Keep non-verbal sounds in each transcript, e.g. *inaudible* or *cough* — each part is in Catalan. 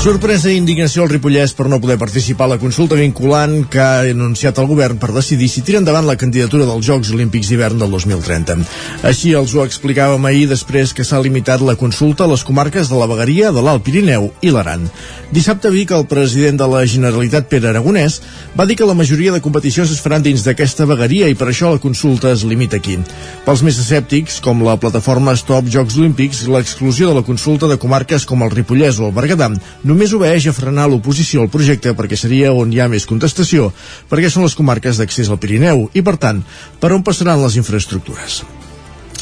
Sorpresa i indignació al Ripollès per no poder participar a la consulta vinculant que ha anunciat el govern per decidir si tira endavant la candidatura dels Jocs Olímpics d'hivern del 2030. Així els ho explicàvem ahir després que s'ha limitat la consulta a les comarques de la Vegueria, de l'Alt Pirineu i l'Aran. Dissabte a Vic, el president de la Generalitat, Pere Aragonès, va dir que la majoria de competicions es faran dins d'aquesta vegueria i per això la consulta es limita aquí. Pels més escèptics, com la plataforma Stop Jocs Olímpics, l'exclusió de la consulta de comarques com el Ripollès o el Berguedà només obeeix a frenar l'oposició al projecte perquè seria on hi ha més contestació, perquè són les comarques d'accés al Pirineu i, per tant, per on passaran les infraestructures.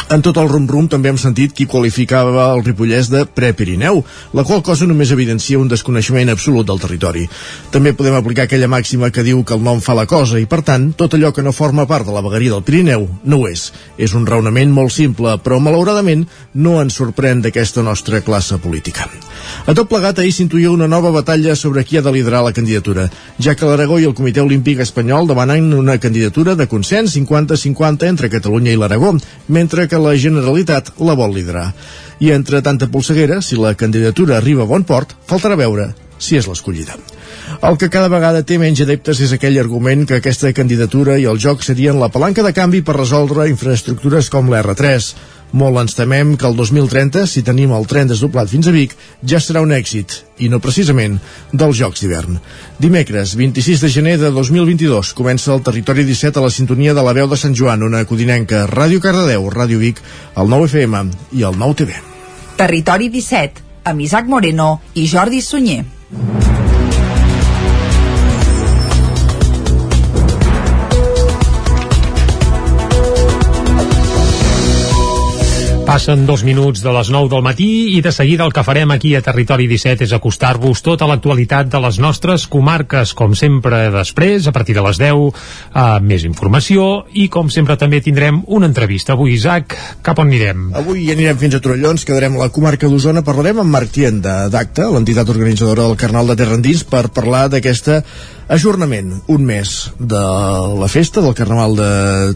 En tot el rum-rum també hem sentit qui qualificava el Ripollès de pre-Pirineu, la qual cosa només evidencia un desconeixement absolut del territori. També podem aplicar aquella màxima que diu que el nom fa la cosa i, per tant, tot allò que no forma part de la vegueria del Pirineu no ho és. És un raonament molt simple, però malauradament no ens sorprèn d'aquesta nostra classe política. A tot plegat, ahir s'intuïa una nova batalla sobre qui ha de liderar la candidatura, ja que l'Aragó i el Comitè Olímpic Espanyol demanen una candidatura de consens 50-50 entre Catalunya i l'Aragó, mentre que la Generalitat la vol liderar. I entre tanta polseguera, si la candidatura arriba a bon port, faltarà veure si és l'escollida. El que cada vegada té menys adeptes és aquell argument que aquesta candidatura i el joc serien la palanca de canvi per resoldre infraestructures com l'R3. Molt ens temem que el 2030, si tenim el tren desdoblat fins a Vic, ja serà un èxit, i no precisament dels Jocs d'hivern. Dimecres, 26 de gener de 2022, comença el Territori 17 a la sintonia de la veu de Sant Joan, una codinenca, Ràdio Cardedeu, Ràdio Vic, el 9 FM i el 9 TV. Territori 17, amb Isaac Moreno i Jordi Sunyer. Passen dos minuts de les 9 del matí i de seguida el que farem aquí a Territori 17 és acostar-vos tota l'actualitat de les nostres comarques. Com sempre, després, a partir de les 10, eh, més informació i, com sempre, també tindrem una entrevista. Avui, Isaac, cap on anirem? Avui anirem fins a Torelló, ens quedarem a la comarca d'Osona, parlarem amb Marc Tienda d'Acta, l'entitat organitzadora del Carnal de Terra Endins, per parlar d'aquesta ajornament, un mes de la festa del Carnaval de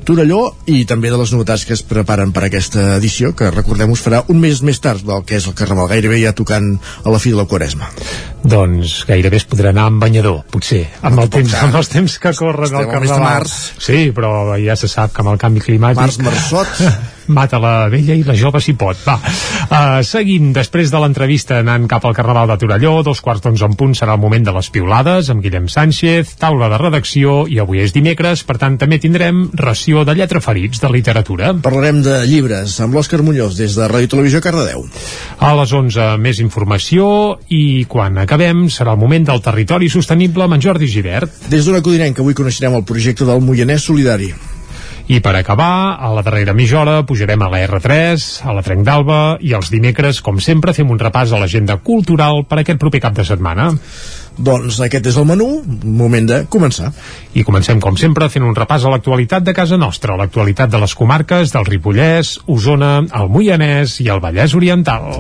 Torelló i també de les novetats que es preparen per aquesta edició, que recordem us farà un mes més tard del que és el Carnaval, gairebé ja tocant a la fi de la Quaresma. Doncs gairebé es podrà anar amb banyador, potser, amb, el temps, amb els temps que corren al Carnaval. març. Sí, però ja se sap que amb el canvi climàtic... Març marçot, *laughs* mata la vella i la jove si pot. Va, uh, seguim després de l'entrevista anant cap al Carnaval de Torelló, dos quarts d'onze en punt serà el moment de les piulades amb Guillem Sánchez, taula de redacció i avui és dimecres, per tant també tindrem ració de lletra ferits de literatura. parlarem de llibres amb l'Òscar Muñoz des de Ràdio Televisió Cardedeu. A les 11 més informació i quan acabem serà el moment del territori sostenible amb en Jordi Givert. Des d'una codinenca avui coneixerem el projecte del Moianès Solidari. I per acabar, a la darrera mitja hora pujarem a la R3, a la Trenc d'Alba i els dimecres, com sempre, fem un repàs a l'agenda cultural per aquest proper cap de setmana. Doncs aquest és el menú, moment de començar. I comencem, com sempre, fent un repàs a l'actualitat de casa nostra, l'actualitat de les comarques del Ripollès, Osona, el Moianès i el Vallès Oriental.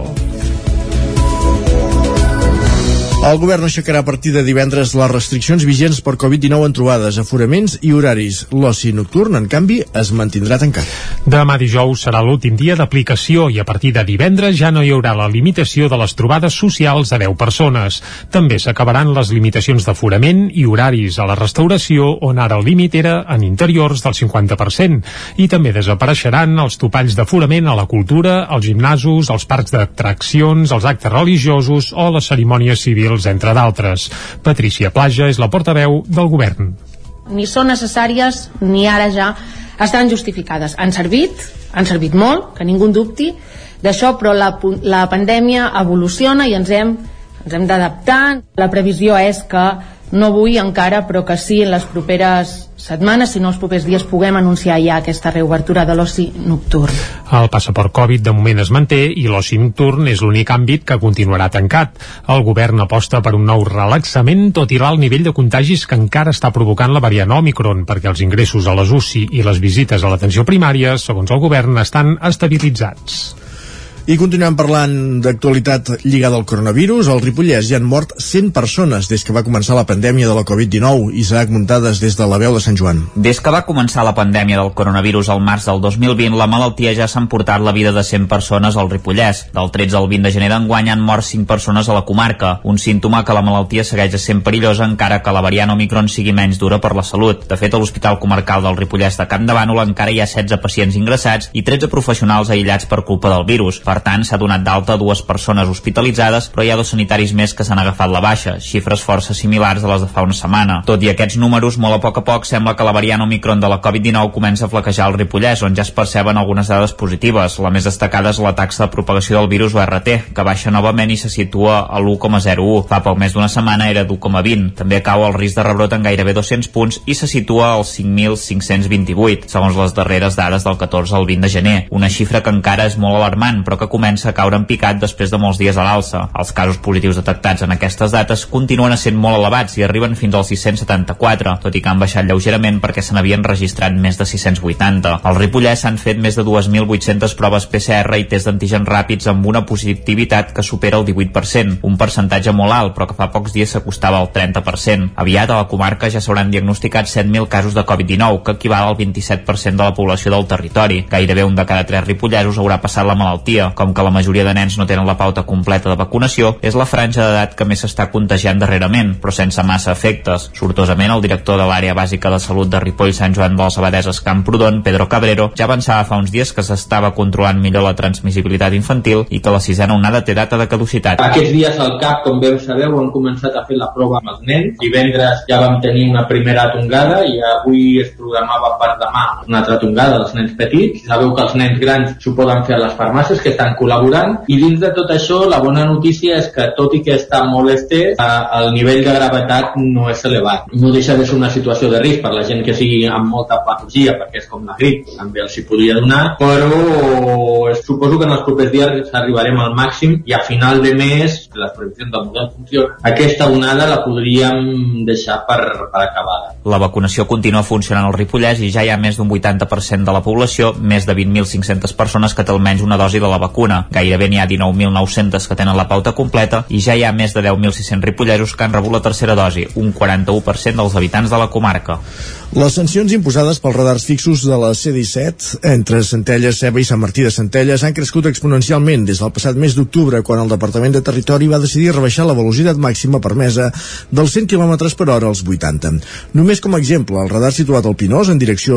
El govern aixecarà a partir de divendres les restriccions vigents per Covid-19 en trobades, aforaments i horaris. L'oci nocturn, en canvi, es mantindrà tancat. Demà dijous serà l'últim dia d'aplicació i a partir de divendres ja no hi haurà la limitació de les trobades socials a 10 persones. També s'acabaran les limitacions d'aforament i horaris a la restauració on ara el límit era en interiors del 50% i també desapareixeran els topalls d'aforament a la cultura, als gimnasos, als parcs d'atraccions, als actes religiosos o les cerimònies civils, entre d'altres. Patricia Plaja és la portaveu del govern. ni són necessàries ni ara ja estan justificades. Han servit, han servit molt, que ningú en dubti d'això, però la, la pandèmia evoluciona i ens hem, ens hem d'adaptar. La previsió és que no avui encara, però que sí en les properes setmanes, si no els propers dies, puguem anunciar ja aquesta reobertura de l'oci nocturn. El passaport Covid de moment es manté i l'oci nocturn és l'únic àmbit que continuarà tancat. El govern aposta per un nou relaxament, tot i l'alt nivell de contagis que encara està provocant la variant Omicron, perquè els ingressos a les UCI i les visites a l'atenció primària, segons el govern, estan estabilitzats. I continuem parlant d'actualitat lligada al coronavirus. Al Ripollès hi han mort 100 persones des que va començar la pandèmia de la Covid-19. Isaac Muntades des de la veu de Sant Joan. Des que va començar la pandèmia del coronavirus al març del 2020, la malaltia ja s'ha emportat la vida de 100 persones al Ripollès. Del 13 al 20 de gener d'enguany han mort 5 persones a la comarca, un símptoma que la malaltia segueix sent perillosa encara que la variant Omicron sigui menys dura per la salut. De fet, a l'Hospital Comarcal del Ripollès de Camp de Bànol encara hi ha 16 pacients ingressats i 13 professionals aïllats per culpa del virus. Tant, s'ha donat d'alta dues persones hospitalitzades, però hi ha dos sanitaris més que s'han agafat la baixa, xifres força similars a les de fa una setmana. Tot i aquests números, molt a poc a poc sembla que la variant Omicron de la Covid-19 comença a flaquejar el Ripollès, on ja es perceben algunes dades positives. La més destacada és la taxa de propagació del virus ORT, que baixa novament i se situa a l'1,01. Fa poc més d'una setmana era d'1,20. També cau el risc de rebrot en gairebé 200 punts i se situa als 5.528, segons les darreres dades del 14 al 20 de gener. Una xifra que encara és molt alarmant, però que comença a caure en picat després de molts dies a l'alça. Els casos positius detectats en aquestes dates continuen sent molt elevats i arriben fins als 674, tot i que han baixat lleugerament perquè se n'havien registrat més de 680. Al Ripollès s'han fet més de 2.800 proves PCR i tests d'antígens ràpids amb una positivitat que supera el 18%, un percentatge molt alt, però que fa pocs dies s'acostava al 30%. Aviat a la comarca ja s'hauran diagnosticat 7.000 casos de Covid-19, que equival al 27% de la població del territori. Gairebé un de cada tres ripollesos haurà passat la malaltia, com que la majoria de nens no tenen la pauta completa de vacunació, és la franja d'edat que més s'està contagiant darrerament, però sense massa efectes. Sortosament, el director de l'àrea bàsica de salut de Ripoll Sant Joan de les Abadeses Camprodon, Pedro Cabrero, ja avançava fa uns dies que s'estava controlant millor la transmissibilitat infantil i que la sisena onada té data de caducitat. Aquests dies al CAP, com bé sabeu, han començat a fer la prova amb els nens. Divendres ja vam tenir una primera tongada i avui es programava per demà una altra tongada dels nens petits. Sabeu que els nens grans s'ho poden fer a les farmàcies que estan col·laborant i dins de tot això la bona notícia és que tot i que està molt estès eh, el nivell de gravetat no és elevat. No deixa de ser una situació de risc per la gent que sigui amb molta patologia perquè és com la grip, també els hi podria donar però suposo que en els propers dies arribarem al màxim i a final de mes, les previsions del model funciona, aquesta onada la podríem deixar per, per acabada. La vacunació continua funcionant al Ripollès i ja hi ha més d'un 80% de la població, més de 20.500 persones que té almenys una dosi de la vacuna. Gairebé n'hi ha 19.900 que tenen la pauta completa i ja hi ha més de 10.600 ripollesos que han rebut la tercera dosi, un 41% dels habitants de la comarca. Les sancions imposades pels radars fixos de la C-17 entre Centelles, Ceba i Sant Martí de Centelles han crescut exponencialment des del passat mes d'octubre, quan el Departament de Territori va decidir rebaixar la velocitat màxima permesa dels 100 km per hora als 80. Només com a exemple, el radar situat al Pinós, en direcció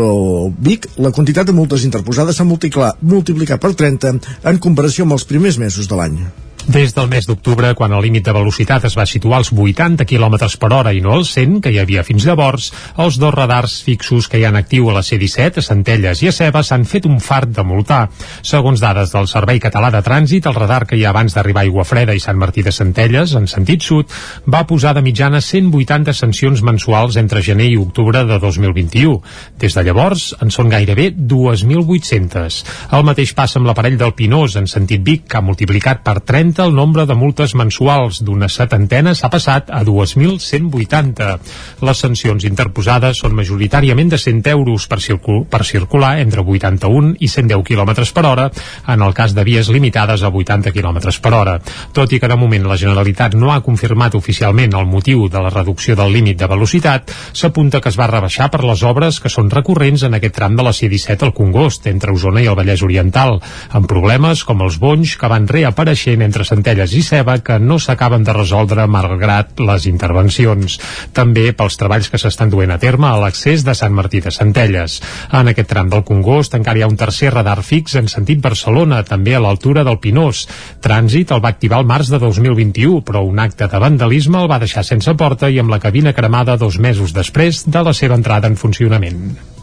Vic, la quantitat de multes interposades s'ha multiplicat per 30 en comparació amb els primers mesos de l'any. Des del mes d'octubre, quan el límit de velocitat es va situar als 80 km per hora i no als 100, que hi havia fins llavors, els dos radars fixos que hi han actiu a la C-17, a Centelles i a Ceba, s'han fet un fart de multar. Segons dades del Servei Català de Trànsit, el radar que hi ha abans d'arribar a Aigua Freda i Sant Martí de Centelles, en sentit sud, va posar de mitjana 180 sancions mensuals entre gener i octubre de 2021. Des de llavors, en són gairebé 2.800. El mateix passa amb l'aparell del Pinós, en sentit Vic, que ha multiplicat per 30 augmenta el nombre de multes mensuals d'una setantena s'ha passat a 2.180. Les sancions interposades són majoritàriament de 100 euros per, circul per circular entre 81 i 110 km per hora en el cas de vies limitades a 80 km per hora. Tot i que de moment la Generalitat no ha confirmat oficialment el motiu de la reducció del límit de velocitat, s'apunta que es va rebaixar per les obres que són recurrents en aquest tram de la C-17 al Congost, entre Osona i el Vallès Oriental, amb problemes com els bonys que van reapareixent entre Centelles i Ceba que no s'acaben de resoldre malgrat les intervencions. També pels treballs que s'estan duent a terme a l'accés de Sant Martí de Centelles. En aquest tram del Congost encara hi ha un tercer radar fix en sentit Barcelona, també a l'altura del Pinós. Trànsit el va activar el març de 2021, però un acte de vandalisme el va deixar sense porta i amb la cabina cremada dos mesos després de la seva entrada en funcionament.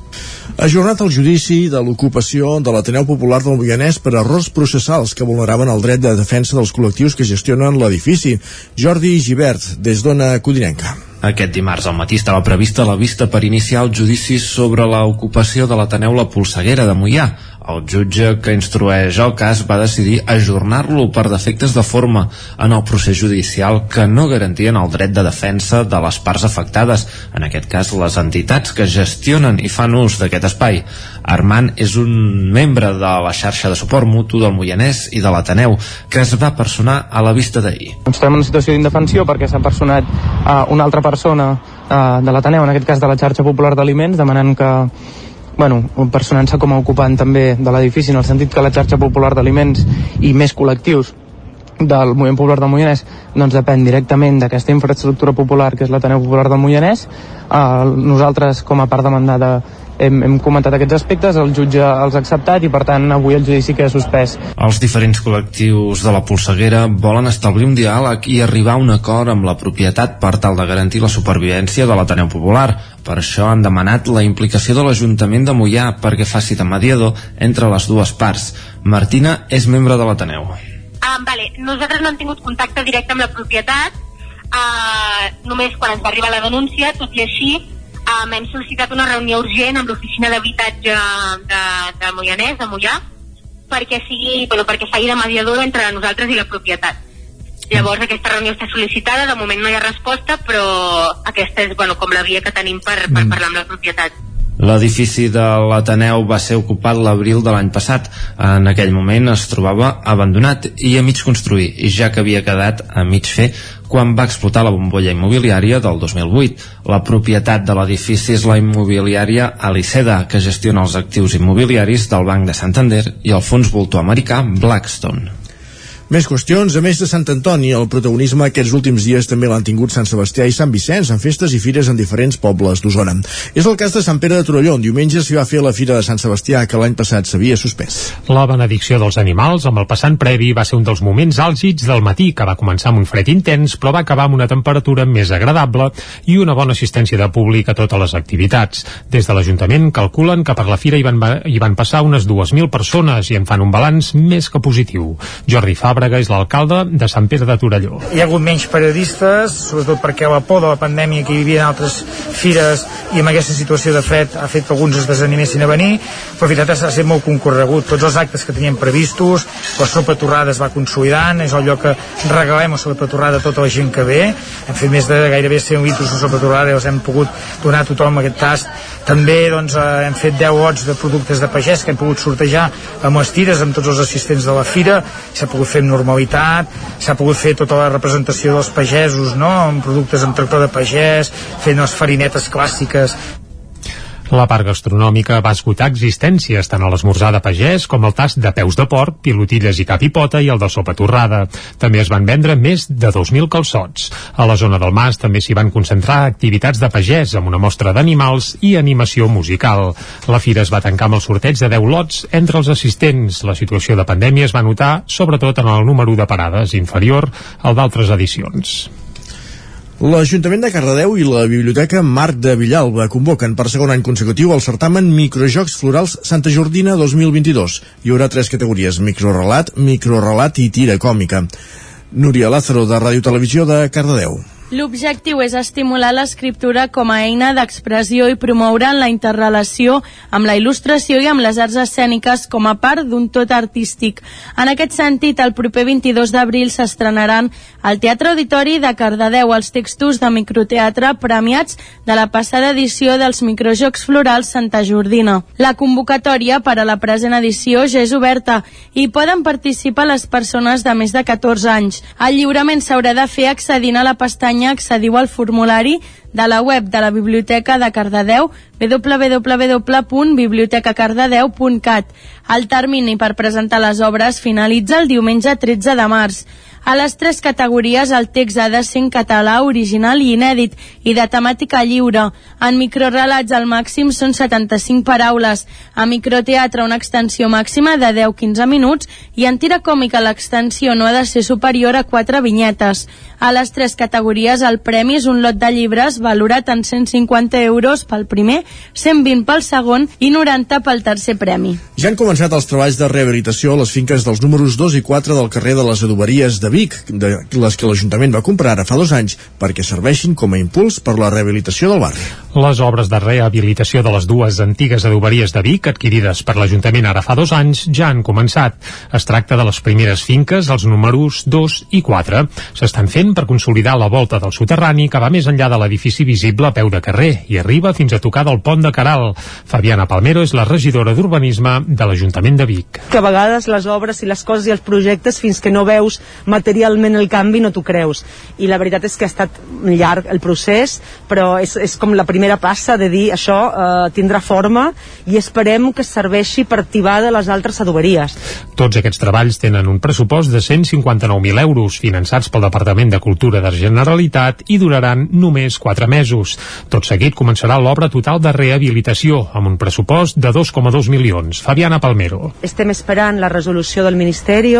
Ajornat el judici de l'ocupació de l'Ateneu Popular del Moianès per errors processals que vulneraven el dret de defensa dels col·lectius que gestionen l'edifici. Jordi Givert, des d'Ona Codinenca. Aquest dimarts al matí estava prevista la vista per iniciar el judici sobre l'ocupació de l'Ateneu La Polseguera de Moià. El jutge que instrueix el cas va decidir ajornar-lo per defectes de forma en el procés judicial que no garantien el dret de defensa de les parts afectades, en aquest cas les entitats que gestionen i fan ús d'aquest espai. Armand és un membre de la xarxa de suport mutu del Moianès i de l'Ateneu, que es va personar a la vista d'ahir. Ens trobem en una situació d'indefensió perquè s'ha personat uh, una altra persona uh, de l'Ateneu, en aquest cas de la xarxa popular d'aliments, demanant que bueno, personant-se com a ocupant també de l'edifici, en el sentit que la xarxa popular d'aliments i més col·lectius del moviment popular del Moianès doncs depèn directament d'aquesta infraestructura popular que és l'Ateneu Popular del Moianès eh, nosaltres com a part demandada hem, hem comentat aquests aspectes, el jutge els ha acceptat i per tant avui el judici queda suspès. Els diferents col·lectius de la polseguera volen establir un diàleg i arribar a un acord amb la propietat per tal de garantir la supervivència de l'Ateneu Popular. Per això han demanat la implicació de l'Ajuntament de Mollà perquè faci de mediador entre les dues parts. Martina és membre de l'Ateneu. Ah, vale. Nosaltres no hem tingut contacte directe amb la propietat, uh, només quan ens va arribar la denúncia, tot i així um, hem sol·licitat una reunió urgent amb l'oficina d'habitatge de, de Moianès, de Mollà, perquè sigui, bueno, perquè faci de mediadora entre nosaltres i la propietat. Llavors aquesta reunió està sol·licitada, de moment no hi ha resposta, però aquesta és bueno, com la via que tenim per, per parlar amb la propietat. L'edifici de l'Ateneu va ser ocupat l'abril de l'any passat. En aquell moment es trobava abandonat i a mig construir, ja que havia quedat a mig fer quan va explotar la bombolla immobiliària del 2008. La propietat de l'edifici és la immobiliària Aliceda, que gestiona els actius immobiliaris del Banc de Santander i el fons voltor americà Blackstone. Més qüestions, a més de Sant Antoni, el protagonisme aquests últims dies també l'han tingut Sant Sebastià i Sant Vicenç en festes i fires en diferents pobles d'Osona. És el cas de Sant Pere de Torelló, on diumenge s'hi va fer la Fira de Sant Sebastià, que l'any passat s'havia suspès. La benedicció dels animals, amb el passant previ, va ser un dels moments àlgids del matí, que va començar amb un fred intens, però va acabar amb una temperatura més agradable i una bona assistència de públic a totes les activitats. Des de l'Ajuntament calculen que per la Fira hi van, hi van passar unes 2.000 persones i en fan un balanç més que positiu. Jordi Fabra Fàbrega és l'alcalde de Sant Pere de Torelló. Hi ha hagut menys periodistes, sobretot perquè la por de la pandèmia que hi havia en altres fires i amb aquesta situació de fred ha fet que alguns es desanimessin a venir, però la veritat ha estat molt concorregut. Tots els actes que teníem previstos, la sopa torrada es va consolidant, és el lloc que regalem la sopa torrada a tota la gent que ve. Hem fet més de gairebé 100 litros de sopa torrada i els hem pogut donar a tothom aquest tast. També doncs, eh, hem fet 10 lots de productes de pagès que hem pogut sortejar amb les tires amb tots els assistents de la fira. S'ha pogut fer amb normalitat, s'ha pogut fer tota la representació dels pagesos, no?, amb productes amb tractor de pagès, fent les farinetes clàssiques la part gastronòmica va esgotar existències tant a l'esmorzar de pagès com el tast de peus de porc, pilotilles i capipota i el de sopa torrada. També es van vendre més de 2.000 calçots. A la zona del Mas també s'hi van concentrar activitats de pagès amb una mostra d'animals i animació musical. La fira es va tancar amb el sorteig de 10 lots entre els assistents. La situació de pandèmia es va notar sobretot en el número de parades, inferior al d'altres edicions. L'Ajuntament de Cardedeu i la Biblioteca Marc de Villalba convoquen per segon any consecutiu el certamen Microjocs Florals Santa Jordina 2022. Hi haurà tres categories, microrelat, microrelat i tira còmica. Núria Lázaro, de Ràdio Televisió de Cardedeu. L'objectiu és estimular l'escriptura com a eina d'expressió i promoure la interrelació amb la il·lustració i amb les arts escèniques com a part d'un tot artístic. En aquest sentit, el proper 22 d'abril s'estrenaran al Teatre Auditori de Cardedeu els textos de microteatre premiats de la passada edició dels Microjocs Florals Santa Jordina. La convocatòria per a la present edició ja és oberta i poden participar les persones de més de 14 anys. El lliurament s'haurà de fer accedint a la pestanya Catalunya accediu al formulari de la web de la Biblioteca de Cardedeu www.bibliotecacardedeu.cat. El termini per presentar les obres finalitza el diumenge 13 de març. A les tres categories el text ha de ser en català original i inèdit i de temàtica lliure. En microrelats el màxim són 75 paraules. A microteatre una extensió màxima de 10-15 minuts i en tira còmica l'extensió no ha de ser superior a 4 vinyetes. A les tres categories el premi és un lot de llibres valorat en 150 euros pel primer, 120 pel segon i 90 pel tercer premi. Ja han començat els treballs de rehabilitació a les finques dels números 2 i 4 del carrer de les Adoberies de Vic, de les que l'Ajuntament va comprar ara fa dos anys perquè serveixin com a impuls per la rehabilitació del barri. Les obres de rehabilitació de les dues antigues adoberies de Vic, adquirides per l'Ajuntament ara fa dos anys, ja han començat. Es tracta de les primeres finques, els números 2 i 4. S'estan fent per consolidar la volta del soterrani que va més enllà de l'edifici visible a peu de carrer i arriba fins a tocar del pont de Caral. Fabiana Palmero és la regidora d'Urbanisme de l'Ajuntament de Vic. Que a vegades les obres i les coses i els projectes fins que no veus materialment el canvi no t'ho creus. I la veritat és que ha estat llarg el procés, però és, és com la primera passa de dir això eh, tindrà forma i esperem que serveixi per activar de les altres adoberies. Tots aquests treballs tenen un pressupost de 159.000 euros finançats pel Departament de Cultura de Generalitat i duraran només 4 mesos. Tot seguit començarà l'obra total de rehabilitació amb un pressupost de 2,2 milions. Fabiana Palmero. Estem esperant la resolució del Ministeri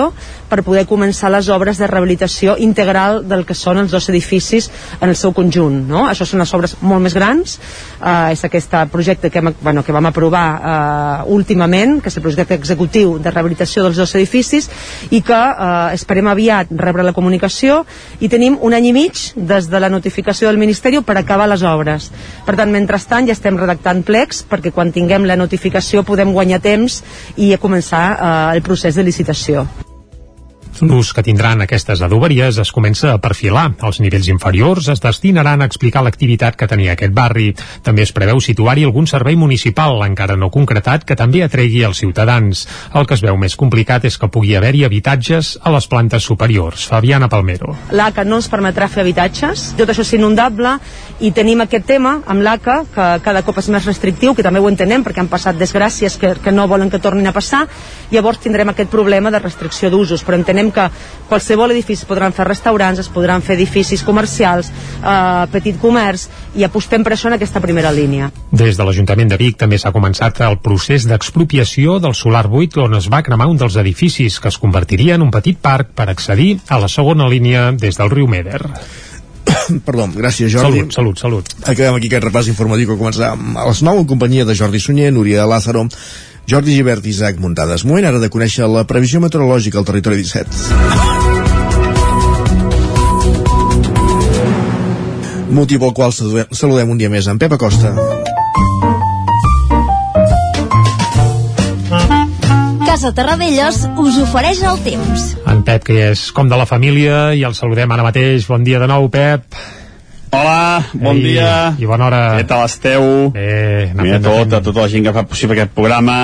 per poder començar les obres de rehabilitació integral del que són els dos edificis en el seu conjunt. No? Això són les obres molt més grans, eh, és aquest projecte que, hem, bueno, que vam aprovar eh, últimament, que és el projecte executiu de rehabilitació dels dos edificis, i que eh, esperem aviat rebre la comunicació i tenim un any i mig des de la notificació del Ministeri per acabar les obres. Per tant, mentrestant ja estem redactant plecs perquè quan tinguem la notificació podem guanyar temps i començar eh, el procés de licitació. L'ús que tindran aquestes adoberies es comença a perfilar. Els nivells inferiors es destinaran a explicar l'activitat que tenia aquest barri. També es preveu situar-hi algun servei municipal, encara no concretat, que també atregui els ciutadans. El que es veu més complicat és que pugui haver-hi habitatges a les plantes superiors. Fabiana Palmero. L'ACA no ens permetrà fer habitatges, tot això és inundable i tenim aquest tema amb l'ACA que cada cop és més restrictiu, que també ho entenem perquè han passat desgràcies que, que no volen que tornin a passar, llavors tindrem aquest problema de restricció d'usos, però entenem que qualsevol edifici es podran fer restaurants, es podran fer edificis comercials, eh, petit comerç, i apostem per això en aquesta primera línia. Des de l'Ajuntament de Vic també s'ha començat el procés d'expropiació del solar buit on es va cremar un dels edificis que es convertiria en un petit parc per accedir a la segona línia des del riu Meder. *coughs* Perdó, gràcies Jordi. Salut, salut, salut. Acabem aquí aquest repàs informatiu que començarà a les 9 en companyia de Jordi Sunyer, Núria Lázaro, Jordi Givert i Isaac Muntades. Moment ara de conèixer la previsió meteorològica al territori 17. Motiu pel qual saludem un dia més en Pep Acosta. Casa Terradellos us ofereix el temps. En Pep, que és com de la família, i el saludem ara mateix. Bon dia de nou, Pep. Hola, bon Ei, dia. I bona hora. Què tal esteu? Bé, Primer de tot, a tota la gent que fa possible aquest programa,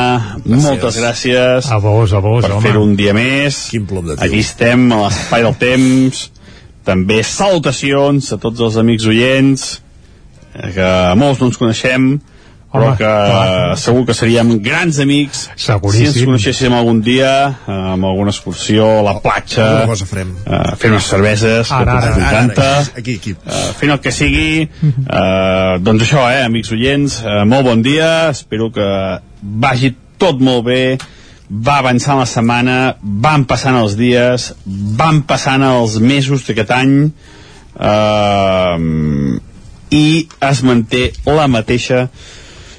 gràcies. moltes gràcies. A vos, a vos, per home. fer un dia més. Quin plom de Aquí estem, a l'espai del temps. També salutacions a tots els amics oients, eh, que molts no ens coneixem, però Home, que clar. segur que seríem grans amics Seguríssim. si ens coneixéssim algun dia eh, amb alguna excursió a la platja cosa farem. eh, fent unes cerveses Ara, que Ara, ara, encanta aquí, aquí. uh, fent el que sigui uh, doncs això, eh, amics oients uh, molt bon dia, espero que vagi tot molt bé va avançant la setmana van passant els dies van passant els mesos d'aquest any uh, i es manté la mateixa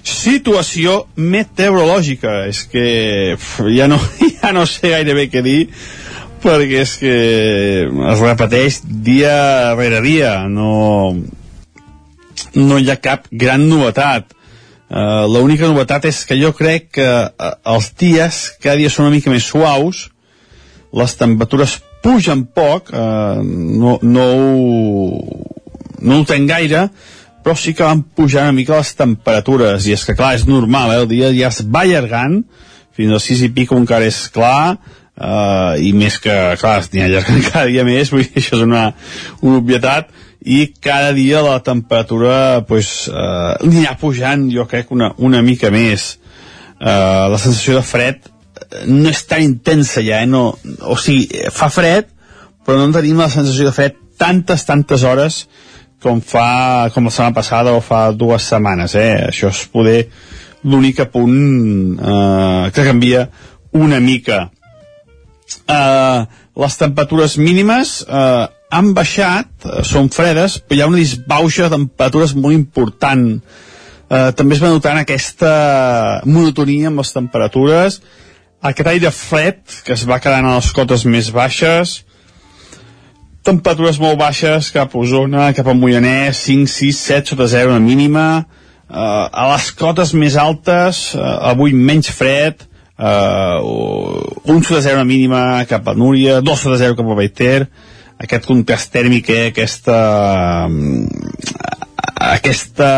situació meteorològica. És que pf, ja no, *laughs* ja no sé gairebé què dir perquè és que es repeteix dia rere dia. No, no hi ha cap gran novetat. Uh, l'única novetat és que jo crec que uh, els dies cada dia són una mica més suaus les temperatures pugen poc uh, no, no, ho, no ho tenc gaire però sí que van pujar una mica les temperatures i és que clar, és normal, eh? el dia ja es va allargant fins als 6 i pico encara és clar uh, i més que, clar, es anirà allargant *laughs* cada dia més, vull dir, això és una, una obvietat i cada dia la temperatura pues, uh, anirà pujant jo crec una, una mica més uh, la sensació de fred eh, no és tan intensa ja, eh? no, o sigui, fa fred però no tenim la sensació de fred tantes, tantes hores com fa com la setmana passada o fa dues setmanes eh? això és poder l'únic punt eh, que canvia una mica. Eh, les temperatures mínimes eh, han baixat, eh, són fredes però hi ha una disbauxa de temperatures molt important. Eh, també es va notant aquesta monotonia amb les temperatures. Aquest aire fred que es va quedant a les cotes més baixes temperatures molt baixes cap a Osona, cap a Moianès, 5, 6, 7 sota 0 una mínima, a les cotes més altes, uh, avui menys fred, uh, un sud de zero mínima cap a Núria, dos sud de zero cap a Baiter, aquest contrast tèrmic, eh, aquesta, aquesta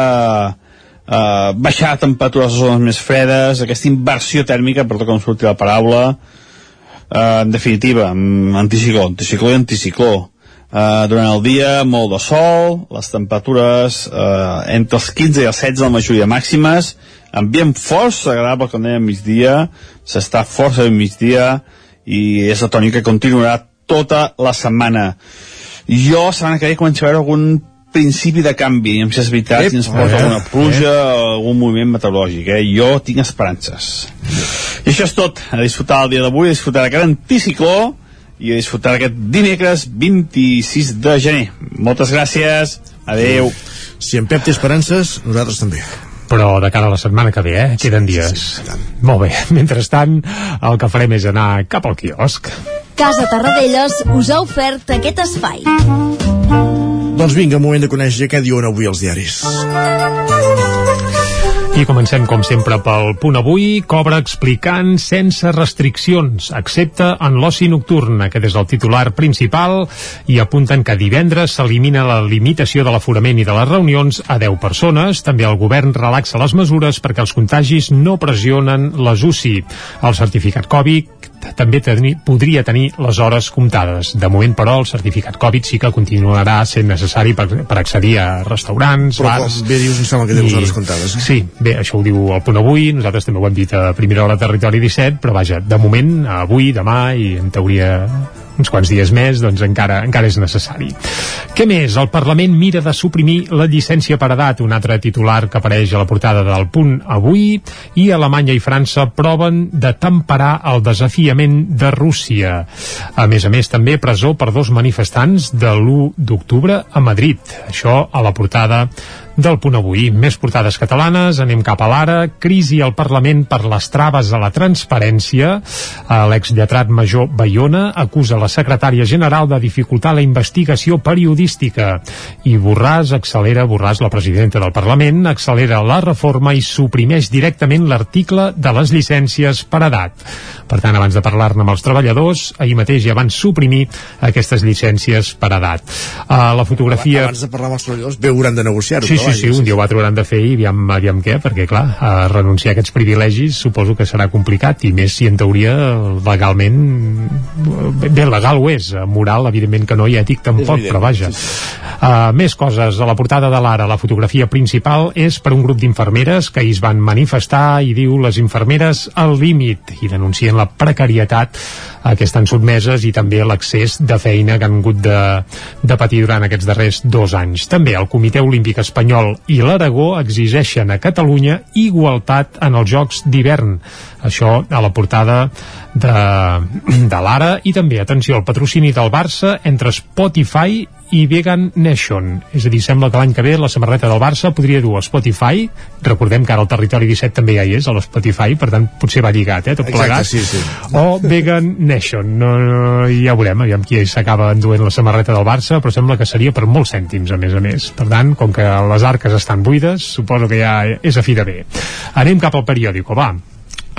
uh, baixada de temperatures a zones més fredes, aquesta inversió tèrmica, per com sortir la paraula, uh, en definitiva, anticicló, anticicló i anticicló. Uh, durant el dia, molt de sol, les temperatures uh, entre els 15 i els 16 de la majoria màximes, ambient força agradable quan anem a migdia, s'està força bé migdia i és la tònica que continuarà tota la setmana. Jo, la setmana que ve, començo a veure algun principi de canvi, amb si és veritat, si ens porta alguna pluja o algun moviment meteorològic, eh? Jo tinc esperances. I això és tot. A disfrutar el dia d'avui, a disfrutar d'aquest anticicló i a disfrutar aquest dimecres 26 de gener. Moltes gràcies. Adeu. Si en Pep té esperances, nosaltres també però de cara a la setmana que ve, eh? Queden dies. Sí, sí, Molt bé. *laughs* Mentrestant, el que farem és anar cap al quiosc. Casa Tarradellas us ha ofert aquest espai. Doncs vinga, moment de conèixer què diuen avui els diaris. I comencem, com sempre, pel punt avui. Cobra explicant sense restriccions, excepte en l'oci nocturn. Aquest és el titular principal i apunten que divendres s'elimina la limitació de l'aforament i de les reunions a 10 persones. També el govern relaxa les mesures perquè els contagis no pressionen les UCI. El certificat Covid també tenir, podria tenir les hores comptades. De moment, però, el certificat Covid sí que continuarà sent necessari per, per accedir a restaurants, però bars... com bé dius, em sembla que té les hores comptades. Eh? Sí, bé, això ho diu el punt avui, nosaltres també ho hem dit a primera hora Territori 17, però vaja, de moment, avui, demà i en teoria uns quants dies més, doncs encara, encara és necessari. Què més? El Parlament mira de suprimir la llicència per edat, un altre titular que apareix a la portada del punt avui, i Alemanya i França proven de temperar el desafiament de Rússia. A més a més, també presó per dos manifestants de l'1 d'octubre a Madrid. Això a la portada del punt avui. Més portades catalanes, anem cap a l'ara. Crisi al Parlament per les traves a la transparència. L'exlletrat major Bayona acusa la secretària general de dificultar la investigació periodística. I Borràs accelera, Borràs, la presidenta del Parlament, accelera la reforma i suprimeix directament l'article de les llicències per edat. Per tant, abans de parlar-ne amb els treballadors, ahir mateix ja van suprimir aquestes llicències per edat. Uh, la fotografia... Abans de parlar amb els treballadors, bé, hauran de negociar-ho. Sí, sí, sí, un dia ho hauran de fer i aviam, aviam què, perquè clar, a renunciar a aquests privilegis suposo que serà complicat i més si en teoria legalment bé, legal ho és, moral evidentment que no i ètic tampoc, però vaja. uh, més coses, a la portada de l'Ara la fotografia principal és per un grup d'infermeres que hi es van manifestar i diu les infermeres al límit i denuncien la precarietat a què estan sotmeses i també l'accés de feina que han hagut de, de patir durant aquests darrers dos anys. També el Comitè Olímpic Espanyol i l'Aragó exigeixen a Catalunya igualtat en els Jocs d'hivern. Això a la portada de, *clears throat* de l'Ara i també, atenció, el patrocini del Barça entre Spotify i Vegan Nation. És a dir, sembla que l'any que ve la samarreta del Barça podria dur a Spotify, recordem que ara el Territori 17 també ja hi és, a l'Spotify, per tant potser va lligat, eh, tot Exacte, plegat. sí, sí. O Vegan Nation. No, no, ja veurem, aviam qui s'acaba enduent la samarreta del Barça, però sembla que seria per molts cèntims, a més a més. Per tant, com que les arques estan buides, suposo que ja és a fi de bé. Anem cap al periòdico, va.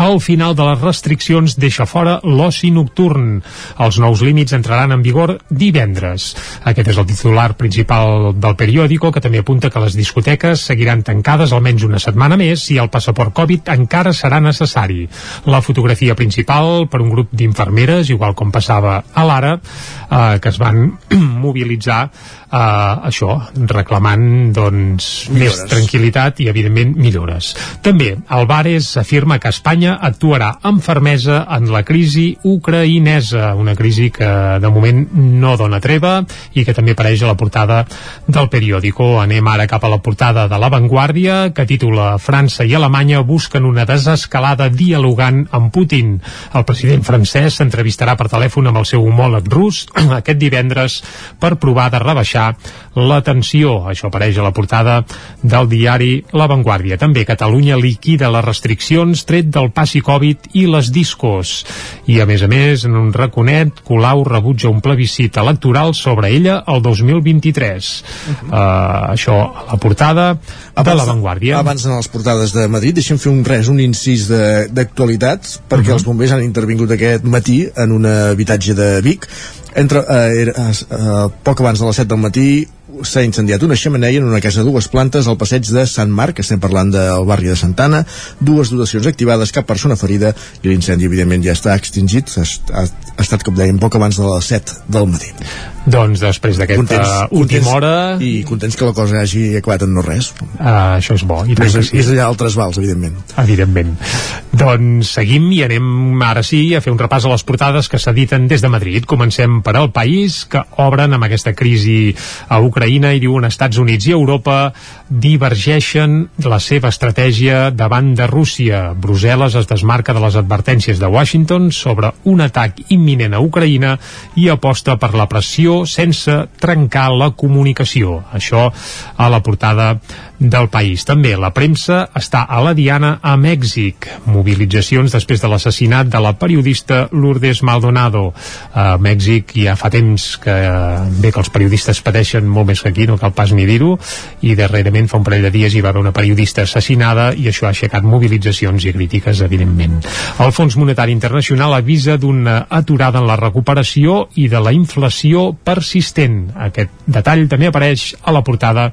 El final de les restriccions deixa fora l'oci nocturn. Els nous límits entraran en vigor divendres. Aquest és el titular principal del periòdico, que també apunta que les discoteques seguiran tancades almenys una setmana més i el passaport Covid encara serà necessari. La fotografia principal per un grup d'infermeres, igual com passava a l'ara, eh, que es van *clears throat* mobilitzar eh, això, reclamant doncs, més Millores. tranquil·litat i, evidentment, millores. També, Alvarez afirma que Espanya actuarà amb fermesa en la crisi ucraïnesa, una crisi que de moment no dona treva i que també apareix a la portada del periòdico. Anem ara cap a la portada de La Vanguardia, que titula França i Alemanya busquen una desescalada dialogant amb Putin. El president francès s'entrevistarà per telèfon amb el seu homòleg rus *clears throat* aquest divendres per provar de rebaixar l'atenció. Això apareix a la portada del diari La Vanguardia. També Catalunya liquida les restriccions tret del passi Covid i les discos. I a més a més, en un raconet, Colau rebutja un plebiscit electoral sobre ella el 2023. Uh -huh. uh, això a la portada abans, de La Vanguardia. Abans en les portades de Madrid, deixem fer un res, un incís d'actualitat, perquè uh -huh. els bombers han intervingut aquest matí en un habitatge de Vic entre, eh, era, eh, poc abans de les 7 del matí s'ha incendiat una xemeneia en una casa de dues plantes al passeig de Sant Marc, estem parlant del barri de Santana, dues dotacions activades, cap persona ferida i l'incendi evidentment ja està extingit, ha, ha, ha estat com dèiem poc abans de les 7 del matí. Doncs després d'aquesta última hora... I contents que la cosa hagi acabat en no res. Uh, això és bo. I més, sí. més allà altres vals, evidentment. Evidentment. Doncs seguim i anem ara sí a fer un repàs a les portades que s'editen des de Madrid. Comencem per al país, que obren amb aquesta crisi a Ucraïna i diuen Estats Units i Europa divergeixen la seva estratègia davant de Rússia. Brussel·les es desmarca de les advertències de Washington sobre un atac imminent a Ucraïna i aposta per la pressió sense trencar la comunicació. Això a la portada del país. També la premsa està a la diana a Mèxic. Mobilitzacions després de l'assassinat de la periodista Lourdes Maldonado. A Mèxic ja fa temps que bé que els periodistes pateixen molt més que aquí, no cal pas ni dir-ho, i darrerament fa un parell de dies hi va haver una periodista assassinada i això ha aixecat mobilitzacions i crítiques, evidentment. El Fons Monetari Internacional avisa d'una aturada en la recuperació i de la inflació persistent. Aquest detall també apareix a la portada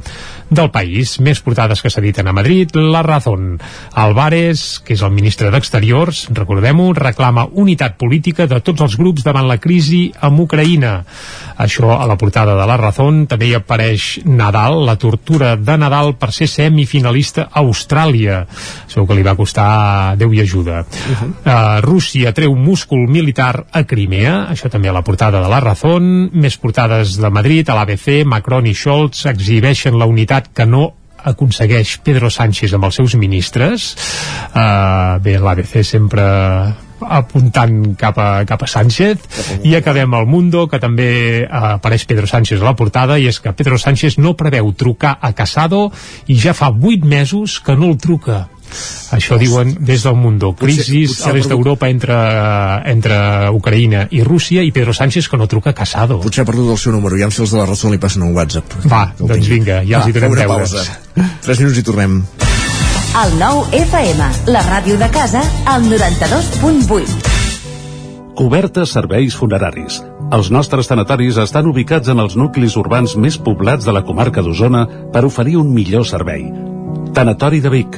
del país. Més portades que s'editen a Madrid. La Razón. Álvarez, que és el ministre d'Exteriors, recordem-ho, reclama unitat política de tots els grups davant la crisi amb Ucraïna. Això a la portada de La Razón. També hi apareix Nadal, la tortura de Nadal per ser semifinalista a Austràlia. Segur que li va costar Déu i ajuda. Uh -huh. uh, Rússia treu múscul militar a Crimea. Això també a la portada de La Razón. Més portades de Madrid, a l'ABC, Macron i Scholz exhibeixen la unitat que no aconsegueix Pedro Sánchez amb els seus ministres. Uh, bé, l'ABC sempre apuntant cap a, cap a Sánchez. I acabem al Mundo que també uh, apareix Pedro Sánchez a la portada i és que Pedro Sánchez no preveu trucar a Casado i ja fa 8 mesos que no el truca això diuen des del Mundo. Crisis potser, potser a l'est d'Europa entre, entre Ucraïna i Rússia i Pedro Sánchez que no truca a Casado. Potser ha perdut el seu número, ja si els de la Razón li passen un WhatsApp. Va, doncs vinga, ja els hi donem deures. Pausa. Tres minuts i tornem. El nou FM, la ràdio de casa, al 92.8. Cobertes serveis funeraris. Els nostres tanatoris estan ubicats en els nuclis urbans més poblats de la comarca d'Osona per oferir un millor servei. Tanatori de Vic,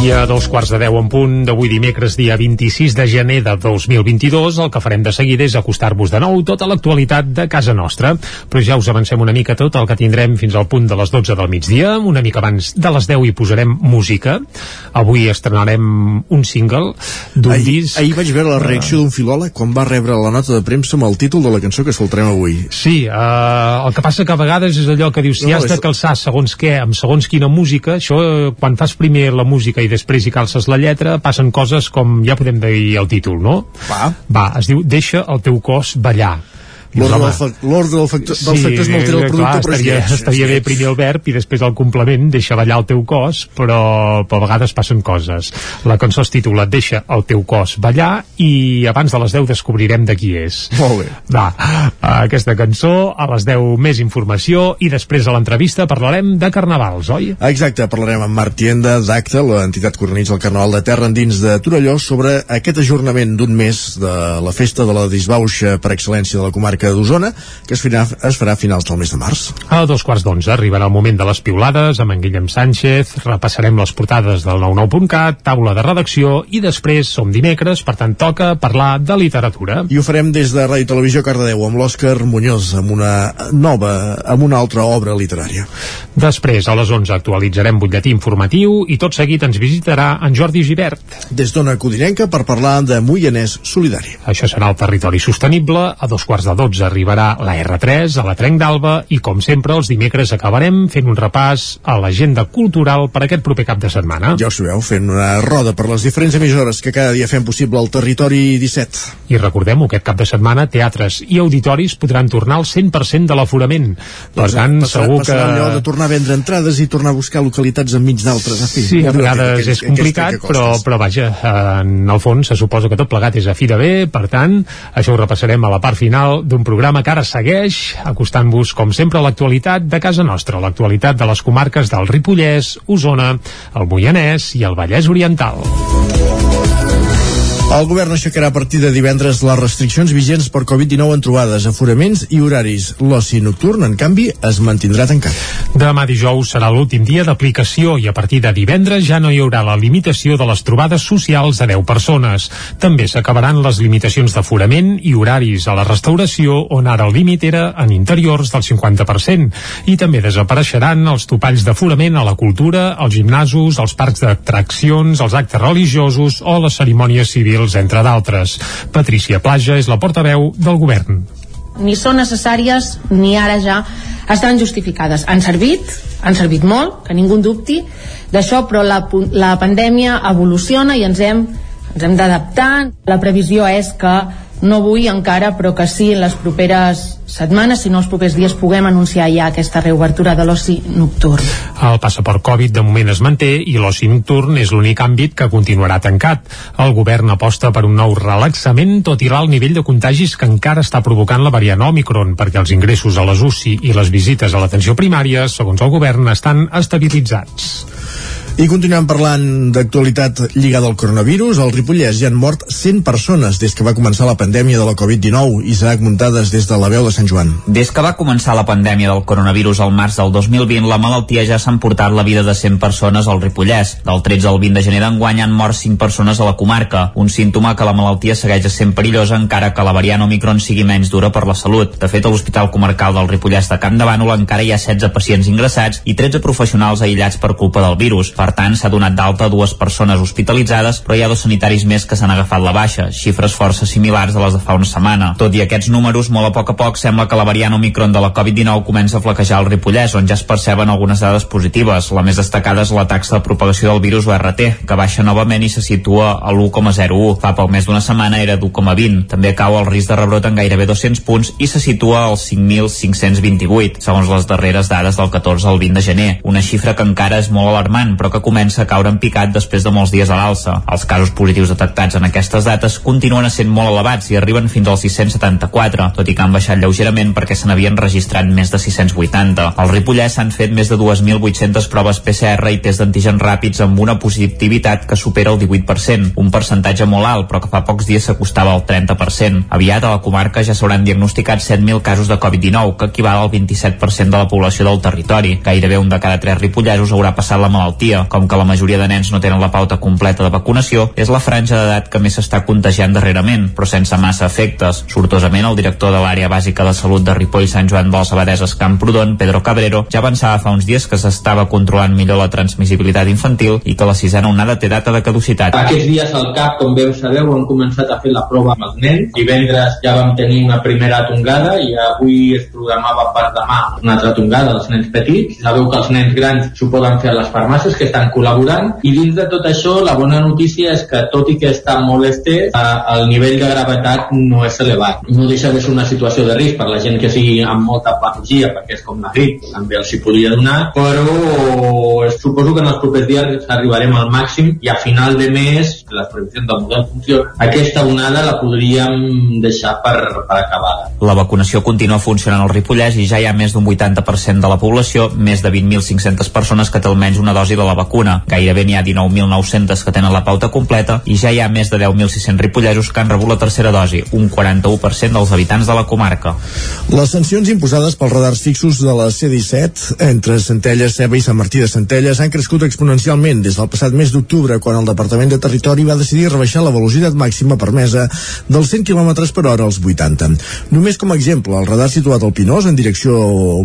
I a dos quarts de deu en punt d'avui dimecres, dia 26 de gener de 2022, el que farem de seguida és acostar-vos de nou tota l'actualitat de casa nostra. Però ja us avancem una mica tot el que tindrem fins al punt de les 12 del migdia. Una mica abans de les 10 hi posarem música. Avui estrenarem un single d'un disc... ahir vaig veure la reacció d'un filòleg quan va rebre la nota de premsa amb el títol de la cançó que escoltarem avui. Sí, eh, el que passa que a vegades és allò que dius, si No, has de calçar segons què, amb segons quina música, això quan fas primer la música i després hi calces la lletra, passen coses com ja podem dir el títol, no? Va. Va, es diu Deixa el teu cos ballar. L'ordre del, l'ordre del, factor, del factor és molt el producte, clar, però és estaria, lleig, estaria és bé primer el verb i després el complement, deixa ballar el teu cos, però, però a vegades passen coses. La cançó es titula Deixa el teu cos ballar i abans de les 10 descobrirem de qui és. Molt bé. Va, aquesta cançó, a les 10 més informació i després a l'entrevista parlarem de carnavals, oi? Exacte, parlarem amb Marc Tienda d'Acta, l'entitat que organitza el Carnaval de Terra endins de Torelló, sobre aquest ajornament d'un mes de la festa de la disbauxa per excel·lència de la comarca d'Osona, que es farà, es farà a finals del mes de març. A dos quarts d'onze arribarà el moment de les piulades amb en Guillem Sánchez, repassarem les portades del 99.cat, taula de redacció i després som dimecres, per tant toca parlar de literatura. I ho farem des de Ràdio Televisió Cardedeu amb l'Òscar Muñoz, amb una nova, amb una altra obra literària. Després, a les 11, actualitzarem butlletí informatiu i tot seguit ens visitarà en Jordi Givert. Des d'Ona Codinenca per parlar de Moianès Solidari. Això serà el territori sostenible. A dos quarts de 12 arribarà la R3 a la Trenc d'Alba i, com sempre, els dimecres acabarem fent un repàs a l'agenda cultural per aquest proper cap de setmana. Ja ho sabeu, fent una roda per les diferents emissores que cada dia fem possible al territori 17. I recordem aquest cap de setmana teatres i auditoris podran tornar al 100% de l'aforament. Per tant, passarà, segur que... passarà allò de tornar a vendre entrades i tornar a buscar localitats enmig d'altres. Sí, a vegades que- és que- complicat, que però, però vaja, en el fons se suposa que tot plegat és a fi de bé, per tant, això ho repassarem a la part final d'un programa que ara segueix, acostant-vos, com sempre, a l'actualitat de casa nostra, l'actualitat de les comarques del Ripollès, Osona, el Moianès i el Vallès Oriental. El govern aixecarà a partir de divendres les restriccions vigents per Covid-19 en trobades, aforaments i horaris. L'oci nocturn, en canvi, es mantindrà tancat. Demà dijous serà l'últim dia d'aplicació i a partir de divendres ja no hi haurà la limitació de les trobades socials a 10 persones. També s'acabaran les limitacions d'aforament i horaris a la restauració on ara el límit era en interiors del 50% i també desapareixeran els topalls d'aforament a la cultura, als gimnasos, als parcs d'atraccions, als actes religiosos o les cerimònies civils, entre d'altres. Patricia Plaja és la portaveu del govern. ni són necessàries ni ara ja estan justificades. Han servit, han servit molt, que ningú en dubti d'això, però la, la pandèmia evoluciona i ens hem, ens hem d'adaptar. La previsió és que no avui encara, però que sí en les properes setmanes, si no els propers dies, puguem anunciar ja aquesta reobertura de l'oci nocturn. El passaport Covid de moment es manté i l'oci nocturn és l'únic àmbit que continuarà tancat. El govern aposta per un nou relaxament tot i l'alt nivell de contagis que encara està provocant la variant Omicron perquè els ingressos a les UCI i les visites a l'atenció primària, segons el govern, estan estabilitzats. I continuem parlant d'actualitat lligada al coronavirus. Al Ripollès ja han mort 100 persones des que va començar la pandèmia de la Covid-19. Isaac Muntades des de la veu de Sant Joan. Des que va començar la pandèmia del coronavirus al març del 2020, la malaltia ja s'ha emportat la vida de 100 persones al Ripollès. Del 13 al 20 de gener d'enguany han mort 5 persones a la comarca, un símptoma que la malaltia segueix sent perillosa encara que la variant Omicron sigui menys dura per la salut. De fet, a l'Hospital Comarcal del Ripollès de Camp de Bànol encara hi ha 16 pacients ingressats i 13 professionals aïllats per culpa del virus. Per tant, s'ha donat d'alta dues persones hospitalitzades, però hi ha dos sanitaris més que s'han agafat la baixa, xifres força similars a les de fa una setmana. Tot i aquests números, molt a poc a poc sembla que la variant Omicron de la Covid-19 comença a flaquejar al Ripollès, on ja es perceben algunes dades positives. La més destacada és la taxa de propagació del virus URT, que baixa novament i se situa a l'1,01. Fa poc més d'una setmana era d'1,20. També cau el risc de rebrot en gairebé 200 punts i se situa als 5.528, segons les darreres dades del 14 al 20 de gener. Una xifra que encara és molt alarmant, però que comença a caure en picat després de molts dies a l'alça. Els casos positius detectats en aquestes dates continuen sent molt elevats i arriben fins als 674, tot i que han baixat lleugerament perquè se n'havien registrat més de 680. Al Ripollès s'han fet més de 2.800 proves PCR i test d'antigen ràpids amb una positivitat que supera el 18%, un percentatge molt alt, però que fa pocs dies s'acostava al 30%. Aviat a la comarca ja s'hauran diagnosticat 7.000 casos de Covid-19, que equival al 27% de la població del territori. Gairebé un de cada tres ripollesos haurà passat la malaltia. Com que la majoria de nens no tenen la pauta completa de vacunació, és la franja d'edat que més s'està contagiant darrerament, però sense massa efectes. Sortosament, el director de l'àrea bàsica de salut de Ripoll Sant Joan de les Abadeses Camprodon, Pedro Cabrero, ja avançava fa uns dies que s'estava controlant millor la transmissibilitat infantil i que la sisena onada té data de caducitat. Aquests dies al CAP, com bé ho sabeu, hem començat a fer la prova amb els nens. Divendres ja vam tenir una primera tongada i avui es programava per demà una altra tongada dels nens petits. Sabeu que els nens grans s'ho poden fer a les farmàcies que estan col·laborant i dins de tot això la bona notícia és que tot i que està molt estès, eh, el nivell de gravetat no és elevat. No deixa de ser una situació de risc per la gent que sigui amb molta patologia, perquè és com la grip, també els hi podria donar, però suposo que en els propers dies arribarem al màxim i a final de mes, les previsions del model funciona, aquesta onada la podríem deixar per, per acabada. La vacunació continua funcionant al Ripollès i ja hi ha més d'un 80% de la població, més de 20.500 persones que té almenys una dosi de la vacuna. Gairebé n'hi ha 19.900 que tenen la pauta completa i ja hi ha més de 10.600 ripollesos que han rebut la tercera dosi, un 41% dels habitants de la comarca. Les sancions imposades pels radars fixos de la C-17 entre Centelles, Ceba i Sant Martí de Centelles han crescut exponencialment des del passat mes d'octubre, quan el Departament de Territori va decidir rebaixar la velocitat màxima permesa dels 100 km per hora als 80. Només com a exemple, el radar situat al Pinós, en direcció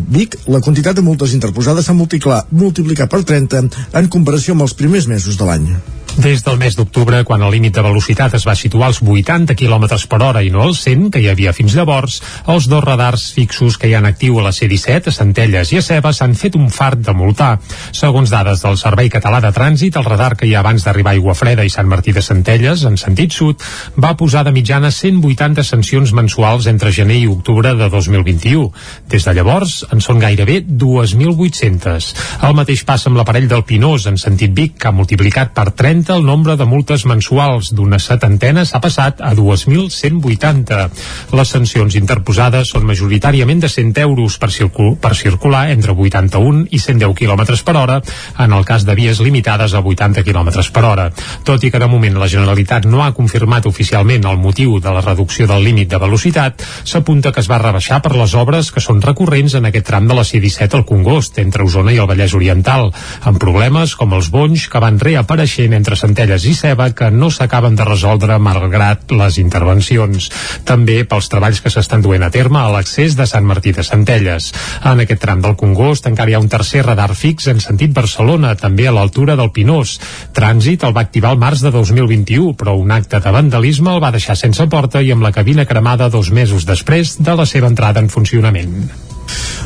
Vic, la quantitat de multes interposades s'ha multiplicat per 30 en comparació amb els primers mesos de l'any. Des del mes d'octubre, quan el límit de velocitat es va situar als 80 km per hora i no als 100, que hi havia fins llavors, els dos radars fixos que hi han actiu a la C-17, a Centelles i a Ceba, s'han fet un fart de multar. Segons dades del Servei Català de Trànsit, el radar que hi ha abans d'arribar a Aigua Freda i Sant Martí de Centelles, en sentit sud, va posar de mitjana 180 sancions mensuals entre gener i octubre de 2021. Des de llavors, en són gairebé 2.800. El mateix passa amb l'aparell del Pinós, en sentit Vic, que ha multiplicat per 30 augmenta el nombre de multes mensuals d'una setantena s'ha passat a 2.180. Les sancions interposades són majoritàriament de 100 euros per, circul per circular entre 81 i 110 km per hora en el cas de vies limitades a 80 km per hora. Tot i que de moment la Generalitat no ha confirmat oficialment el motiu de la reducció del límit de velocitat, s'apunta que es va rebaixar per les obres que són recurrents en aquest tram de la C-17 al Congost, entre Osona i el Vallès Oriental, amb problemes com els bonys que van reapareixent entre entre Centelles i Ceba que no s'acaben de resoldre malgrat les intervencions. També pels treballs que s'estan duent a terme a l'accés de Sant Martí de Centelles. En aquest tram del Congost encara hi ha un tercer radar fix en sentit Barcelona, també a l'altura del Pinós. Trànsit el va activar el març de 2021, però un acte de vandalisme el va deixar sense porta i amb la cabina cremada dos mesos després de la seva entrada en funcionament.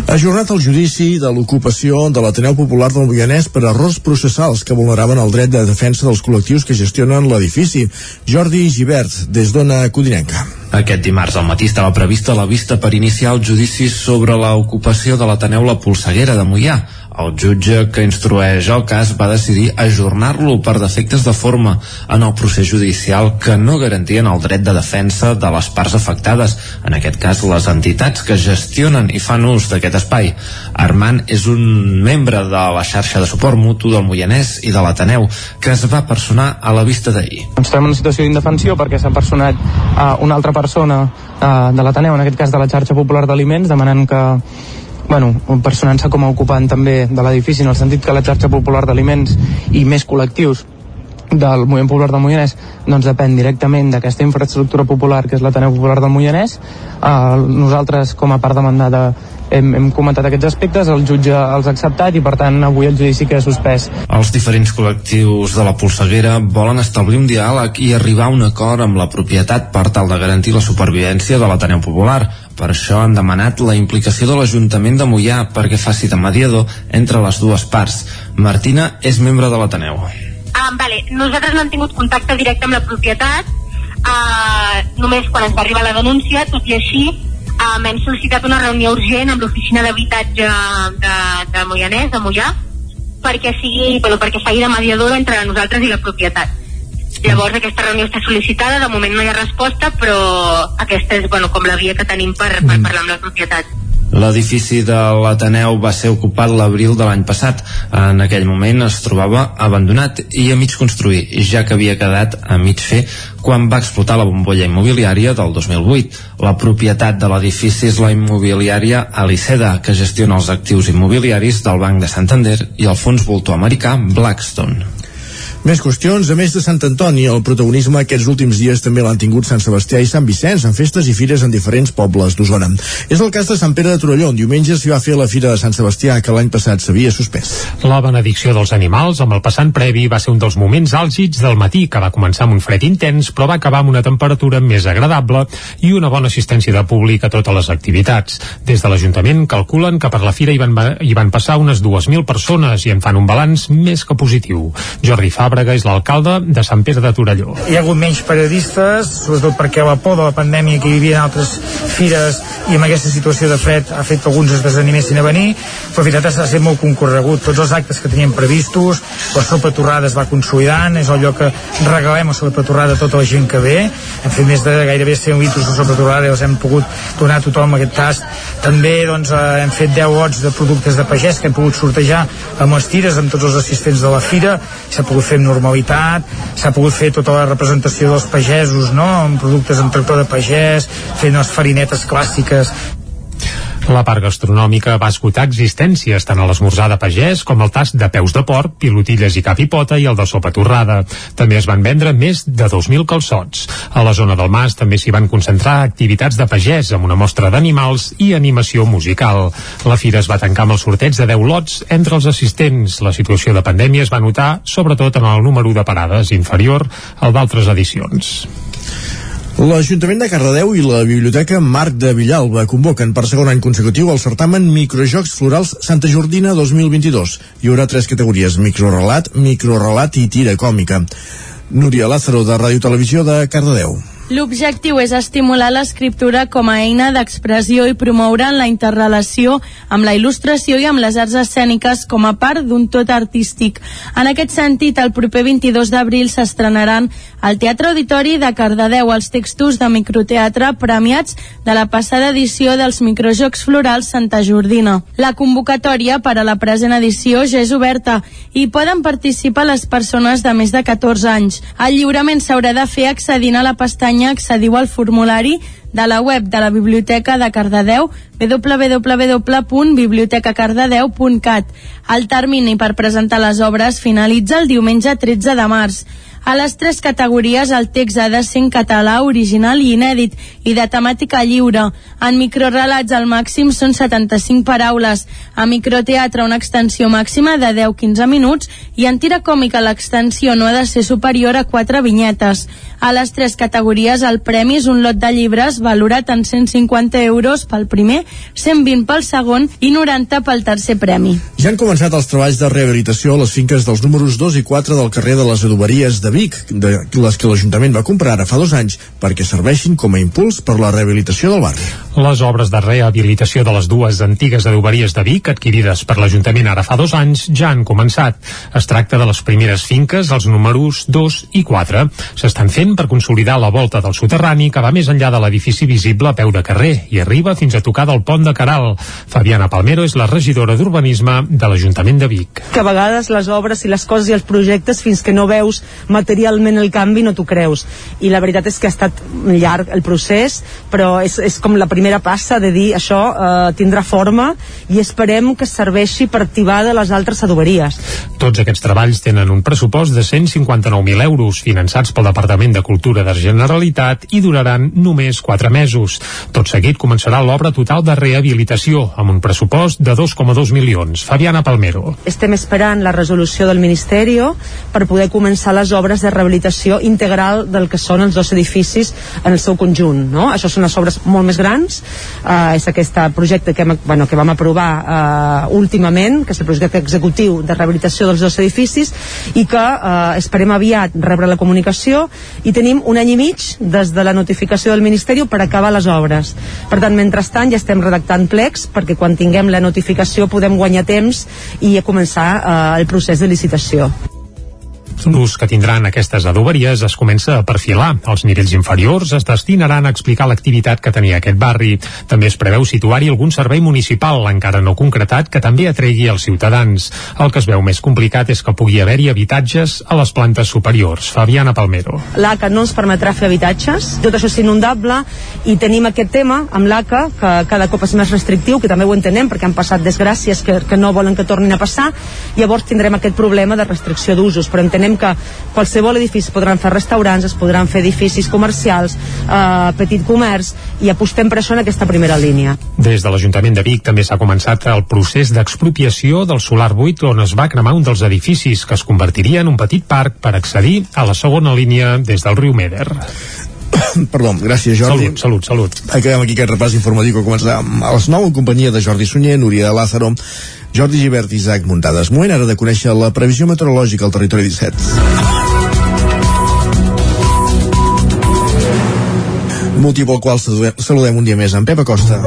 Ajornat el judici de l'ocupació de l'Ateneu Popular del Moianès per errors processals que vulneraven el dret de defensa dels col·lectius que gestionen l'edifici. Jordi Givert, des d'Ona Codinenca. Aquest dimarts al matí estava prevista la vista per iniciar el judici sobre l'ocupació de l'Ateneu La Polseguera de Moià. El jutge que instrueix el cas va decidir ajornar-lo per defectes de forma en el procés judicial que no garantien el dret de defensa de les parts afectades, en aquest cas les entitats que gestionen i fan ús d'aquest espai. Armand és un membre de la xarxa de suport mutu del Moianès i de l'Ateneu que es va personar a la vista d'ahir. Ens trobem en una situació d'indefensió perquè s'ha personat uh, una altra persona uh, de l'Ateneu, en aquest cas de la xarxa popular d'aliments, demanant que bueno, personant-se com a ocupant també de l'edifici en el sentit que la xarxa popular d'aliments i més col·lectius del moviment popular del Moianès doncs depèn directament d'aquesta infraestructura popular que és l'Ateneu Popular del Moianès uh, nosaltres com a part demandada hem, hem comentat aquests aspectes, el jutge els ha acceptat i per tant avui el judici queda suspès. Els diferents col·lectius de la polseguera volen establir un diàleg i arribar a un acord amb la propietat per tal de garantir la supervivència de l'Ateneu Popular. Per això han demanat la implicació de l'Ajuntament de Mollà perquè faci de mediador entre les dues parts. Martina és membre de l'Ateneu. Ah, vale. Nosaltres no hem tingut contacte directe amb la propietat, ah, només quan ens va arribar la denúncia, tot i així um, hem sol·licitat una reunió urgent amb l'oficina d'habitatge de, de Moianès, de Mollà, perquè sigui, bueno, perquè faci de mediadora entre nosaltres i la propietat. Llavors aquesta reunió està sol·licitada, de moment no hi ha resposta, però aquesta és bueno, com la via que tenim per, per Mm. parlar amb la propietat. L'edifici de l'Ateneu va ser ocupat l'abril de l'any passat. En aquell moment es trobava abandonat i a mig construir, ja que havia quedat a mig fer quan va explotar la bombolla immobiliària del 2008. La propietat de l'edifici és la immobiliària Aliceda, que gestiona els actius immobiliaris del Banc de Santander i el fons voltor americà Blackstone. Més qüestions, a més de Sant Antoni, el protagonisme aquests últims dies també l'han tingut Sant Sebastià i Sant Vicenç, en festes i fires en diferents pobles d'Osona. És el cas de Sant Pere de Torelló, on diumenge s'hi va fer la Fira de Sant Sebastià, que l'any passat s'havia suspès. La benedicció dels animals amb el passant previ va ser un dels moments àlgids del matí, que va començar amb un fred intens, però va acabar amb una temperatura més agradable i una bona assistència de públic a totes les activitats. Des de l'Ajuntament calculen que per la fira hi van, hi van passar unes 2.000 persones i en fan un balanç més que positiu. Jordi Fàbrega és l'alcalde de Sant Pere de Torelló. Hi ha hagut menys periodistes, sobretot perquè la por de la pandèmia que hi havia en altres fires i amb aquesta situació de fred ha fet que alguns es desanimessin a venir, però la veritat ha estat molt concorregut. Tots els actes que teníem previstos, la sopa torrada es va consolidant, és el lloc que regalem la sopa torrada a tota la gent que ve. Hem fet més de gairebé 100 litres de sopa torrada i els hem pogut donar a tothom aquest tast. També doncs, eh, hem fet 10 lots de productes de pagès que hem pogut sortejar amb les tires amb tots els assistents de la fira, s'ha pogut fer amb normalitat, s'ha pogut fer tota la representació dels pagesos, no?, amb productes amb tractor de pagès, fent les farinetes clàssiques, La part gastronòmica va esgotar existències tant a l'esmorzar de pagès com el tast de peus de porc, pilotilles i cap i pota i el de sopa torrada. També es van vendre més de 2.000 calçots. A la zona del Mas també s'hi van concentrar activitats de pagès amb una mostra d'animals i animació musical. La fira es va tancar amb el sorteig de 10 lots entre els assistents. La situació de pandèmia es va notar sobretot en el número de parades inferior al d'altres edicions. L'Ajuntament de Cardedeu i la Biblioteca Marc de Villalba convoquen per segon any consecutiu el certamen Microjocs Florals Santa Jordina 2022. Hi haurà tres categories, microrelat, microrelat i tira còmica. Núria Lázaro, de Ràdio Televisió de Cardedeu. L'objectiu és estimular l'escriptura com a eina d'expressió i promoure la interrelació amb la il·lustració i amb les arts escèniques com a part d'un tot artístic. En aquest sentit, el proper 22 d'abril s'estrenaran al Teatre Auditori de Cardedeu els textos de microteatre premiats de la passada edició dels Microjocs Florals Santa Jordina. La convocatòria per a la present edició ja és oberta i poden participar les persones de més de 14 anys. El lliurament s'haurà de fer accedint a la pestanya accediu al formulari de la web de la Biblioteca de Cardedeu www.bibliotecacardedeu.cat. El termini per presentar les obres finalitza el diumenge 13 de març. A les tres categories el text ha de ser en català, original i inèdit i de temàtica lliure. En microrelats el màxim són 75 paraules. A microteatre una extensió màxima de 10-15 minuts i en tira còmica l'extensió no ha de ser superior a 4 vinyetes. A les tres categories el premi és un lot de llibres valorat en 150 euros pel primer, 120 pel segon i 90 pel tercer premi. Ja han començat els treballs de rehabilitació a les finques dels números 2 i 4 del carrer de les Adoberies de Vic, de les que l'Ajuntament va comprar ara fa dos anys perquè serveixin com a impuls per la rehabilitació del barri. Les obres de rehabilitació de les dues antigues adoberies de Vic, adquirides per l'Ajuntament ara fa dos anys, ja han començat. Es tracta de les primeres finques, els números 2 i 4. S'estan fent per consolidar la volta del soterrani que va més enllà de l'edifici visible a peu de carrer i arriba fins a tocar del pont de Caral. Fabiana Palmero és la regidora d'Urbanisme de l'Ajuntament de Vic. Que a vegades les obres i les coses i els projectes, fins que no veus materialment el canvi, no t'ho creus. I la veritat és que ha estat llarg el procés, però és, és com la primera passa de dir això eh, tindrà forma i esperem que serveixi per activar de les altres adoberies. Tots aquests treballs tenen un pressupost de 159.000 euros finançats pel Departament de Cultura de Generalitat i duraran només 4 mesos. Tot seguit començarà l'obra total de rehabilitació amb un pressupost de 2,2 milions. Fabiana Palmero. Estem esperant la resolució del Ministeri per poder començar les obres de rehabilitació integral del que són els dos edificis en el seu conjunt. No? Això són unes obres molt més grans, eh, és aquest projecte que, hem, bueno, que vam aprovar eh, últimament, que és el projecte executiu de rehabilitació dels dos edificis, i que eh, esperem aviat rebre la comunicació i tenim un any i mig des de la notificació del Ministeri per acabar les obres. Per tant, mentrestant ja estem redactant plecs perquè quan tinguem la notificació podem guanyar temps i començar eh, el procés de licitació. L'ús que tindran aquestes adoberies es comença a perfilar. Els nivells inferiors es destinaran a explicar l'activitat que tenia aquest barri. També es preveu situar-hi algun servei municipal, encara no concretat, que també atregui els ciutadans. El que es veu més complicat és que pugui haver-hi habitatges a les plantes superiors. Fabiana Palmero. L'ACA no ens permetrà fer habitatges, tot això és inundable i tenim aquest tema amb l'ACA que cada cop és més restrictiu, que també ho entenem perquè han passat desgràcies que, que no volen que tornin a passar, llavors tindrem aquest problema de restricció d'usos, però entenem que qualsevol edifici podran fer restaurants, es podran fer edificis comercials, eh, petit comerç, i apostem per això en aquesta primera línia. Des de l'Ajuntament de Vic també s'ha començat el procés d'expropiació del solar buit on es va cremar un dels edificis que es convertiria en un petit parc per accedir a la segona línia des del riu Meder. *coughs* Perdó, gràcies Jordi. Salut, salut, salut. Acabem aquí aquest repàs informatiu que començarà a les 9 en companyia de Jordi Sunyer, Núria de Lázaro, Jordi Givert i Isaac Muntades. Moment ara de conèixer la previsió meteorològica al territori 17. Motiu pel qual saludem, un dia més en Pep Acosta.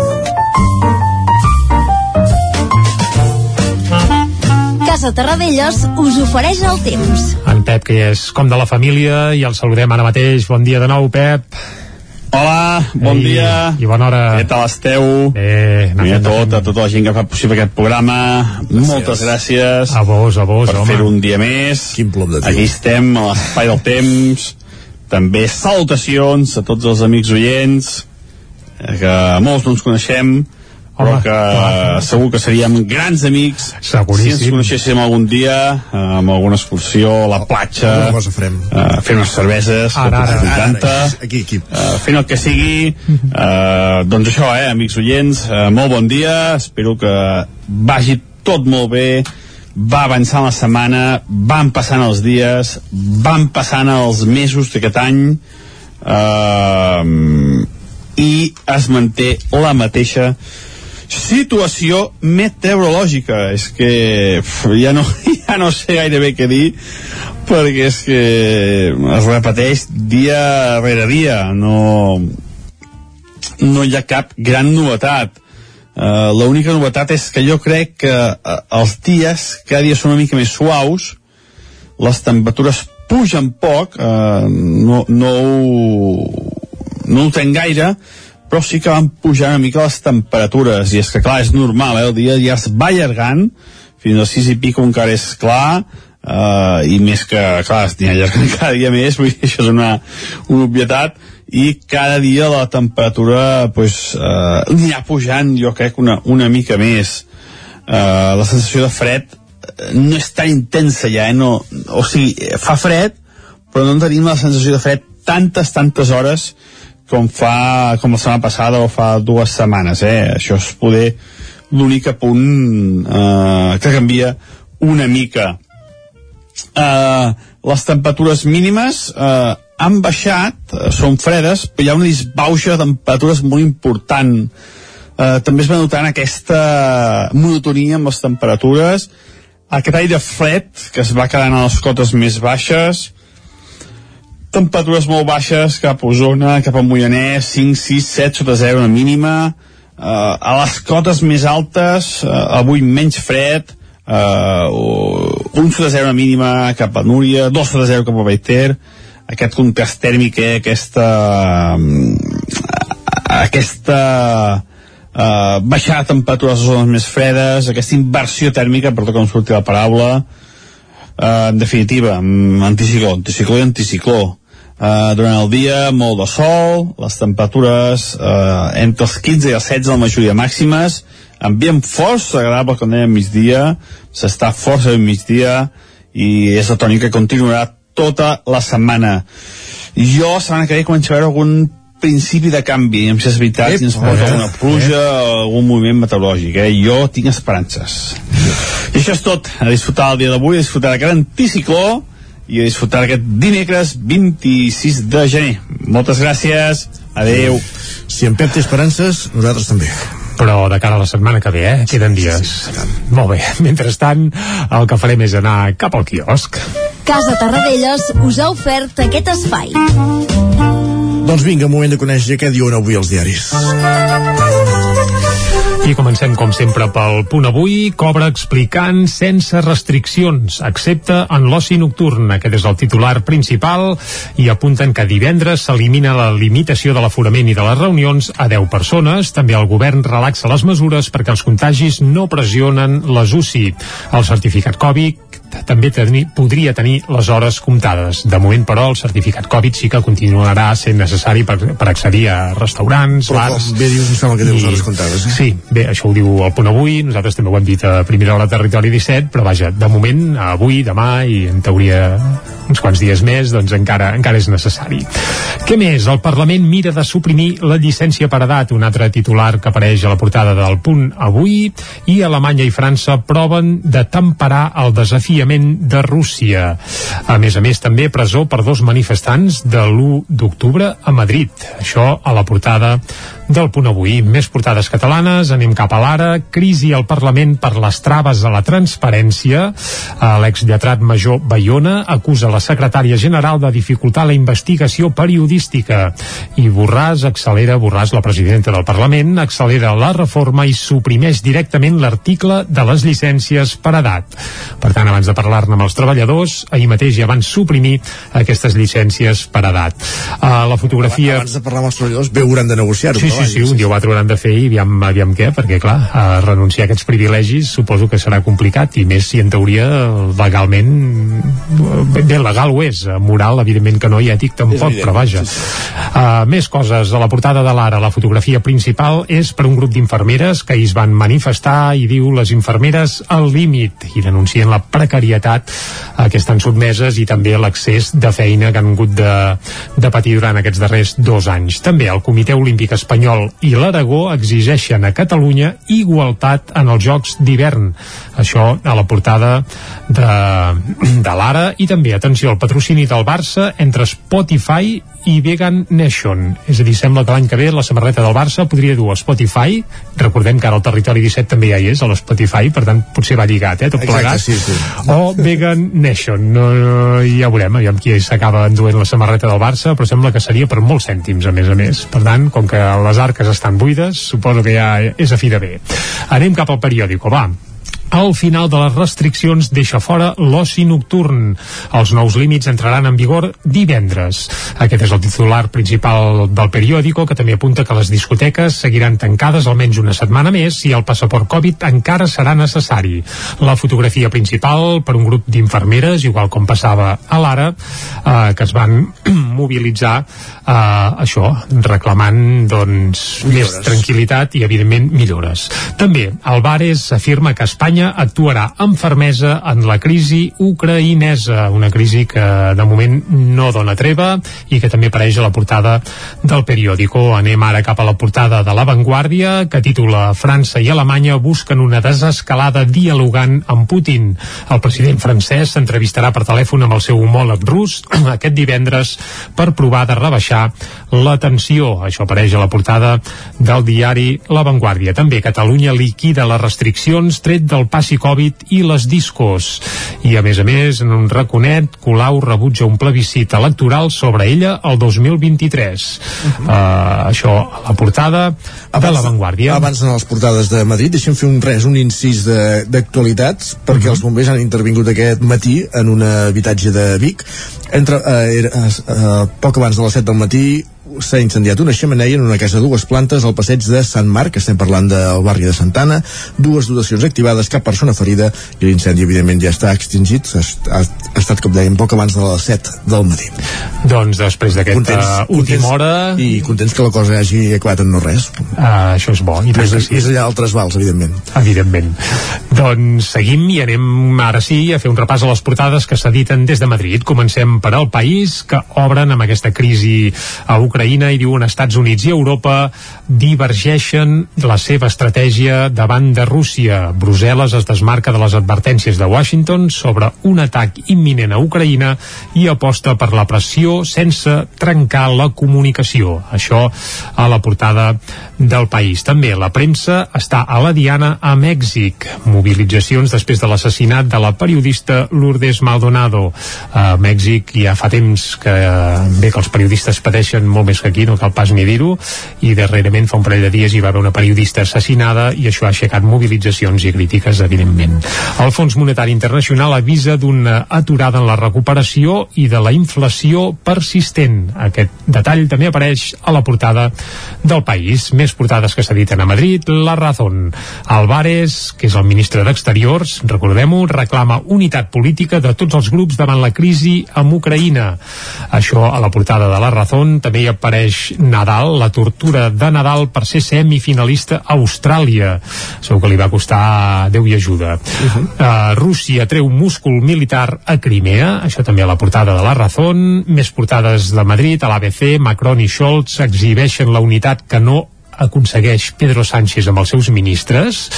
Casa Terradellos us ofereix el temps. En Pep, que és com de la família, i el saludem ara mateix. Bon dia de nou, Pep. Hola, bon Ei, dia. I bona hora. Què tal esteu? Bé, I a tot, a tota la gent que fa possible aquest programa. Gràcies. Moltes gràcies. A vos, a vos, per home. fer un dia més. Quin plom de tio. Aquí estem, a l'espai del temps. També salutacions a tots els amics oients, eh, que molts no ens coneixem, però Home, que clar. segur que seríem grans amics Seguríssim. si ens coneixéssim algun dia eh, amb alguna excursió a la platja Alguna cosa farem. eh, fent unes cerveses Ara, ara, ens encanta Aquí, aquí. eh, fent el que sigui eh, doncs això, eh, amics oients eh, molt bon dia, espero que vagi tot molt bé va avançant la setmana van passant els dies van passant els mesos d'aquest any eh, i es manté la mateixa situació meteorològica. És que uf, ja, no, *laughs* ja no sé gaire bé què dir perquè és que es repeteix dia rere dia. No, no hi ha cap gran novetat. Uh, l'única novetat és que jo crec que uh, els dies cada dia són una mica més suaus les temperatures pugen poc uh, no, no, ho, no ho tenc gaire però sí que van pujar una mica les temperatures i és que clar, és normal, eh? el dia ja es va allargant fins als 6 i pico encara és clar uh, i més que, clar, es anirà allargant *laughs* cada dia més, vull dir, això és una, una obvietat i cada dia la temperatura pues, eh, anirà pujant jo crec una, una mica més eh, la sensació de fred eh, no és tan intensa ja eh? no, o sigui, eh, fa fred però no tenim la sensació de fred tantes, tantes hores com fa com la setmana passada o fa dues setmanes eh? això és poder l'únic punt eh, que canvia una mica eh, les temperatures mínimes eh, han baixat, eh, són fredes, però hi ha una disbauxa de temperatures molt important. Eh, també es va notant aquesta monotonia amb les temperatures, aquest aire fred que es va quedant a les cotes més baixes, temperatures molt baixes cap a Osona, cap a Moianès, 5, 6, 7 sota 0 una mínima, eh, a les cotes més altes, eh, avui menys fred, eh, un sota 0 una mínima cap a Núria, 2 sota 0 cap a Baiter, aquest contrast tèrmic, eh, aquesta aquesta uh, baixar de temperatures a les zones més fredes, aquesta inversió tèrmica, per tot com surti la paraula, uh, en definitiva, anticicló, anticicló i anticicló. Uh, durant el dia, molt de sol, les temperatures uh, entre els 15 i els 16 la majoria màximes, ambient força agradable quan dèiem migdia, s'està força ben migdia i és la tònica que continuarà tota la setmana. Jo, la setmana que ve començo a veure algun principi de canvi, amb si és veritat, si ens posa alguna pluja o algun moviment meteorològic, eh? Jo tinc esperances. I això és tot. A disfrutar el dia d'avui, a disfrutar aquest anticicló i a disfrutar aquest dimecres 26 de gener. Moltes gràcies. Adeu. Si en Pep té esperances, nosaltres també però de cara a la setmana que ve, eh? Queden dies. Sí, sí, Molt bé. *laughs* Mentrestant, el que farem és anar cap al quiosc. Casa Tarradellas us ha ofert aquest espai. Doncs vinga, moment de conèixer què diuen avui els diaris. I comencem, com sempre, pel punt avui. Cobra explicant sense restriccions, excepte en l'oci nocturn. Aquest és el titular principal i apunten que divendres s'elimina la limitació de l'aforament i de les reunions a 10 persones. També el govern relaxa les mesures perquè els contagis no pressionen les UCI. El certificat Covid també tenir, podria tenir les hores comptades. De moment, però, el certificat Covid sí que continuarà sent necessari per, per accedir a restaurants, però bars... Com bé dius, em sembla que té les hores comptades. Eh? Sí, bé, això ho diu el punt avui, nosaltres també ho hem dit a primera hora territori 17, però vaja, de moment, avui, demà i en teoria uns quants dies més, doncs encara, encara és necessari. Què més? El Parlament mira de suprimir la llicència per edat, un altre titular que apareix a la portada del punt avui, i Alemanya i França proven de temperar el desafiament de Rússia. A més a més, també presó per dos manifestants de l'1 d'octubre a Madrid. Això a la portada del punt avui. Més portades catalanes, anem cap a l'ara. Crisi al Parlament per les traves a la transparència. L'exlletrat major Bayona acusa la secretària general de dificultar la investigació periodística. I Borràs accelera, Borràs, la presidenta del Parlament, accelera la reforma i suprimeix directament l'article de les llicències per edat. Per tant, abans de parlar-ne amb els treballadors, ahir mateix ja van suprimir aquestes llicències per edat. Uh, la fotografia... Abans de parlar amb els treballadors, bé hauran de negociar-ho. Sí, sí, sí, un dia ho hauran de fer i aviam, aviam què, perquè clar, a renunciar a aquests privilegis suposo que serà complicat i més si en teoria legalment bé, legal ho és, moral evidentment que no, i ètic tampoc, però vaja sí, sí. Uh, més coses, a la portada de l'Ara la fotografia principal és per un grup d'infermeres que es van manifestar i diu les infermeres al límit i denuncien la precarietat a què estan sotmeses i també l'accés de feina que han hagut de, de patir durant aquests darrers dos anys. També el Comitè Olímpic Espanyol i l'Aragó exigeixen a Catalunya igualtat en els Jocs d'hivern. Això a la portada de, de l'Ara i també, atenció, el patrocini del Barça entre Spotify i Vegan Nation. És a dir, sembla que l'any que ve la samarreta del Barça podria dur a Spotify, recordem que ara el territori 17 també ja hi és, a l'Spotify, per tant potser va lligat, eh, tot plegat. Exacte, sí, sí. O Vegan Nation. No, no, ja veurem, aviam qui s'acaba enduent la samarreta del Barça, però sembla que seria per molts cèntims, a més a més. Per tant, com que les arques estan buides, suposo que ja és a fi de bé. Anem cap al periòdico, va. El final de les restriccions deixa fora l'oci nocturn. Els nous límits entraran en vigor divendres. Aquest és el titular principal del periòdico, que també apunta que les discoteques seguiran tancades almenys una setmana més i el passaport Covid encara serà necessari. La fotografia principal per un grup d'infermeres, igual com passava a l'ara, eh, que es van *clears throat* mobilitzar eh, això, reclamant doncs, més tranquil·litat i, evidentment, millores. També, Alvarez afirma que Espanya Espanya actuarà amb fermesa en la crisi ucraïnesa, una crisi que de moment no dona treva i que també apareix a la portada del periòdico. Anem ara cap a la portada de La Vanguardia, que titula França i Alemanya busquen una desescalada dialogant amb Putin. El president francès s'entrevistarà per telèfon amb el seu homòleg rus *clears throat* aquest divendres per provar de rebaixar la tensió. Això apareix a la portada del diari La Vanguardia. També Catalunya liquida les restriccions tret del passi Covid i les discos. I a més a més, en un raconet, Colau rebutja un plebiscit electoral sobre ella el 2023. Uh -huh. uh, això a la portada abans, de La Vanguardia. Abans de les portades de Madrid, deixem fer un res, un incís d'actualitats, perquè uh -huh. els bombers han intervingut aquest matí en un habitatge de Vic. Entre, uh, era, uh, poc abans de les 7 del matí, s'ha incendiat una xemeneia en una casa de dues plantes al passeig de Sant Marc, estem parlant del barri de Santana, dues dotacions activades, cap persona ferida i l'incendi evidentment ja està extingit, ha, ha, ha estat com dèiem poc abans de les 7 del matí. Doncs després d'aquesta uh, última hora... I contents que la cosa hagi acabat en no res. Uh, això és bo. I més, sí. més allà altres vals, evidentment. Evidentment. Doncs seguim i anem ara sí a fer un repàs a les portades que s'editen des de Madrid. Comencem per al país que obren amb aquesta crisi a Ucraïna i diuen Estats Units i Europa divergeixen la seva estratègia davant de Rússia. Brussel·les es desmarca de les advertències de Washington sobre un atac imminent a Ucraïna i aposta per la pressió sense trencar la comunicació. Això a la portada del país. També la premsa està a la diana a Mèxic. Mobilitzacions després de l'assassinat de la periodista Lourdes Maldonado. A Mèxic ja fa temps que bé que els periodistes pateixen molt més que aquí, no cal pas ni dir-ho, i darrerament fa un parell de dies hi va haver una periodista assassinada i això ha aixecat mobilitzacions i crítiques, evidentment. El Fons Monetari Internacional avisa d'una aturada en la recuperació i de la inflació persistent. Aquest detall també apareix a la portada del país. Més portades que s'editen a Madrid, La Razón. Álvarez, que és el ministre d'Exteriors, recordem-ho, reclama unitat política de tots els grups davant la crisi amb Ucraïna. Això a la portada de La Razón també hi apareix Nadal, la tortura de Nadal per ser semifinalista a Austràlia. Segur que li va costar Déu i ajuda. Uh -huh. uh, Rússia treu múscul militar a Crimea, això també a la portada de La Razón. Més portades de Madrid, a l'ABC, Macron i Scholz exhibeixen la unitat que no aconsegueix Pedro Sánchez amb els seus ministres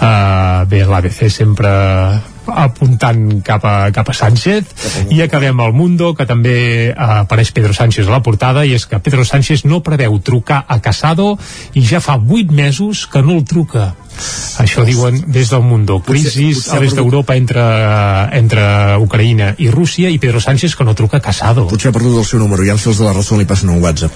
uh, bé, l'ABC sempre apuntant cap a, cap a Sánchez. I acabem al Mundo que també uh, apareix Pedro Sánchez a la portada i és que Pedro Sánchez no preveu trucar a Casado i ja fa 8 mesos que no el truca això diuen des del Mundo. Crisis a l'est d'Europa entre, entre Ucraïna i Rússia i Pedro Sánchez que no truca Casado. Potser ha perdut el seu número, ja els de la raó li passen un WhatsApp.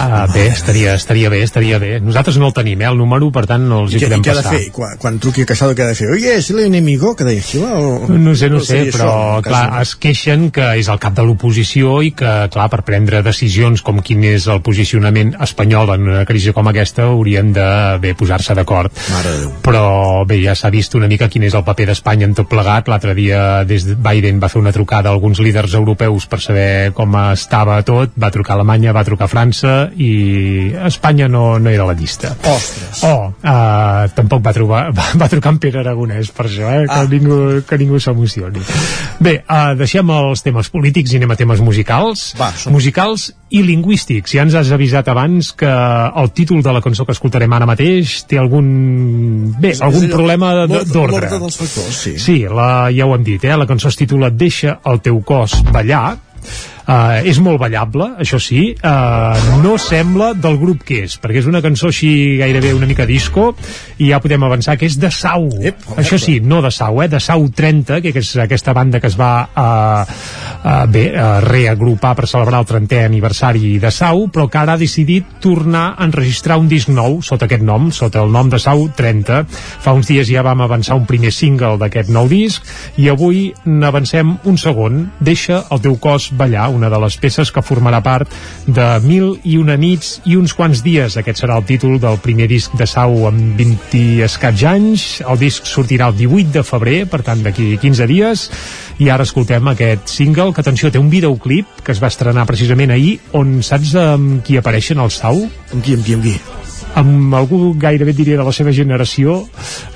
Ah, bé, estaria, estaria bé, estaria bé. Nosaltres no el tenim, eh, el número, per tant no els hi podem passar. I què ha de fer? Quan, quan truqui a Casado, què ha de fer? Oye, és l'enemigo, que deia Gila? O... No sé, no, no sé, però això, clar, es queixen que és el cap de l'oposició i que, clar, per prendre decisions com quin és el posicionament espanyol en una crisi com aquesta haurien de bé posar-se d'acord. Mare. Però bé, ja s'ha vist una mica quin és el paper d'Espanya en tot plegat. L'altre dia des de Biden va fer una trucada a alguns líders europeus per saber com estava tot, va trucar a Alemanya, va trucar a França i Espanya no, no era a la llista. Ostres. Oh, uh, tampoc va, trobar, va, *laughs* va trucar en Pere Aragonès per això, eh? que, ah. ningú, que ningú s'emocioni. Bé, uh, deixem els temes polítics i anem a temes musicals. Va, som... Musicals i lingüístics. Ja ens has avisat abans que el títol de la cançó que escoltarem ara mateix té algun... Bé, algun problema d'ordre. dels factors, sí. Sí, la, ja ho hem dit, eh? la cançó es titula Deixa el teu cos ballar, Uh, és molt ballable, això sí. Uh, no sembla del grup que és perquè és una cançó així gairebé una mica disco i ja podem avançar que és de Sau. Ep, això sí, no de Sau, eh, de Sau 30 que és aquesta banda que es va uh, uh, bé, uh, reagrupar per celebrar el 30è aniversari de Sau però que ara ha decidit tornar a enregistrar un disc nou sota aquest nom, sota el nom de Sau 30 fa uns dies ja vam avançar un primer single d'aquest nou disc i avui n'avancem un segon. Deixa el teu cos ballar una de les peces que formarà part de Mil i una nits i uns quants dies. Aquest serà el títol del primer disc de Sau amb 20 escaig anys. El disc sortirà el 18 de febrer, per tant d'aquí 15 dies, i ara escoltem aquest single, que atenció, té un videoclip que es va estrenar precisament ahir, on saps amb qui apareixen el Sau? Amb qui, amb qui, amb qui? Amb algú gairebé diria de la seva generació,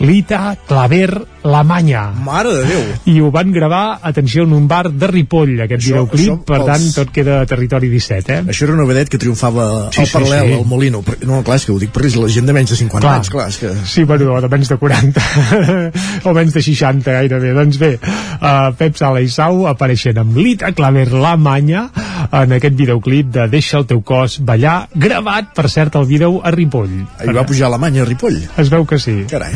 Lita Claver La Manya. Mare de Déu! I ho van gravar, atenció, en un bar de Ripoll, aquest Això- videoclip, això per pels- tant, tot queda a territori 17, eh? Això era una vedet que triomfava Sí, al sí, paral·lel, sí. al Molino. No, clar, és que ho dic perquè és la gent de menys de 50 anys, clar, és que... Sí, bueno, de menys de 40 *laughs* o menys de 60 gairebé doncs bé, uh, Pep Sala i Sau apareixen amb Lita Claver la Manya en aquest videoclip de Deixa el teu cos ballar, gravat per cert el vídeo a Ripoll Hi va pujar la manya a Ripoll. es veu que sí Carai.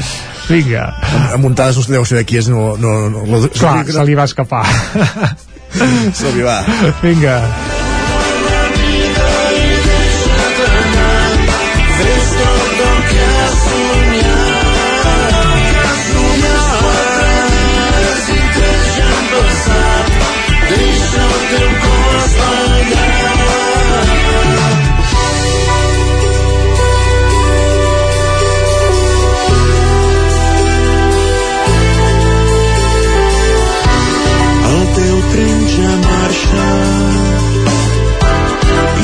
vinga, A Muntades no deu saber qui és, no... no, no, no clar, se li va escapar se li va. vinga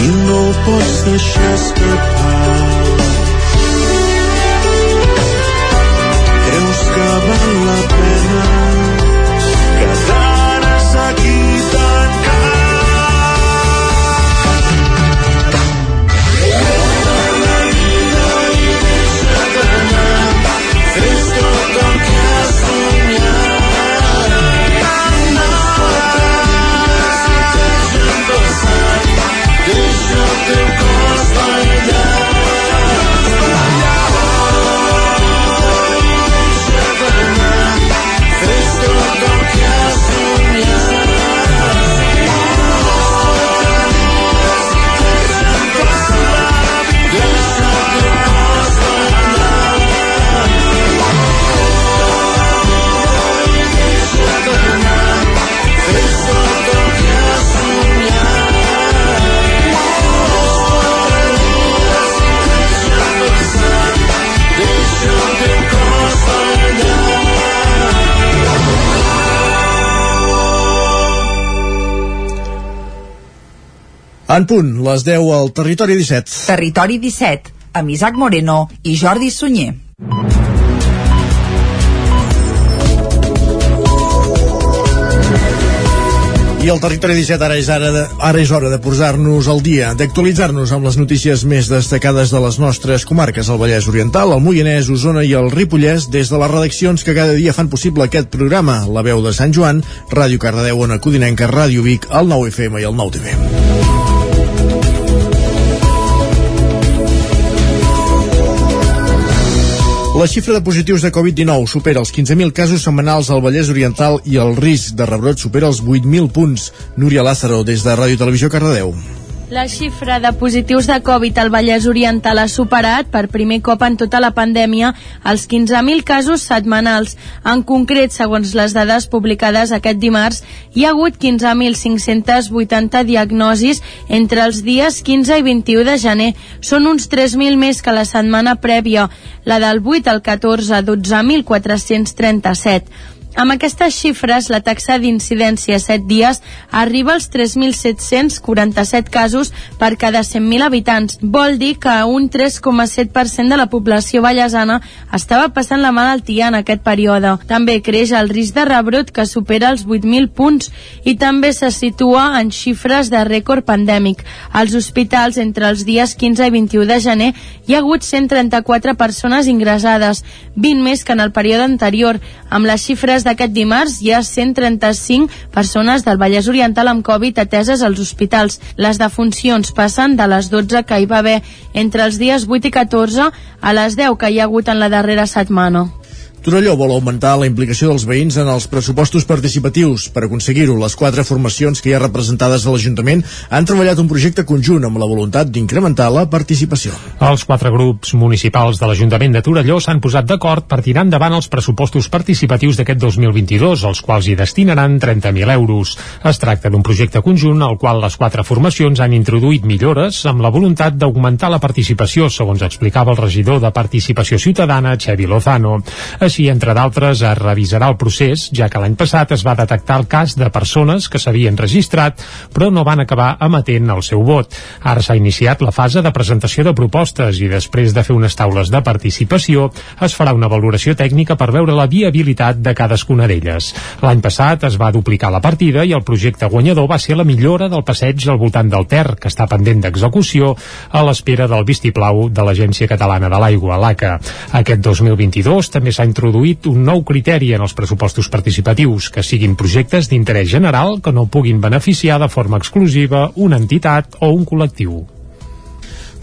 i no el pots En punt, les 10 al Territori 17. Territori 17, amb Isaac Moreno i Jordi Sunyer. I el Territori 17 ara és, ara de, ara és hora de posar-nos al dia, d'actualitzar-nos amb les notícies més destacades de les nostres comarques, el Vallès Oriental, el Moianès, Osona i el Ripollès, des de les redaccions que cada dia fan possible aquest programa, la veu de Sant Joan, Ràdio Cardedeu, Ona Codinenca, Ràdio Vic, el 9 FM i el 9 La xifra de positius de Covid-19 supera els 15.000 casos setmanals al Vallès Oriental i el risc de rebrot supera els 8.000 punts. Núria Lázaro, des de Ràdio Televisió Cardedeu. La xifra de positius de Covid al Vallès Oriental ha superat per primer cop en tota la pandèmia els 15.000 casos setmanals. En concret, segons les dades publicades aquest dimarts, hi ha hagut 15.580 diagnosis entre els dies 15 i 21 de gener. Són uns 3.000 més que la setmana prèvia, la del 8 al 14, 12.437. Amb aquestes xifres, la taxa d'incidència a 7 dies arriba als 3.747 casos per cada 100.000 habitants. Vol dir que un 3,7% de la població ballesana estava passant la malaltia en aquest període. També creix el risc de rebrot que supera els 8.000 punts i també se situa en xifres de rècord pandèmic. Als hospitals, entre els dies 15 i 21 de gener, hi ha hagut 134 persones ingressades, 20 més que en el període anterior. Amb les xifres d'aquest dimarts hi ha 135 persones del Vallès Oriental amb Covid ateses als hospitals. Les defuncions passen de les 12 que hi va haver entre els dies 8 i 14 a les 10 que hi ha hagut en la darrera setmana. Torelló vol augmentar la implicació dels veïns en els pressupostos participatius. Per aconseguir-ho, les quatre formacions que hi ha representades a l'Ajuntament han treballat un projecte conjunt amb la voluntat d'incrementar la participació. Els quatre grups municipals de l'Ajuntament de Torelló s'han posat d'acord per tirar endavant els pressupostos participatius d'aquest 2022, els quals hi destinaran 30.000 euros. Es tracta d'un projecte conjunt al qual les quatre formacions han introduït millores amb la voluntat d'augmentar la participació, segons explicava el regidor de Participació Ciutadana, Xevi Lozano. Així Així, entre d'altres, es revisarà el procés, ja que l'any passat es va detectar el cas de persones que s'havien registrat però no van acabar emetent el seu vot. Ara s'ha iniciat la fase de presentació de propostes i després de fer unes taules de participació es farà una valoració tècnica per veure la viabilitat de cadascuna d'elles. L'any passat es va duplicar la partida i el projecte guanyador va ser la millora del passeig al voltant del Ter, que està pendent d'execució a l'espera del vistiplau de l'Agència Catalana de l'Aigua, l'ACA. Aquest 2022 també s'ha introduït un nou criteri en els pressupostos participatius, que siguin projectes d'interès general que no puguin beneficiar de forma exclusiva una entitat o un col·lectiu.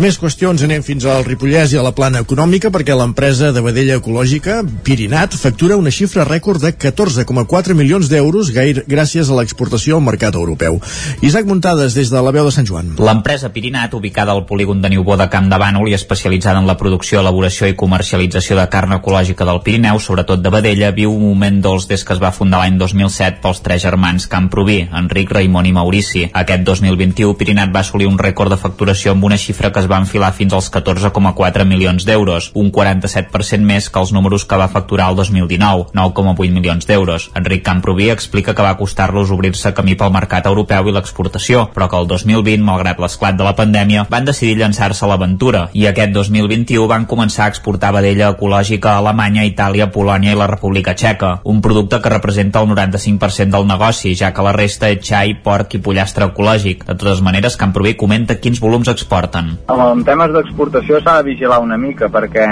Més qüestions, anem fins al Ripollès i a la plana econòmica perquè l'empresa de vedella ecològica, Pirinat, factura una xifra rècord de 14,4 milions d'euros gràcies a l'exportació al mercat europeu. Isaac Muntades, des de la veu de Sant Joan. L'empresa Pirinat, ubicada al polígon de Niubó de Camp de Bànol i especialitzada en la producció, elaboració i comercialització de carn ecològica del Pirineu, sobretot de vedella, viu un moment dolç des que es va fundar l'any 2007 pels tres germans Camproví, Enric, Raimon i Maurici. Aquest 2021, Pirinat va assolir un rècord de facturació amb una xifra que es va enfilar fins als 14,4 milions d'euros, un 47% més que els números que va facturar el 2019, 9,8 milions d'euros. Enric Camproví explica que va costar-los obrir-se camí pel mercat europeu i l'exportació, però que el 2020, malgrat l'esclat de la pandèmia, van decidir llançar-se a l'aventura i aquest 2021 van començar a exportar vedella ecològica a Alemanya, Itàlia, Polònia i la República Txeca, un producte que representa el 95% del negoci, ja que la resta és xai, porc i pollastre ecològic. De totes maneres, Camproví comenta quins volums exporten. En temes d'exportació s'ha de vigilar una mica perquè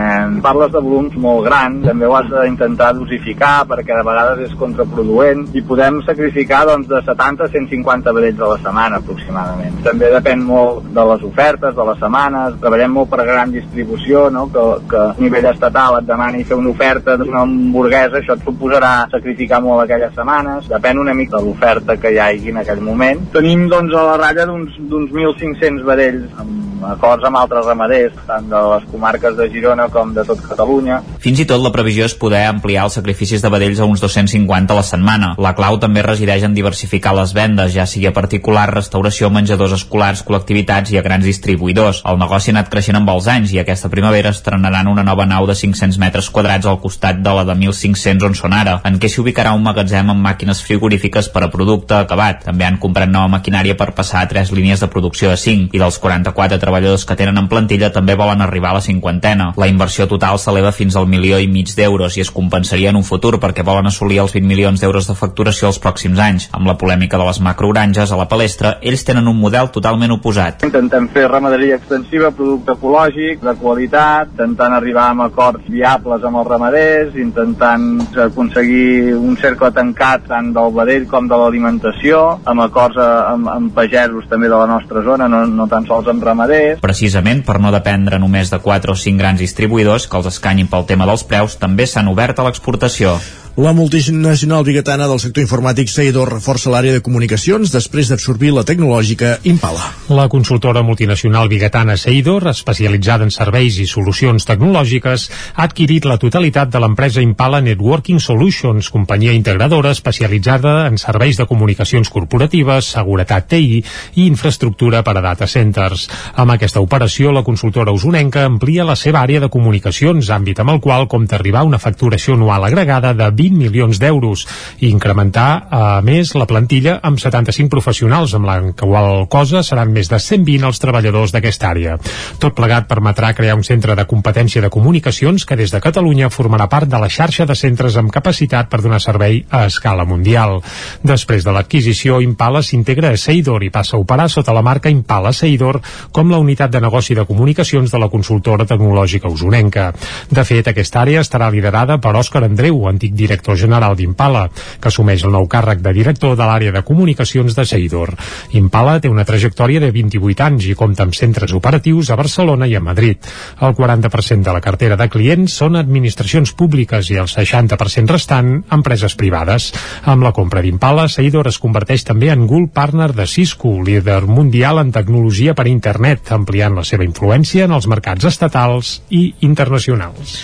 parles de volums molt grans, també ho has d'intentar dosificar perquè de vegades és contraproduent i podem sacrificar doncs, de 70 a 150 vedells a la setmana aproximadament. També depèn molt de les ofertes, de les setmanes, treballem molt per gran distribució, no? que, que a nivell estatal et demani fer una oferta d'una hamburguesa, això et suposarà sacrificar molt aquelles setmanes, depèn una mica de l'oferta que hi hagi en aquell moment. Tenim doncs a la ratlla d'uns 1.500 vedells amb acords amb altres ramaders, tant de les comarques de Girona com de tot Catalunya. Fins i tot la previsió és poder ampliar els sacrificis de vedells a uns 250 a la setmana. La clau també resideix en diversificar les vendes, ja sigui a particular, restauració, menjadors escolars, col·lectivitats i a grans distribuïdors. El negoci ha anat creixent amb els anys i aquesta primavera estrenaran una nova nau de 500 metres quadrats al costat de la de 1.500 on són ara, en què s'hi ubicarà un magatzem amb màquines frigorífiques per a producte acabat. També han comprat nova maquinària per passar a tres línies de producció de 5 i dels 44 treballadors que tenen en plantilla també volen arribar a la cinquantena. La inversió total s'eleva fins al milió i mig d'euros i es compensaria en un futur perquè volen assolir els 20 milions d'euros de facturació els pròxims anys. Amb la polèmica de les macrogranges a la palestra, ells tenen un model totalment oposat. Intentem fer ramaderia extensiva, producte ecològic, de qualitat, intentant arribar a acords viables amb els ramaders, intentant aconseguir un cercle tancat tant del vedell com de l'alimentació, amb acords amb, amb pagesos també de la nostra zona, no, no tan sols amb ramaders. Precisament per no dependre només de 4 o 5 grans distribuïdors que els escanyin pel tema dels preus, també s'han obert a l'exportació. La multinacional biguetana del sector informàtic Seidor reforça l'àrea de comunicacions després d'absorbir la tecnològica Impala. La consultora multinacional biguetana Seidor, especialitzada en serveis i solucions tecnològiques, ha adquirit la totalitat de l'empresa Impala Networking Solutions, companyia integradora especialitzada en serveis de comunicacions corporatives, seguretat TI i infraestructura per a data centers. Amb aquesta operació, la consultora usonenca amplia la seva àrea de comunicacions, àmbit amb el qual compta arribar una facturació anual agregada de 20 milions d'euros i incrementar, a més, la plantilla amb 75 professionals, amb la qual cosa seran més de 120 els treballadors d'aquesta àrea. Tot plegat permetrà crear un centre de competència de comunicacions que des de Catalunya formarà part de la xarxa de centres amb capacitat per donar servei a escala mundial. Després de l'adquisició, Impala s'integra a Seidor i passa a operar sota la marca Impala Seidor com la unitat de negoci de comunicacions de la consultora tecnològica usonenca. De fet, aquesta àrea estarà liderada per Òscar Andreu, antic director general d'Impala, que assumeix el nou càrrec de director de l'àrea de comunicacions de Seidor. Impala té una trajectòria de 28 anys i compta amb centres operatius a Barcelona i a Madrid. El 40% de la cartera de clients són administracions públiques i el 60% restant empreses privades. Amb la compra d'Impala, Seidor es converteix també en Gold Partner de Cisco, líder mundial en tecnologia per internet, ampliant la seva influència en els mercats estatals i internacionals.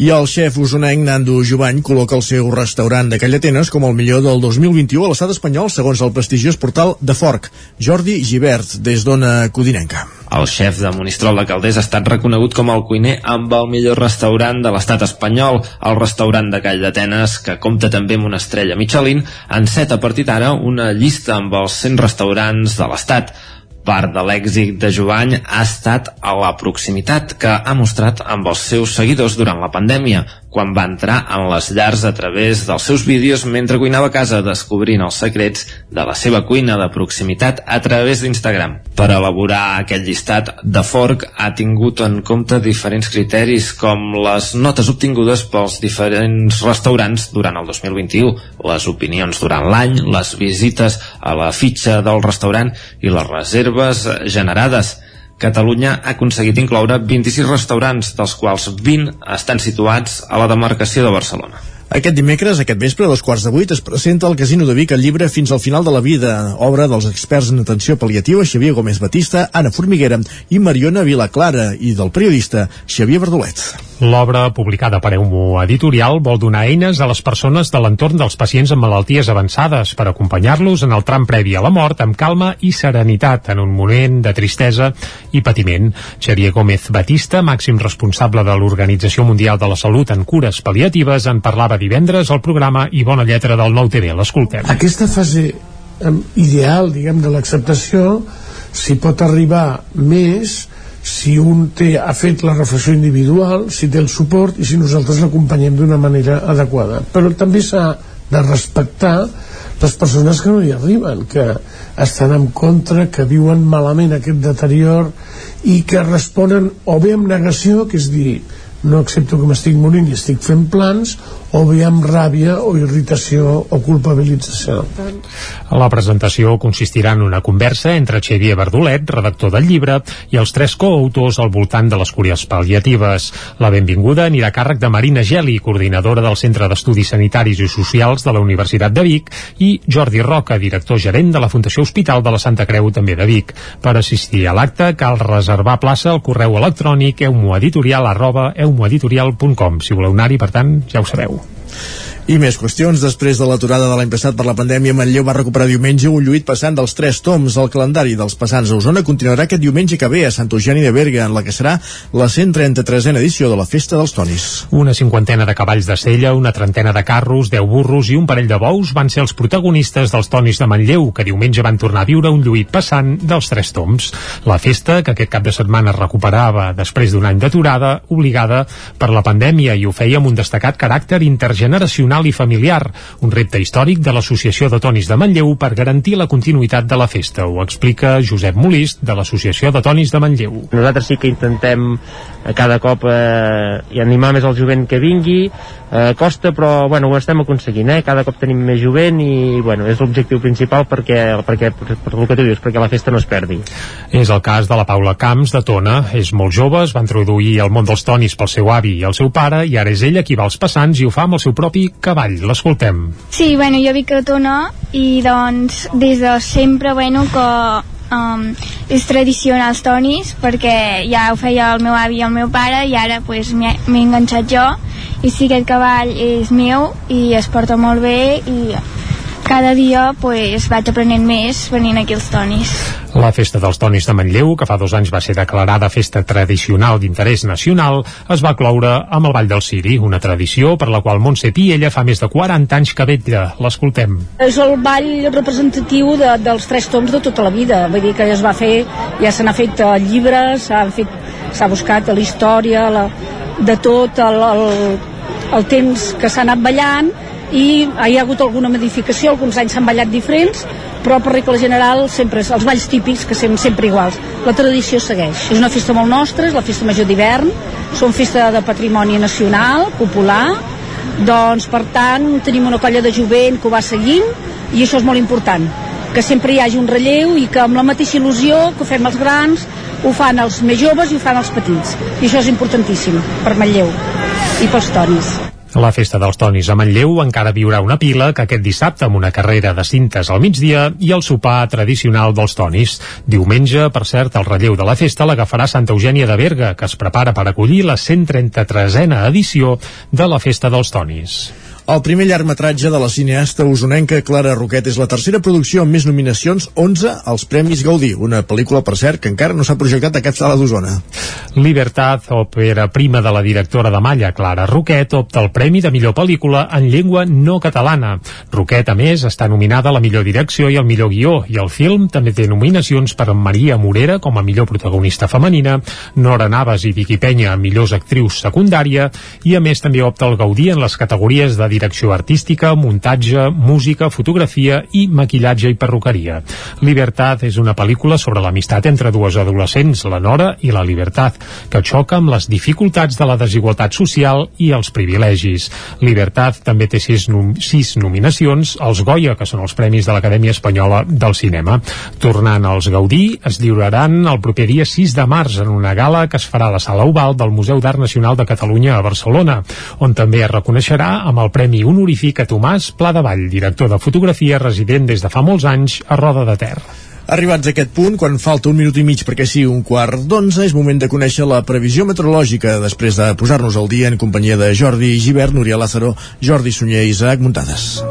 I el xef usonenc Nando Jovany col·loca el seu restaurant de Callatenes com el millor del 2021 a l'estat espanyol segons el prestigiós portal de Forc. Jordi Givert, des d'Ona Codinenca. El xef de Monistrol de Calders ha estat reconegut com el cuiner amb el millor restaurant de l'estat espanyol. El restaurant de Call d'Atenes, que compta també amb una estrella Michelin, enceta a partir d'ara una llista amb els 100 restaurants de l'estat. Part de l'èxit de Jovany ha estat a la proximitat que ha mostrat amb els seus seguidors durant la pandèmia, quan va entrar en les llars a través dels seus vídeos mentre cuinava a casa descobrint els secrets de la seva cuina de proximitat a través d'Instagram. Per elaborar aquest llistat, de Fork ha tingut en compte diferents criteris com les notes obtingudes pels diferents restaurants durant el 2021, les opinions durant l'any, les visites a la fitxa del restaurant i les reserves generades. Catalunya ha aconseguit incloure 26 restaurants, dels quals 20 estan situats a la demarcació de Barcelona. Aquest dimecres, aquest vespre, a dos quarts de vuit, es presenta al Casino de Vic el llibre Fins al final de la vida, obra dels experts en atenció pal·liativa Xavier Gómez Batista, Anna Formiguera i Mariona Vilaclara, i del periodista Xavier Verdolet. L'obra, publicada per Eumo Editorial, vol donar eines a les persones de l'entorn dels pacients amb malalties avançades per acompanyar-los en el tram previ a la mort amb calma i serenitat en un moment de tristesa i patiment. Xavier Gómez Batista, màxim responsable de l'Organització Mundial de la Salut en cures pal·liatives, en parlava divendres al programa i bona lletra del Nou TV. L'escoltem. Aquesta fase ideal, diguem, de l'acceptació s'hi pot arribar més si un té, ha fet la reflexió individual, si té el suport i si nosaltres l'acompanyem d'una manera adequada. Però també s'ha de respectar les persones que no hi arriben, que estan en contra, que viuen malament aquest deterior i que responen o bé amb negació, que és dir, no accepto que m'estic morint i estic fent plans o bé amb ràbia o irritació o culpabilització La presentació consistirà en una conversa entre Xavier Verdolet, redactor del llibre, i els tres coautors al voltant de les cures pal·liatives. La benvinguda anirà a càrrec de Marina Geli, coordinadora del Centre d'Estudis Sanitaris i Socials de la Universitat de Vic, i Jordi Roca, director gerent de la Fundació Hospital de la Santa Creu, també de Vic. Per assistir a l'acte cal reservar plaça al correu electrònic eumoeditorial arroba eumoeditorial.com. Si voleu anar-hi, per tant, ja ho sabeu. I més qüestions. Després de l'aturada de l'any passat per la pandèmia, Manlleu va recuperar diumenge un lluit passant dels tres toms. El calendari dels passants a Osona continuarà aquest diumenge que ve a Sant Eugeni de Berga, en la que serà la 133a edició de la Festa dels Tonis. Una cinquantena de cavalls de sella, una trentena de carros, 10 burros i un parell de bous van ser els protagonistes dels tonis de Manlleu, que diumenge van tornar a viure un lluit passant dels tres toms. La festa, que aquest cap de setmana es recuperava després d'un any d'aturada, obligada per la pandèmia, i ho feia amb un destacat caràcter intergeneracional i familiar, un repte històric de l'Associació de Tonis de Manlleu per garantir la continuïtat de la festa. Ho explica Josep Molist, de l'Associació de Tonis de Manlleu. Nosaltres sí que intentem eh, cada cop eh, i animar més el jovent que vingui, eh, costa però bueno, ho estem aconseguint, eh? cada cop tenim més jovent i bueno, és l'objectiu principal perquè, perquè per, per el que tu dius, perquè la festa no es perdi. És el cas de la Paula Camps, de Tona. És molt jove, es va introduir al món dels tonis pel seu avi i el seu pare, i ara és ella qui va als passants i ho fa amb el seu propi cavall. L'escoltem. Sí, bueno, jo vic a Tona i doncs des de sempre, bueno, que um, és tradicional els tonis perquè ja ho feia el meu avi i el meu pare i ara pues, m'he enganxat jo i sí, aquest cavall és meu i es porta molt bé i cada dia pues, vaig aprenent més venint aquí als tonis. La Festa dels Tonis de Manlleu, que fa dos anys va ser declarada festa tradicional d'interès nacional, es va cloure amb el Ball del Ciri, una tradició per la qual Montse Piella fa més de 40 anys que vetlla. L'escoltem. És el ball representatiu de, dels tres toms de tota la vida, vull dir que es va fer, ja se n'ha fet eh, llibres, s'ha fet s'ha buscat la història la, de tot el, el, el temps que s'ha anat ballant i hi ha hagut alguna modificació, alguns anys s'han ballat diferents, però per regla general sempre els balls típics que són sempre iguals. La tradició segueix. És una festa molt nostra, és la festa major d'hivern, són festa de patrimoni nacional, popular, doncs per tant tenim una colla de jovent que ho va seguint i això és molt important que sempre hi hagi un relleu i que amb la mateixa il·lusió que ho fem els grans ho fan els més joves i ho fan els petits i això és importantíssim per Manlleu i pels tonis La festa dels Tonis a Manlleu encara viurà una pila que aquest dissabte amb una carrera de cintes al migdia i el sopar tradicional dels Tonis. Diumenge, per cert, el relleu de la festa l'agafarà Santa Eugènia de Berga, que es prepara per acollir la 133a edició de la Festa dels Tonis. El primer llargmetratge de la cineasta usonenca Clara Roquet és la tercera producció amb més nominacions, 11 als Premis Gaudí, una pel·lícula, per cert, que encara no s'ha projectat a cap sala d'Osona. Libertad, òpera prima de la directora de Malla, Clara Roquet, opta al Premi de millor pel·lícula en llengua no catalana. Roquet, a més, està nominada a la millor direcció i al millor guió, i el film també té nominacions per Maria Morera com a millor protagonista femenina, Nora Navas i Vicky Penya a millors actrius secundària, i a més també opta al Gaudí en les categories de direcció artística, muntatge, música, fotografia i maquillatge i perruqueria. Libertad és una pel·lícula sobre l'amistat entre dues adolescents, la Nora i la Libertad, que xoca amb les dificultats de la desigualtat social i els privilegis. Libertad també té sis, nom sis nominacions als Goya, que són els Premis de l'Acadèmia Espanyola del Cinema. Tornant als Gaudí, es lliuraran el proper dia 6 de març en una gala que es farà a la Sala Oval del Museu d'Art Nacional de Catalunya a Barcelona, on també es reconeixerà amb el Premi Honorífic a Tomàs Pla de Vall, director de fotografia resident des de fa molts anys a Roda de Ter. Arribats a aquest punt, quan falta un minut i mig perquè sigui un quart d'onze, és moment de conèixer la previsió meteorològica després de posar-nos al dia en companyia de Jordi Givert, Núria Lázaro, Jordi Sunyer i Isaac Muntades.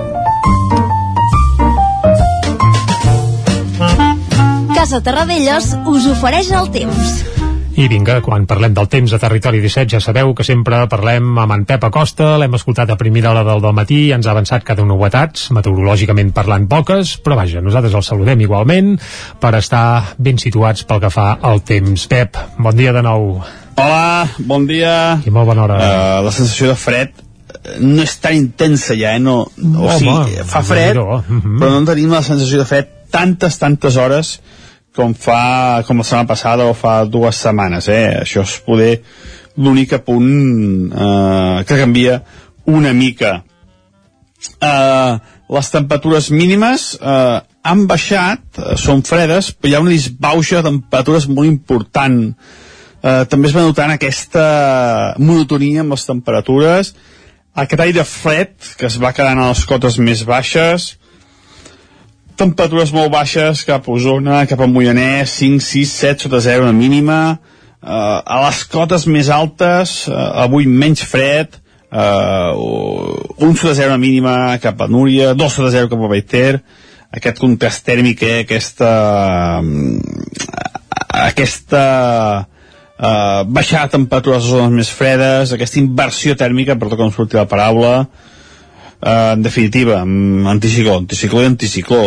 Casa Terradellos us ofereix el temps. I vinga, quan parlem del temps a Territori 17 ja sabeu que sempre parlem amb en Pep Acosta, l'hem escoltat a primera hora del matí i ens ha avançat cada novetats, meteorològicament parlant poques, però vaja, nosaltres el saludem igualment per estar ben situats pel que fa al temps. Pep, bon dia de nou. Hola, bon dia. I molt bona hora. Uh, la sensació de fred eh, no és tan intensa ja, eh? No, o Home, sigui, fa fred. Mhm. però no tenim la sensació de fred tantes, tantes hores com fa com la setmana passada o fa dues setmanes eh? això és poder l'únic punt eh, que canvia una mica. Eh, les temperatures mínimes eh, han baixat, eh, són fredes però hi ha una disbauxa de temperatures molt important. Eh, també es va notant aquesta monotonia amb les temperatures. Aquest aire fred que es va quedant a les cotes més baixes temperatures molt baixes cap a Osona, cap a Moianès, 5, 6, 7 sota 0 una mínima, uh, a les cotes més altes, uh, avui menys fred, uh, un sota 0 una mínima cap a Núria, 2 sota 0 cap a Baiter, aquest contrast tèrmic, eh, aquesta, aquesta uh, baixar temperatures a zones més fredes, aquesta inversió tèrmica, per com surti la paraula, uh, en definitiva, anticicló, anticicló i anticicló.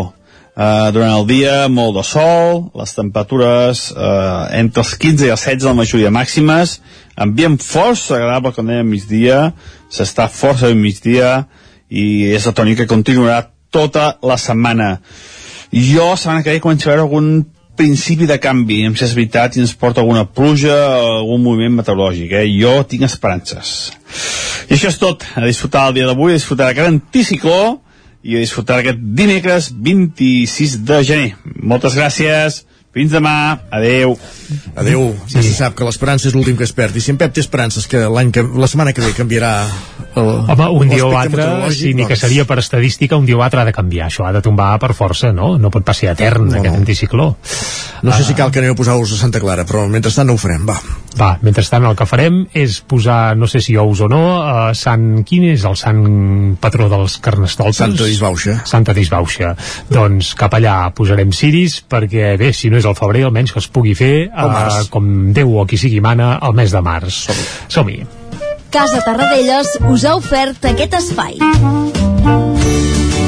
Uh, durant el dia molt de sol, les temperatures uh, entre els 15 i els 16 la majoria màximes, ambient força agradable com dèiem migdia, s'està força bé migdia i és la tònica que continuarà tota la setmana. Jo, la setmana que ve començo a veure algun principi de canvi, em és veritat i ens porta alguna pluja o algun moviment meteorològic, eh? jo tinc esperances. I això és tot, a disfrutar el dia d'avui, a disfrutar d'aquest anticicló i a disfrutar aquest dimecres 26 de gener. Moltes gràcies, fins demà, adeu. Adeu, sí. ja se sap que l'esperança és l'últim que es perd i si en Pep té esperances que l'any que la setmana que ve canviarà el, Home, un dia o altre, sí, ni que doncs- seria per estadística, un dia o altre ha de canviar. Això ha de tombar per força, no? No pot passar etern, no, aquest anticicló. No sé si cal que aneu a posar-vos a Santa Clara, però mentrestant no ho farem, va. Va, mentrestant el que farem és posar, no sé si ous o no, uh, Sant... Quin és el sant patró dels carnestoltes? Santa Disbauxa. Santa Disbauxa. Doncs cap allà posarem ciris perquè, bé, si no és el febrer, almenys que es pugui fer març. uh, com Déu o qui sigui mana el mes de març. Som-hi. Casa Tarradellas us ha ofert aquest espai.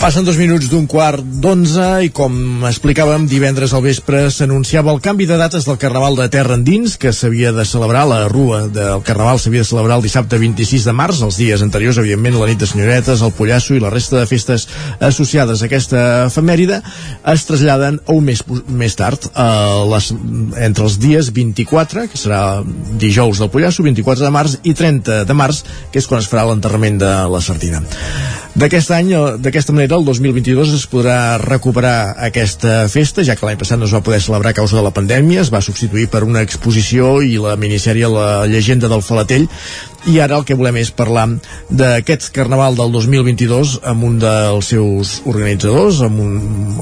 Passen dos minuts d'un quart d'onze i com explicàvem divendres al vespre s'anunciava el canvi de dates del Carnaval de Terra Endins que s'havia de celebrar, la rua del Carnaval s'havia de celebrar el dissabte 26 de març els dies anteriors, evidentment, la nit de senyoretes el Pollasso i la resta de festes associades a aquesta efemèride es traslladen a un mes, més tard a les, entre els dies 24 que serà dijous del Pollasso 24 de març i 30 de març que és quan es farà l'enterrament de la sardina. D'aquest any, eh, d'aquesta manera el 2022 es podrà recuperar aquesta festa, ja que l'any passat no es va poder celebrar a causa de la pandèmia, es va substituir per una exposició i la minissèrie La llegenda del Falatell, i ara el que volem és parlar d'aquest Carnaval del 2022 amb un dels seus organitzadors, amb un,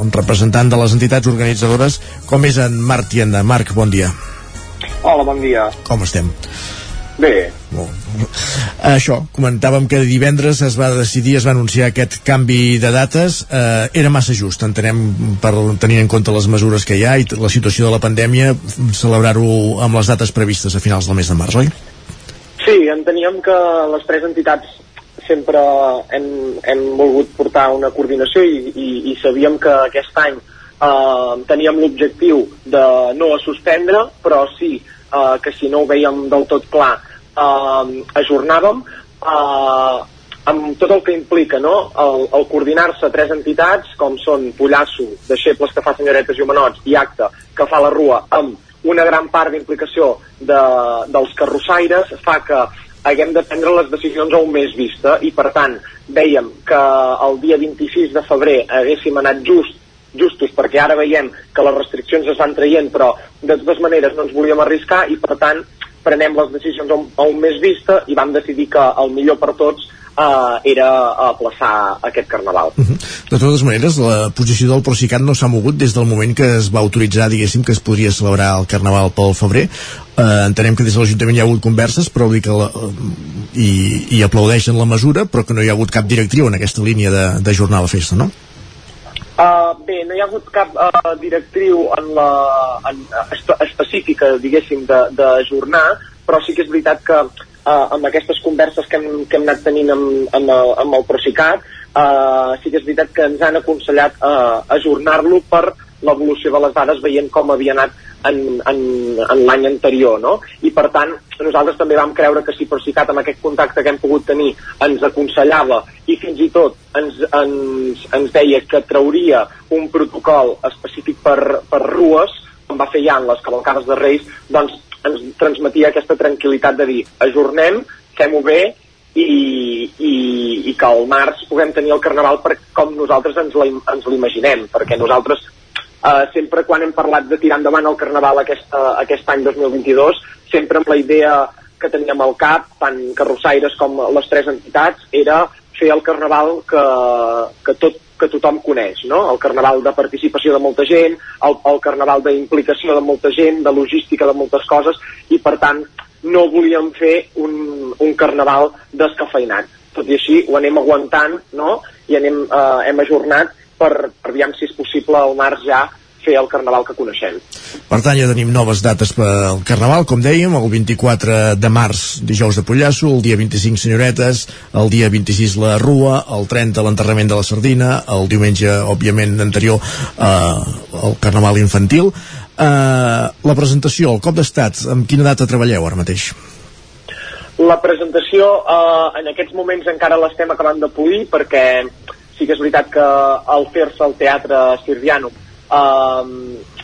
un representant de les entitats organitzadores, com és en Marc Tienda. Marc, bon dia. Hola, bon dia. Com estem? Bé. Això, comentàvem que divendres es va decidir, es va anunciar aquest canvi de dates, eh, era massa just, entenem, per tenir en compte les mesures que hi ha i la situació de la pandèmia, celebrar-ho amb les dates previstes a finals del mes de març, oi? Sí, enteníem que les tres entitats sempre hem, hem volgut portar una coordinació i, i, i sabíem que aquest any eh, teníem l'objectiu de no suspendre, però sí eh, que si no ho veiem del tot clar eh, ajornàvem eh, amb tot el que implica no? el, el coordinar-se tres entitats com són Pollasso, Deixebles que fa senyoretes i homenots i Acte que fa la rua amb una gran part d'implicació de, dels carrossaires fa que haguem de prendre les decisions a un mes vista i per tant dèiem que el dia 26 de febrer haguéssim anat just justos perquè ara veiem que les restriccions es van traient però de totes maneres no ens volíem arriscar i per tant prenem les decisions a un, a un mes vista i vam decidir que el millor per tots eh, era aplaçar aquest carnaval. Uh -huh. De totes maneres, la posició del Procicat no s'ha mogut des del moment que es va autoritzar, diguéssim, que es podria celebrar el carnaval pel febrer. Eh, entenem que des de l'Ajuntament hi ha hagut converses, però que la, i, i aplaudeixen la mesura, però que no hi ha hagut cap directriu en aquesta línia d'ajornar la festa, no? Uh, bé, no hi ha hagut cap uh, directriu en la, en, espe específica, diguéssim, d'ajornar, però sí que és veritat que uh, amb aquestes converses que hem, que hem anat tenint amb, amb, el, amb el Procicat, uh, sí que és veritat que ens han aconsellat uh, ajornar-lo per l'evolució de les dades veient com havia anat en, en, en l'any anterior, no? I per tant, nosaltres també vam creure que si Procicat amb aquest contacte que hem pogut tenir ens aconsellava i fins i tot ens, ens, ens deia que trauria un protocol específic per, per rues, com va fer ja en les cavalcades de Reis, doncs ens transmetia aquesta tranquil·litat de dir ajornem, fem-ho bé i, i, i que al març puguem tenir el carnaval per com nosaltres ens l'imaginem, perquè nosaltres Uh, sempre quan hem parlat de tirar endavant el Carnaval aquest, uh, aquest any 2022, sempre amb la idea que teníem al cap, tant carrossaires com les tres entitats, era fer el Carnaval que, que, tot, que tothom coneix, no? El Carnaval de participació de molta gent, el, el Carnaval d'implicació de molta gent, de logística de moltes coses, i per tant no volíem fer un, un Carnaval descafeinat. Tot i així ho anem aguantant, no? I anem, uh, hem ajornat per, per aviam si és possible al març ja fer el carnaval que coneixem. Per tant, ja tenim noves dates per al carnaval, com dèiem, el 24 de març, dijous de Pollasso, el dia 25 senyoretes, el dia 26 la Rua, el 30 l'enterrament de la Sardina, el diumenge, òbviament, anterior, eh, el carnaval infantil. Eh, la presentació, el cop d'estat, amb quina data treballeu ara mateix? La presentació, eh, en aquests moments encara l'estem acabant de polir perquè sí que és veritat que al fer-se al teatre Sirviano eh,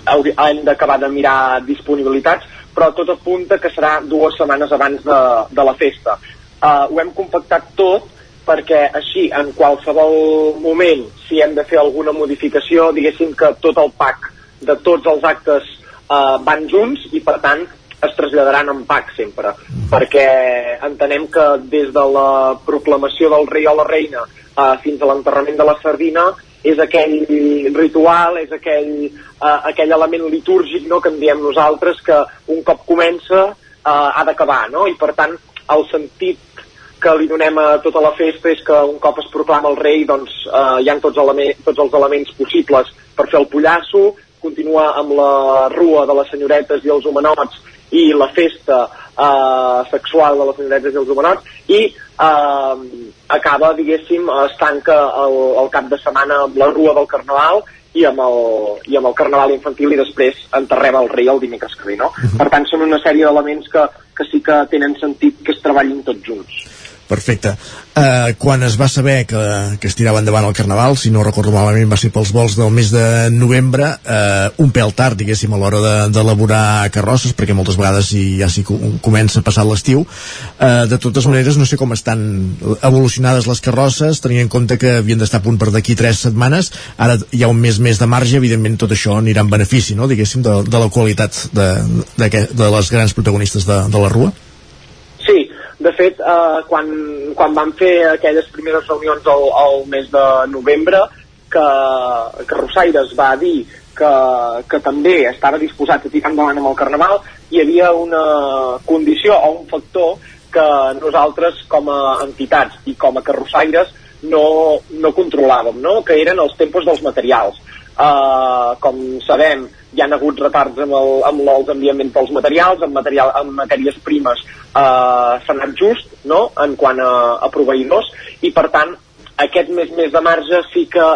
hem d'acabar de mirar disponibilitats, però tot apunta que serà dues setmanes abans de, de la festa. Eh, ho hem compactat tot perquè així, en qualsevol moment, si hem de fer alguna modificació, diguéssim que tot el pack de tots els actes eh, van junts i, per tant, es traslladaran en pack sempre, perquè entenem que des de la proclamació del rei o la reina uh, fins a l'enterrament de la sardina és aquell ritual, és aquell, uh, aquell element litúrgic no, que en diem nosaltres que un cop comença uh, ha d'acabar, no? i per tant el sentit que li donem a tota la festa és que un cop es proclama el rei doncs uh, hi ha tots, tots els elements possibles per fer el pollasso, continua amb la rua de les senyoretes i els homenots i la festa eh, sexual de les senyoretes i els homenots i eh, acaba, diguéssim, es tanca el, el cap de setmana amb la rua del Carnaval i amb, el, i amb el Carnaval infantil i després enterrem el rei el dimecres que ve, no? Per tant, són una sèrie d'elements que, que sí que tenen sentit que es treballin tots junts. Perfecte. Uh, quan es va saber que, que es tirava endavant el Carnaval, si no recordo malament va ser pels vols del mes de novembre, uh, un pèl tard, diguéssim, a l'hora de- d'elaborar carrosses, perquè moltes vegades ja s'hi co- comença a passar l'estiu. Uh, de totes maneres, no sé com estan evolucionades les carrosses, tenint en compte que havien d'estar a punt per d'aquí tres setmanes, ara hi ha un mes més de marge, evidentment tot això anirà en benefici, no?, diguéssim, de, de la qualitat de, de, de, de les grans protagonistes de, de la Rua. De fet, eh, quan, quan vam fer aquelles primeres reunions al, al mes de novembre, que, que Rosaires va dir que, que també estava disposat a tirar endavant amb el Carnaval, hi havia una condició o un factor que nosaltres com a entitats i com a carrossaires no, no controlàvem, no? que eren els tempos dels materials. Uh, com sabem, hi han hagut retards amb, el, amb els enviaments dels materials, amb, material, amb matèries primes uh, s'ha anat just no? en quant a, a proveïdors i per tant aquest mes més de marge sí que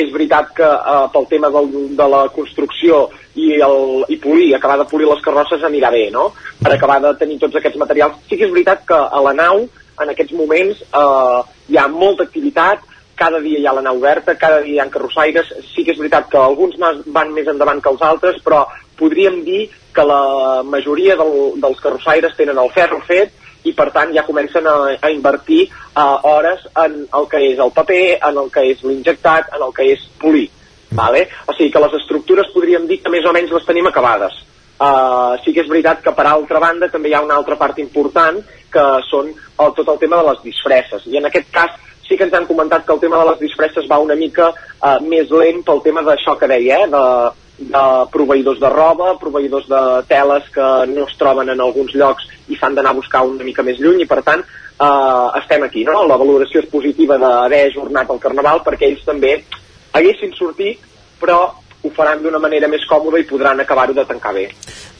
és veritat que uh, pel tema del, de la construcció i, el, i polir, acabar de polir les carrosses anirà bé, no? Per acabar de tenir tots aquests materials. Sí que és veritat que a la nau, en aquests moments, eh, hi ha molta activitat, cada dia hi ha la nau oberta, cada dia hi ha carrossaires, sí que és veritat que alguns van més endavant que els altres, però podríem dir que la majoria del, dels carrossaires tenen el ferro fet i per tant ja comencen a, a invertir uh, hores en el que és el paper, en el que és l'injectat, en el que és polir. Vale? O sigui que les estructures podríem dir que més o menys les tenim acabades. Uh, sí que és veritat que per altra banda també hi ha una altra part important que són el, tot el tema de les disfresses i en aquest cas sí que ens han comentat que el tema de les disfresses va una mica uh, més lent pel tema d'això que deia, eh? de, de proveïdors de roba, proveïdors de teles que no es troben en alguns llocs i s'han d'anar a buscar una mica més lluny i per tant eh, estem aquí, no? La valoració és positiva d'haver ajornat el Carnaval perquè ells també haguessin sortit però ho faran d'una manera més còmoda i podran acabar-ho de tancar bé.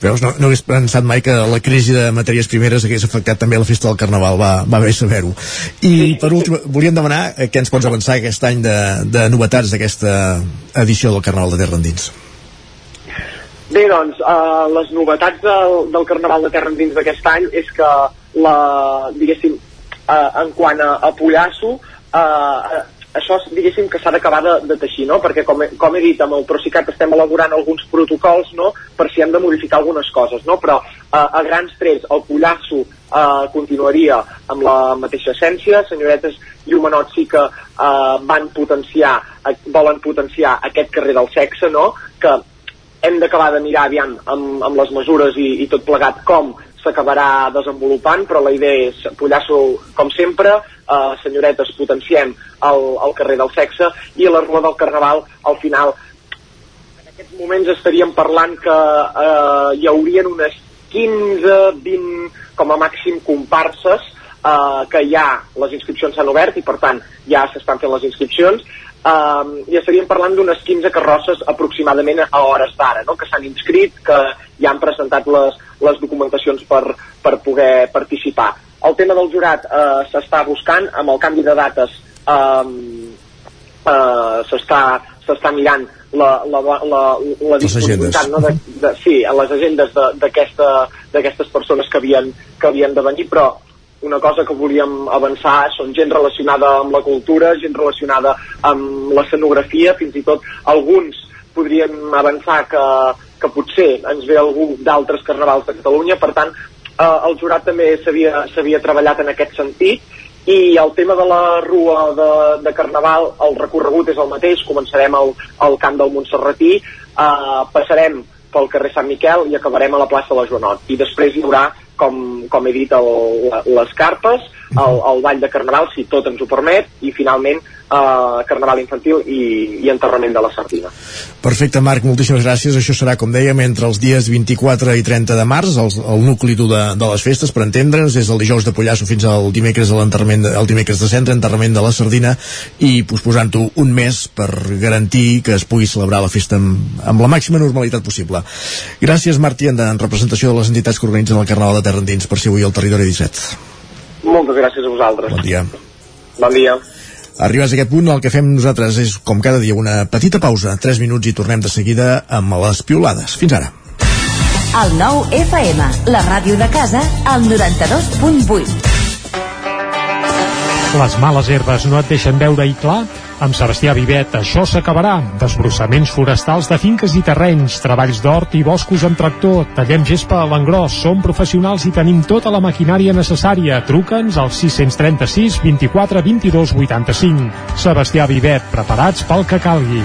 Veus, no, no hagués pensat mai que la crisi de matèries primeres hagués afectat també la festa del Carnaval, va, va bé saber-ho. I per últim, volíem demanar eh, què ens pots avançar aquest any de, de novetats d'aquesta edició del Carnaval de Terra Endins. Bé, doncs, uh, les novetats del, del Carnaval de Terra Endins d'aquest any és que, la, diguéssim, uh, en quant a, a Pollasso, uh, això diguéssim que s'ha d'acabar de, de teixir, no? perquè com com he dit amb el Procicat estem elaborant alguns protocols no? per si hem de modificar algunes coses, no? però uh, a grans trets el Pollasso uh, continuaria amb la mateixa essència, senyoretes i homenots sí que uh, van potenciar, uh, volen potenciar aquest carrer del sexe, no? que hem d'acabar de mirar aviam amb, amb les mesures i, i tot plegat com s'acabarà desenvolupant, però la idea és Pollasso, com sempre, eh, senyoretes, potenciem el, el carrer del sexe i a la rua del Carnaval, al final, en aquests moments estaríem parlant que eh, hi haurien unes 15, 20, com a màxim, comparses eh, que ja les inscripcions s'han obert i per tant ja s'estan fent les inscripcions um, i estaríem parlant d'unes 15 carrosses aproximadament a hores d'ara, no? que s'han inscrit, que ja han presentat les, les documentacions per, per poder participar. El tema del jurat eh, s'està buscant, amb el canvi de dates um, eh, s'està s'està mirant la, la, la, la, disponibilitat no, de, de, sí, a les agendes d'aquestes persones que havien, que havien de venir, però una cosa que volíem avançar són gent relacionada amb la cultura, gent relacionada amb l'escenografia, fins i tot alguns podríem avançar que, que potser ens ve algú d'altres carnavals de Catalunya, per tant eh, el jurat també s'havia treballat en aquest sentit. I el tema de la rua de, de Carnaval, el recorregut és el mateix, començarem al, al camp del Montserratí, eh, passarem pel carrer Sant Miquel i acabarem a la plaça de la Joanot. I després hi haurà, com, com he dit, el, les carpes, el, el ball de Carnaval, si tot ens ho permet, i finalment eh, carnaval infantil i, i enterrament de la sardina. Perfecte, Marc, moltíssimes gràcies. Això serà, com dèiem, entre els dies 24 i 30 de març, el, el nucli dur de, de les festes, per entendre'ns, des del dijous de Pollasso fins al dimecres de l'enterrament, el dimecres de centre, enterrament de la sardina, i posposant-ho un mes per garantir que es pugui celebrar la festa amb, amb la màxima normalitat possible. Gràcies, Marc Tienda, en representació de les entitats que organitzen el Carnaval de Terra Endins, per ser avui al Territori 17. Moltes gràcies a vosaltres. Bon dia. Bon dia. Arribats a aquest punt, el que fem nosaltres és, com cada dia, una petita pausa, 3 minuts i tornem de seguida amb les piolades. Fins ara. El nou FM, la ràdio de casa, al 92.8. Les males herbes no et deixen veure i clar? Amb Sebastià Vivet això s'acabarà. Desbrossaments forestals de finques i terrenys, treballs d'hort i boscos amb tractor, tallem gespa a l'engròs, som professionals i tenim tota la maquinària necessària. Truca'ns al 636 24 22 85. Sebastià Vivet, preparats pel que calgui.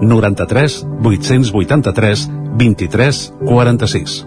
93 883 23 46.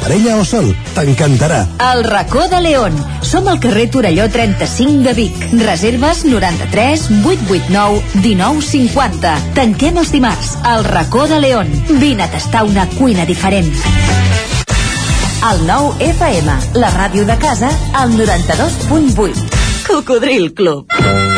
parella o sol. T'encantarà. El racó de León. Som al carrer Torelló 35 de Vic. Reserves 93 889 1950. Tanquem els dimarts. El racó de León. Vine a tastar una cuina diferent. El nou FM, la ràdio de casa, al 92.8. Cocodril Club.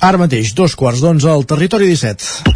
Ara mateix, dos quarts d'onze al territori 17.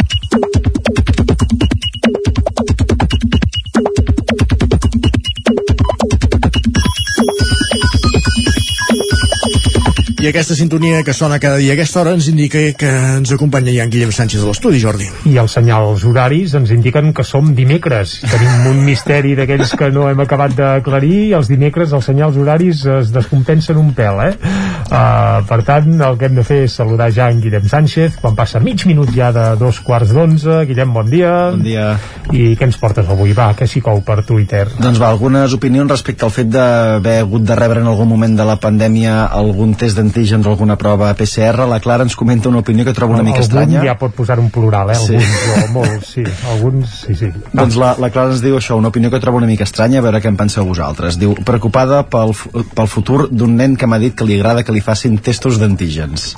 I aquesta sintonia que sona cada dia a aquesta hora ens indica que ens acompanya ja en Guillem Sánchez a l'estudi, Jordi. I els senyals horaris ens indiquen que som dimecres. Tenim un misteri d'aquells que no hem acabat d'aclarir i els dimecres els senyals horaris es descompensen un pèl, eh? Uh, per tant, el que hem de fer és saludar ja en Guillem Sánchez, quan passa mig minut ja de dos quarts d'onze. Guillem, bon dia. Bon dia. I què ens portes avui? Va, què s'hi cou per Twitter? Doncs va, algunes opinions respecte al fet d'haver hagut de rebre en algun moment de la pandèmia algun test d'antígens o alguna prova PCR. La Clara ens comenta una opinió que troba una mica Algun estranya. ja pot posar un plural, eh? Sí. Alguns, o molts, sí. Alguns, sí, sí. *laughs* Doncs la, la Clara ens diu això, una opinió que troba una mica estranya, a veure què en penseu vosaltres. Diu, preocupada pel, pel futur d'un nen que m'ha dit que li agrada que li facin testos d'antígens.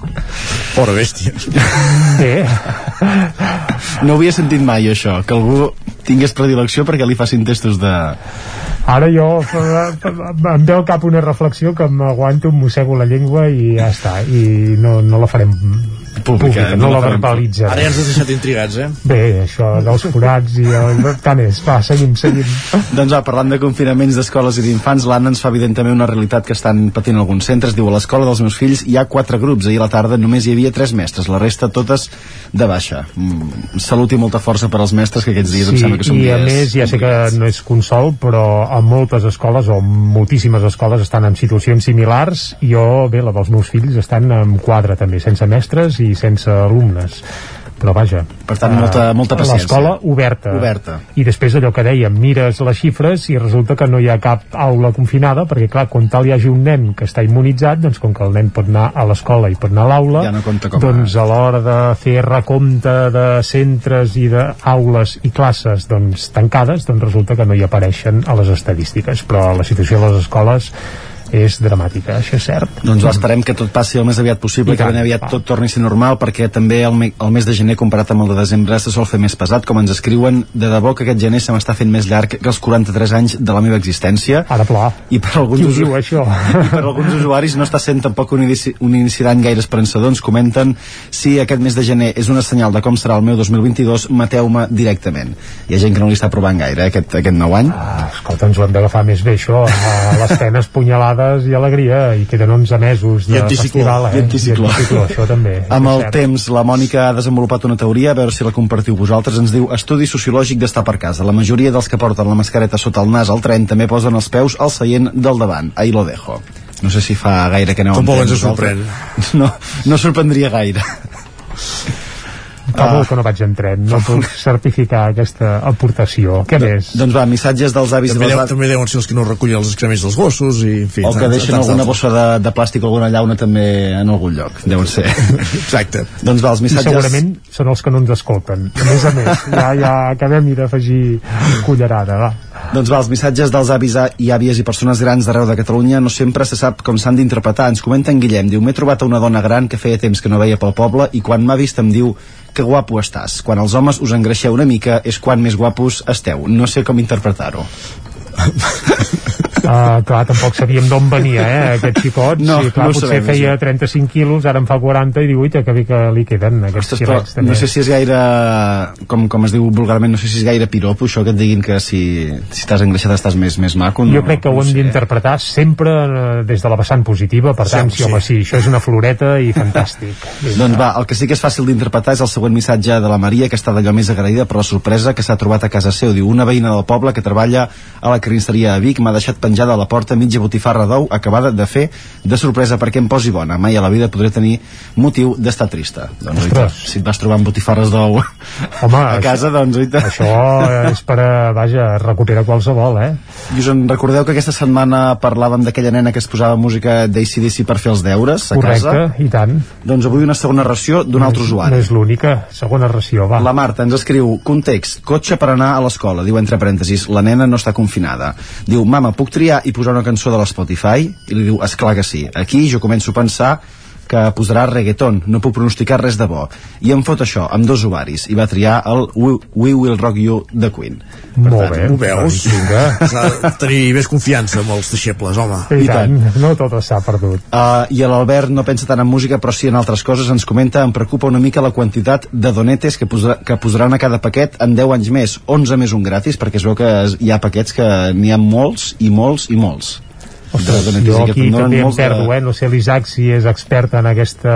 Fora bèstia. Bé. No havia sentit mai això, que algú tingués predilecció perquè li facin testos de... Ara jo eh, em ve al cap una reflexió que m'aguanto, mossego la llengua i ja està, i no, no la farem pública, no, la farem verbalitzen. Ara ja ens has deixat intrigats, eh? Bé, això dels forats i el... tant és, va, seguim, seguim. Doncs va, parlant de confinaments d'escoles i d'infants, l'Anna ens fa evident també una realitat que estan patint alguns centres. Diu, a l'escola dels meus fills hi ha quatre grups. Ahir a la tarda només hi havia tres mestres, la resta totes de baixa. Mm, salut i molta força per als mestres, que aquests dies em Sí, sembla que són i a dies més ja sé que no és consol però a moltes escoles o moltíssimes escoles estan en situacions similars jo, bé, la dels meus fills estan en quadre també, sense mestres i sense alumnes però vaja Per tant, molta- molta paciència. l'escola oberta. Oberta. i després allò que dèiem, mires les xifres i resulta que no hi ha cap aula confinada perquè clar, quan tal hi hagi un nen que està immunitzat, doncs com que el nen pot anar a l'escola i pot anar a l'aula, Ja no doncs a l'hora de fer recompte de centres i d'aules i classes doncs tancades, doncs resulta que no hi apareixen a les estadístiques, però la situació a les escoles és dramàtica, això és cert. Doncs esperem que tot passi el més aviat possible, I que ben aviat va. tot torni a ser normal, perquè també el, me el mes de gener comparat amb el de desembre se sol fer més pesat, com ens escriuen, de debò que aquest gener se m'està fent més llarg que els 43 anys de la meva existència. Ara pla. I per alguns, Qui diu, això? *laughs* I per alguns usuaris no està sent tampoc un inici, un inici d'any gaire esperançador. Ens comenten si aquest mes de gener és una senyal de com serà el meu 2022, mateu-me directament. Hi ha gent que no li està provant gaire, eh, aquest, aquest nou any. Ah, escolta, ens ho hem d'agafar més bé això, a les penes, punyalades i alegria, i queden 11 mesos de I anticicló, festival, eh? i anticicló. I anticicló, això també. *laughs* Amb el cert. temps, la Mònica ha desenvolupat una teoria, a veure si la compartiu vosaltres, ens diu estudi sociològic d'estar per casa. La majoria dels que porten la mascareta sota el nas al tren també posen els peus al seient del davant. Ahí lo dejo. No sé si fa gaire que aneu amb Tampoc ens vosaltres. *laughs* No, no sorprendria gaire. *laughs* Fa molt que no vaig en tren, no puc *laughs* certificar aquesta aportació. Què més? Doncs va, missatges dels avis També, i deu, dels també deuen ser els que no recullen els excrements dels gossos i, en fi, o que deixen alguna bossa de, de plàstic o alguna llauna també en algun lloc, deuen ser. *laughs* Exacte. doncs va, els I missatges... segurament són els que no ens escolten. A més a més, ja, ja acabem-hi d'afegir cullerada, va. Doncs va, els missatges dels avis i àvies i persones grans d'arreu de Catalunya no sempre se sap com s'han d'interpretar. Ens comenta en Guillem, diu, m'he trobat a una dona gran que feia temps que no veia pel poble i quan m'ha vist em diu que guapo estàs. Quan els homes us engreixeu una mica és quan més guapos esteu. No sé com interpretar-ho. *laughs* Uh, clar, tampoc sabíem d'on venia, eh, aquest xicot. No, sí, clar, no ho potser sabem, feia això. 35 quilos, ara en fa 40 i diu, uita, que bé que li queden aquests Ostres, però quilets. també. no sé si és gaire, com, com es diu vulgarment, no sé si és gaire piropo això que et diguin que si, si estàs engreixat estàs més, més maco. No, Jo crec que ho hem d'interpretar sempre eh, des de la vessant positiva, per tant, Sí, sí, home, sí, això és una floreta i fantàstic. *laughs* Doncs va, el que sí que és fàcil d'interpretar és el següent missatge de la Maria, que està d'allò més agraïda per la sorpresa que s'ha trobat a casa seu. Diu, una veïna del poble que treballa a la carnisseria a Vic m'ha deixat penjada a la porta mitja botifarra d'ou acabada de fer de sorpresa perquè em posi bona. Mai a la vida podré tenir motiu d'estar trista. Doncs, oita, si et vas trobar amb botifarres d'ou a casa, doncs, oita. Això és per, a, vaja, recupera qualsevol, eh? I us en recordeu que aquesta setmana parlàvem d'aquella nena que es posava música d'ACDC per fer els deures a Correcte, casa? i tant. Doncs avui una segona ració d'un altre usuari. No és l'única, segona ració, va. La Marta ens escriu, context, cotxe per anar a l'escola, diu entre parèntesis, la nena no està confinada. Diu, mama, puc triar i posar una cançó de l'Spotify? I li diu, esclar que sí. Aquí jo començo a pensar que posarà reggaeton, no puc pronosticar res de bo. I em fot això, amb dos ovaris, i va triar el We, We Will Rock You de Queen. Molt bé, Ho veus? vinga. S'ha de tenir més confiança amb els deixebles, home. I, tant, no tot s'ha perdut. Uh, I l'Albert no pensa tant en música, però sí en altres coses. Ens comenta, em preocupa una mica la quantitat de donetes que, posarà, que posaran a cada paquet en 10 anys més. 11 més un gratis, perquè es veu que hi ha paquets que n'hi ha molts i molts i molts. Ostres, jo aquí donen també em perdo, eh? No sé l'Isaac si és expert en aquesta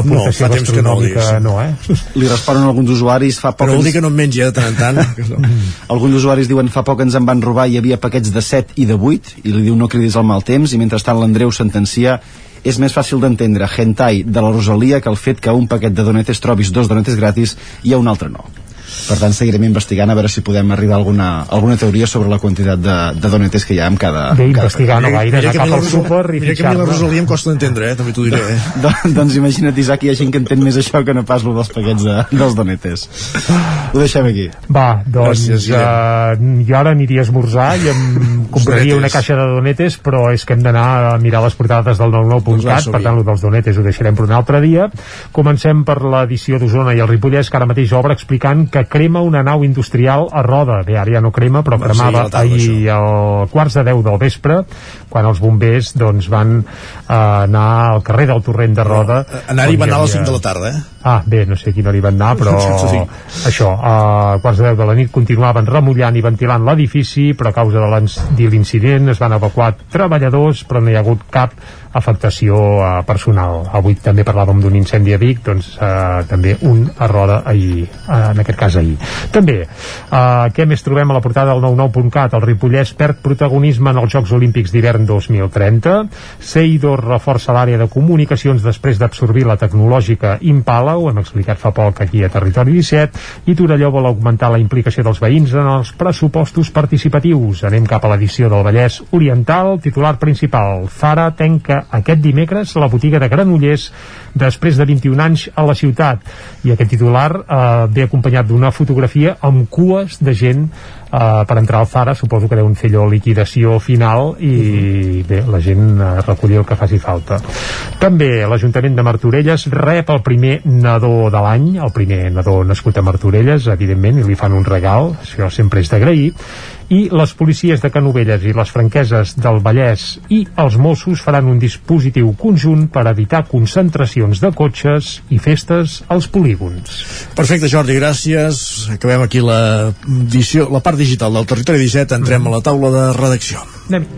aportació no, gastronòmica, diguéssim. no, eh? Li responen alguns usuaris fa poc... Però vol ens- dir que no en mengi de tant en tant. *laughs* Alguns usuaris diuen fa poc ens en van robar i hi havia paquets de 7 i de 8 i li diu no cridis al mal temps i mentrestant l'Andreu sentencia és més fàcil d'entendre hentai de la Rosalia que el fet que un paquet de donetes trobis dos donetes gratis i a un altre no. Per tant, seguirem investigant a veure si podem arribar a alguna, alguna teoria sobre la quantitat de, de donetes que hi ha en cada... Bé, cada investigar no gaire, anar cap al súper i mira que a mi la. Rosalia em costa d'entendre, eh? també t'ho diré. Eh? *laughs* Don- doncs imagina't, Isaac, hi ha gent que entén més això que no pas lo dels paquets de, dels donetes. Ho deixem aquí. Va, doncs Gràcies, uh, jo ara aniria a esmorzar i em *laughs* compraria una caixa de donetes, però és que hem d'anar a mirar les portades del Doncs va, 99.cat, som-hi. per tant, el dels donetes ho deixarem per un altre dia. Comencem per l'edició d'Osona i el Ripollès, que ara mateix obre explicant que crema una nau industrial a Roda. Bé, ara ja no crema, però Va, cremava sí, tarda, ahir al quarts de 10 del vespre, quan els bombers doncs, van uh, anar al carrer del Torrent de Roda. Anar-hi on va anar a les hi 5 havia- de la tarda, eh? Ah, bé, no sé a quina hora hi van anar, *laughs* però Sí. això, a quarts de deu de la nit continuaven remullant i ventilant l'edifici, però a causa de l'incident es van evacuar treballadors, però no hi ha hagut cap afectació eh, personal. Avui també parlàvem d'un incendi a Vic, doncs eh, també un a Roda ahir, eh, en aquest cas ahir. També, eh, què més trobem a la portada del 99.cat? El Ripollès perd protagonisme en els Jocs Olímpics d'hivern 2030. Seidor reforça l'àrea de comunicacions després d'absorbir la tecnològica Impala, ho hem explicat fa poc aquí a Territori 17, i Torelló vol augmentar la implicació dels veïns en els pressupostos participatius. Anem cap a l'edició del Vallès Oriental, titular principal. Zara aquest dimecres la botiga de Granollers després de 21 anys a la ciutat. I aquest titular eh, ve acompanyat d'una fotografia amb cues de gent eh, per entrar al Zara, suposo que deu un fer allò liquidació final i bé, la gent eh, recollir el que faci falta. També l'Ajuntament de Martorelles rep el primer nadó de l'any, el primer nadó nascut a Martorelles, evidentment, i li fan un regal, això sempre és d'agrair, i les policies de Canovelles i les franqueses del Vallès i els Mossos faran un dispositiu conjunt per evitar concentracions de cotxes i festes als polígons. Perfecte, Jordi, gràcies. Acabem aquí la, edició, la part digital del Territori 17. Entrem a la taula de redacció. Anem.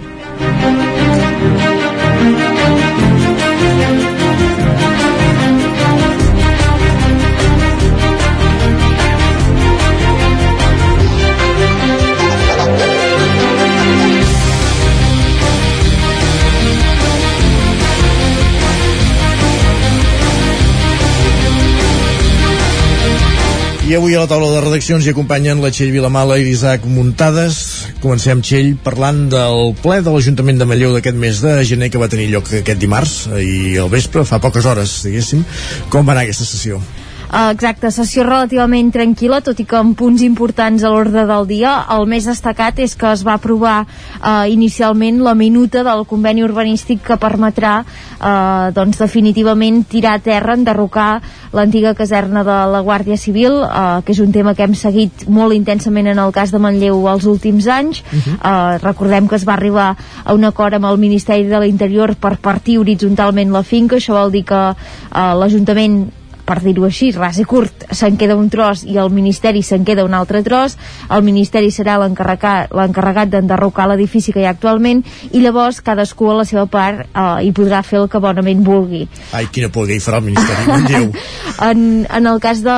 I avui a la taula de redaccions hi acompanyen la Txell Vilamala i l'Isaac Muntades. Comencem, Txell, parlant del ple de l'Ajuntament de Manlleu d'aquest mes de gener que va tenir lloc aquest dimarts i al vespre, fa poques hores, diguéssim. Com va anar aquesta sessió? Uh, exacte, sessió relativament tranquil·la, tot i que amb punts importants a l'ordre del dia. El més destacat és que es va aprovar uh, inicialment la minuta del conveni urbanístic que permetrà uh, doncs definitivament tirar a terra, enderrocar l'antiga caserna de la Guàrdia Civil, uh, que és un tema que hem seguit molt intensament en el cas de Manlleu els últims anys. Uh -huh. uh, recordem que es va arribar a un acord amb el Ministeri de l'Interior per partir horitzontalment la finca, això vol dir que uh, l'Ajuntament per dir-ho així, ras i curt, se'n queda un tros i el Ministeri se'n queda un altre tros, el Ministeri serà l'encarregat d'enderrocar l'edifici que hi ha actualment i llavors cadascú a la seva part eh, hi podrà fer el que bonament vulgui. Ai, quina por que hi farà el Ministeri, Manlleu. *laughs* En, en el cas de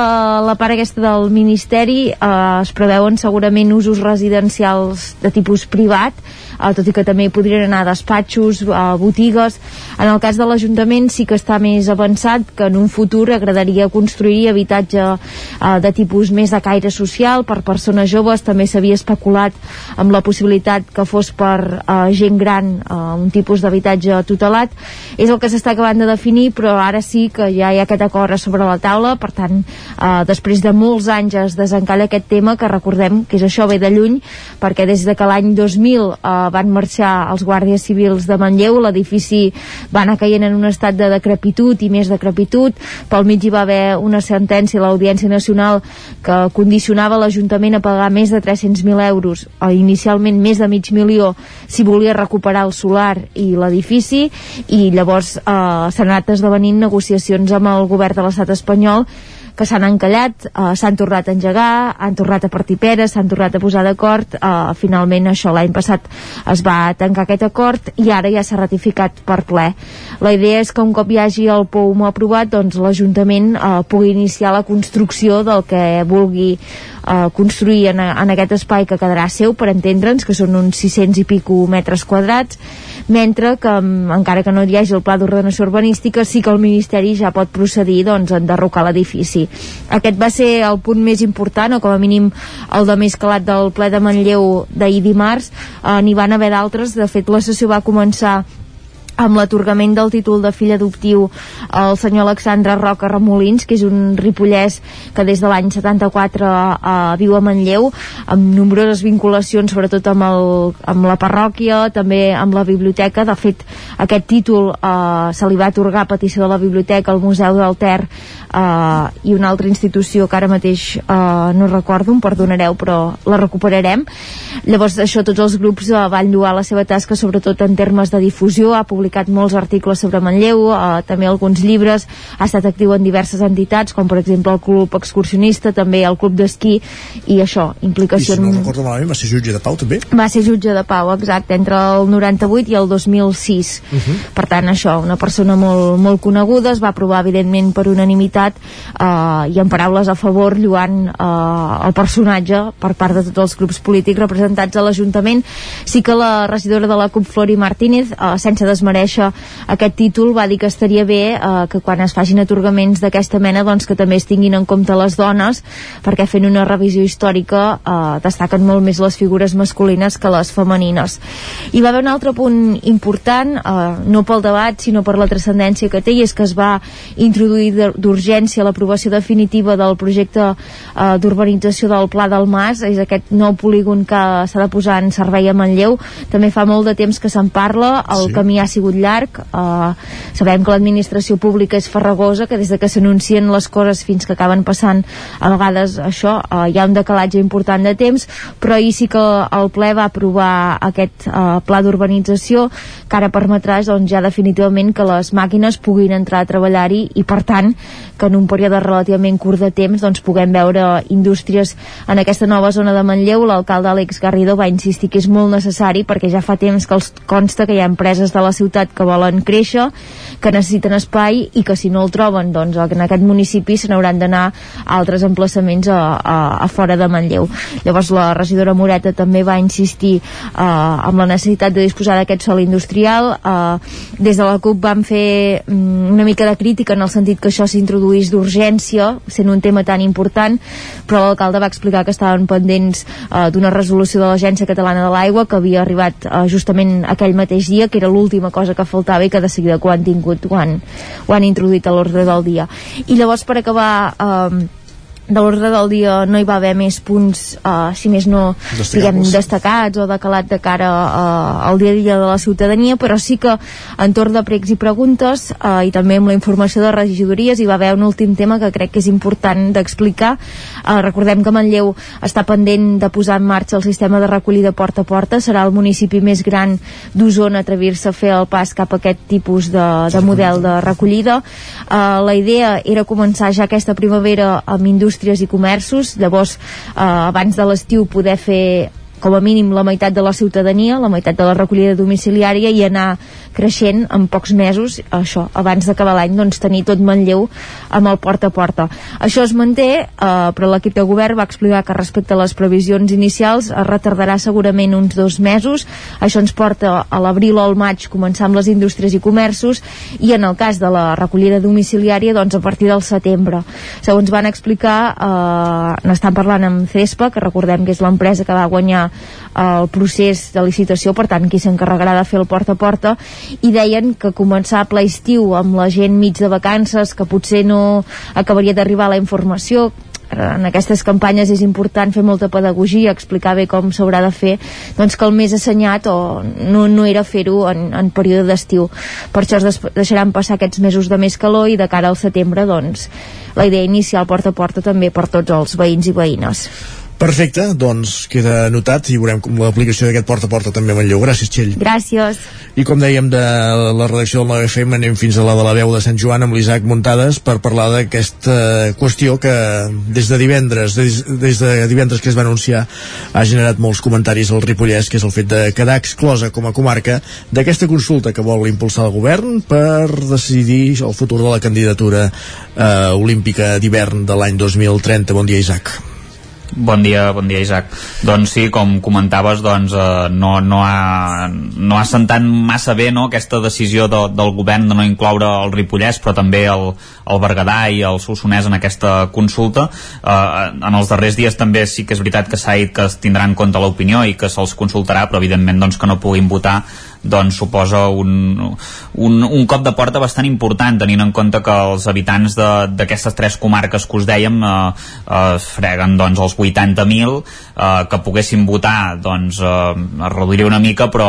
la part aquesta del Ministeri eh, es preveuen segurament usos residencials de tipus privat eh, tot i que també podrien anar despatxos, eh, botigues. En el cas de l'Ajuntament sí que està més avançat, que en un futur agradaria construir habitatge eh, de tipus més de caire social per persones joves. També s'havia especulat amb la possibilitat que fos per eh, gent gran, eh, un tipus d'habitatge tutelat. És el que s'està acabant de definir, però ara sí que ja hi ha aquest acord a sobre la taula, per tant, eh, després de molts anys es desencalla aquest tema, que recordem que és això ve de lluny, perquè des de que l'any 2000 eh, van marxar els guàrdies civils de Manlleu, l'edifici va anar caient en un estat de decrepitud i més decrepitud, pel mig hi va haver una sentència a l'Audiència Nacional que condicionava l'Ajuntament a pagar més de 300.000 euros, o inicialment més de mig milió, si volia recuperar el solar i l'edifici, i llavors eh, s'han anat esdevenint negociacions amb el govern de l'estat espanyol que s'han encallat, eh, s'han tornat a engegar, han tornat a partir peres, s'han tornat a posar d'acord, eh, finalment això l'any passat es va tancar aquest acord i ara ja s'ha ratificat per ple. La idea és que un cop hi hagi el POUM aprovat, doncs l'Ajuntament eh, pugui iniciar la construcció del que vulgui eh, construir en, en aquest espai que quedarà seu, per entendre'ns, que són uns 600 i pico metres quadrats, mentre que mm, encara que no hi hagi el pla d'ordenació urbanística sí que el Ministeri ja pot procedir doncs, a enderrocar l'edifici. Aquest va ser el punt més important, o com a mínim el de més calat del ple de Manlleu d'ahir dimarts, eh, n'hi van haver d'altres, de fet la sessió va començar amb l'atorgament del títol de fill adoptiu al senyor Alexandre Roca Remolins, que és un ripollès que des de l'any 74 eh, viu a Manlleu, amb nombroses vinculacions, sobretot amb, el, amb la parròquia, també amb la biblioteca. De fet, aquest títol eh, se li va atorgar a petició de la biblioteca al Museu del Ter eh, i una altra institució que ara mateix eh, no recordo, em perdonareu, però la recuperarem. Llavors, això, tots els grups eh, van lloar la seva tasca, sobretot en termes de difusió, ha publicat publicat molts articles sobre Manlleu, eh, també alguns llibres, ha estat actiu en diverses entitats, com per exemple el Club Excursionista, també el Club d'Esquí, i això, I implicació si no recordo malament va ser jutge de pau també Va ser jutge de pau, exacte, entre el 98 i el 2006. uh -huh. Per tant, això, una persona molt, molt coneguda, es va aprovar, evidentment, per unanimitat eh, i en paraules a favor, lluant eh, el personatge per part de tots els grups polítics representats a l'Ajuntament. Sí que la regidora de la CUP, Flori Martínez, eh, sense desmereixer aquest títol, va dir que estaria bé eh, que quan es facin atorgaments d'aquesta mena doncs que també es tinguin en compte les dones, perquè fent una revisió històrica eh, destaquen molt més les figures masculines que les femenines. Hi va haver un altre punt important, eh, no pel debat, sinó per la transcendència que té, i és que es va introduir d'urgència l'aprovació definitiva del projecte eh, d'urbanització del Pla del Mas, és aquest nou polígon que s'ha de posar en servei a Manlleu. També fa molt de temps que se'n parla, el Sí. camí ha sigut llarg, eh, sabem que l'administració pública és farragosa, que des de que s'anuncien les coses fins que acaben passant, a vegades això, eh, hi ha un decalatge important de temps, però ahir sí que el ple va aprovar aquest eh, pla d'urbanització que ara permetrà doncs, ja definitivament que les màquines puguin entrar a treballar-hi i per tant que en un període relativament curt de temps doncs, puguem veure indústries en aquesta nova zona de Manlleu. L'alcalde Àlex Garrido va insistir que és molt necessari perquè ja fa temps que els consta que hi ha empreses de la ciutat que volen créixer, que necessiten espai i que si no el troben doncs, en aquest municipi se n'hauran d'anar altres emplaçaments a, a, a fora de Manlleu. Llavors la regidora Moreta també va insistir eh, amb la necessitat de disposar d'aquest sol industrial. Eh, des de la CUP van fer mm, una mica de crítica en el sentit que això s'introduís d'urgència, sent un tema tan important, però l'alcalde va explicar que estaven pendents eh, d'una resolució de l'Agència Catalana de l'Aigua que havia arribat eh, justament aquell mateix dia, que era l'última cosa que faltava i que de seguida han tingut han, ho han introduït a l'ordre del dia. I llavors per acabar eh, de l'ordre del dia no hi va haver més punts, uh, si més no, diguem, destacats o de calat de cara uh, al dia a dia de la ciutadania, però sí que en torn de pregs i preguntes uh, i també amb la informació de regidories hi va haver un últim tema que crec que és important d'explicar. Uh, recordem que Manlleu està pendent de posar en marxa el sistema de recollida porta a porta, serà el municipi més gran d'Osona a atrevir-se a fer el pas cap a aquest tipus de, de model de recollida. Uh, la idea era començar ja aquesta primavera amb indústries i comerços, llavors eh, abans de l'estiu poder fer com a mínim la meitat de la ciutadania, la meitat de la recollida domiciliària i anar creixent en pocs mesos, això, abans d'acabar l'any, doncs tenir tot Manlleu amb el porta a porta. Això es manté, eh, però l'equip de govern va explicar que respecte a les previsions inicials es retardarà segurament uns dos mesos, això ens porta a l'abril o al maig començar amb les indústries i comerços i en el cas de la recollida domiciliària doncs a partir del setembre. Segons van explicar, eh, n'estan parlant amb CESPA, que recordem que és l'empresa que va guanyar el procés de licitació, per tant, qui s'encarregarà de fer el porta a porta, i deien que començar a ple estiu amb la gent mig de vacances, que potser no acabaria d'arribar la informació, en aquestes campanyes és important fer molta pedagogia, explicar bé com s'haurà de fer, doncs que el més assenyat o no, no era fer-ho en, en període d'estiu. Per això es deixaran passar aquests mesos de més calor i de cara al setembre, doncs, la idea inicial porta a porta també per tots els veïns i veïnes. Perfecte, doncs queda notat i veurem com l'aplicació d'aquest porta a porta també a Manlleu. Gràcies, Txell. Gràcies. I com dèiem de la redacció del 9FM anem fins a la de la veu de Sant Joan amb l'Isaac Muntades per parlar d'aquesta qüestió que des de divendres des, des de divendres que es va anunciar ha generat molts comentaris al Ripollès que és el fet de quedar exclosa com a comarca d'aquesta consulta que vol impulsar el govern per decidir el futur de la candidatura eh, olímpica d'hivern de l'any 2030. Bon dia, Isaac. Bon dia, bon dia Isaac. Doncs sí, com comentaves, doncs eh, no, no, ha, no ha sentat massa bé no, aquesta decisió de, del govern de no incloure el Ripollès, però també el, el Berguedà i el Solsonès en aquesta consulta. Eh, en els darrers dies també sí que és veritat que s'ha dit que es tindrà en compte l'opinió i que se'ls consultarà, però evidentment doncs, que no puguin votar doncs suposa un, un, un cop de porta bastant important tenint en compte que els habitants de- d'aquestes tres comarques que us dèiem eh, eh, freguen doncs els 80.000 eh, que poguessin votar doncs eh, es reduiria una mica però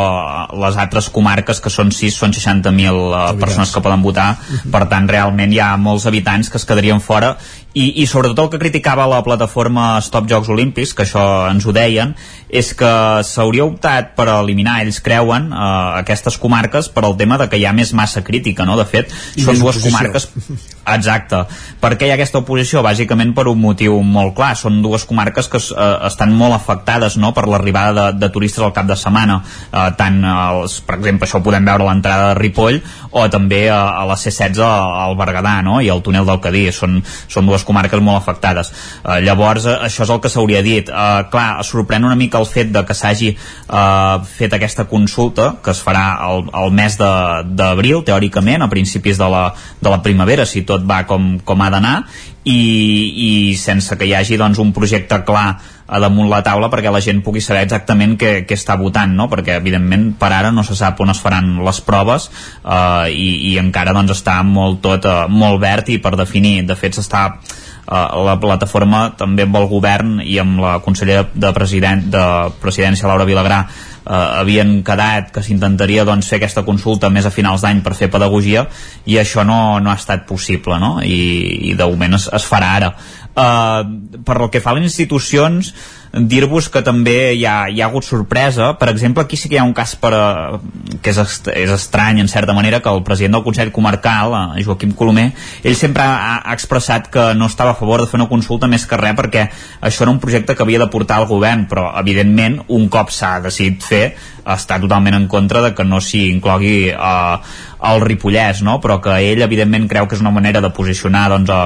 les altres comarques que són 6 són 60.000 eh, persones que poden votar per tant realment hi ha molts habitants que es quedarien fora i, i sobretot el que criticava la plataforma Stop Jocs Olímpics, que això ens ho deien, és que s'hauria optat per eliminar, ells creuen, eh, aquestes comarques per al tema de que hi ha més massa crítica, no? De fet, I són dues oposició. comarques *laughs* Exacte. Per què hi ha aquesta oposició? Bàsicament per un motiu molt clar. Són dues comarques que eh, estan molt afectades no? per l'arribada de, de turistes al cap de setmana. Eh, tant, els, per exemple, això ho podem veure a l'entrada de Ripoll o també a, a la C16 al Berguedà no? I al túnel del Cadí. Són, són dues comarques molt afectades. Eh, llavors, eh, això és el que s'hauria dit. Eh, clar, sorprèn una mica el fet de que s'hagi eh, fet aquesta consulta que es farà el, el mes d'abril, teòricament, a principis de la, de la primavera, si tot va com, com ha d'anar, i, i sense que hi hagi doncs, un projecte clar a damunt la taula perquè la gent pugui saber exactament què, què està votant, no? perquè evidentment per ara no se sap on es faran les proves eh, i, i encara doncs, està molt tot eh, molt verd i per definir, de fet s'està eh, la plataforma també amb el govern i amb la consellera de, president, de presidència Laura Vilagrà eh, havien quedat que s'intentaria doncs, fer aquesta consulta més a finals d'any per fer pedagogia i això no, no ha estat possible no? i, i de moment es, es farà ara Uh, per el que fa a les institucions dir-vos que també hi ha, hi ha hagut sorpresa per exemple aquí sí que hi ha un cas per, eh, que és, és estrany en certa manera que el president del Consell Comarcal eh, Joaquim Colomer, ell sempre ha, ha expressat que no estava a favor de fer una consulta més que res perquè això era un projecte que havia de portar al govern però evidentment un cop s'ha decidit fer està totalment en contra de que no s'hi inclogui eh, el Ripollès, no? però que ell evidentment creu que és una manera de posicionar doncs, a,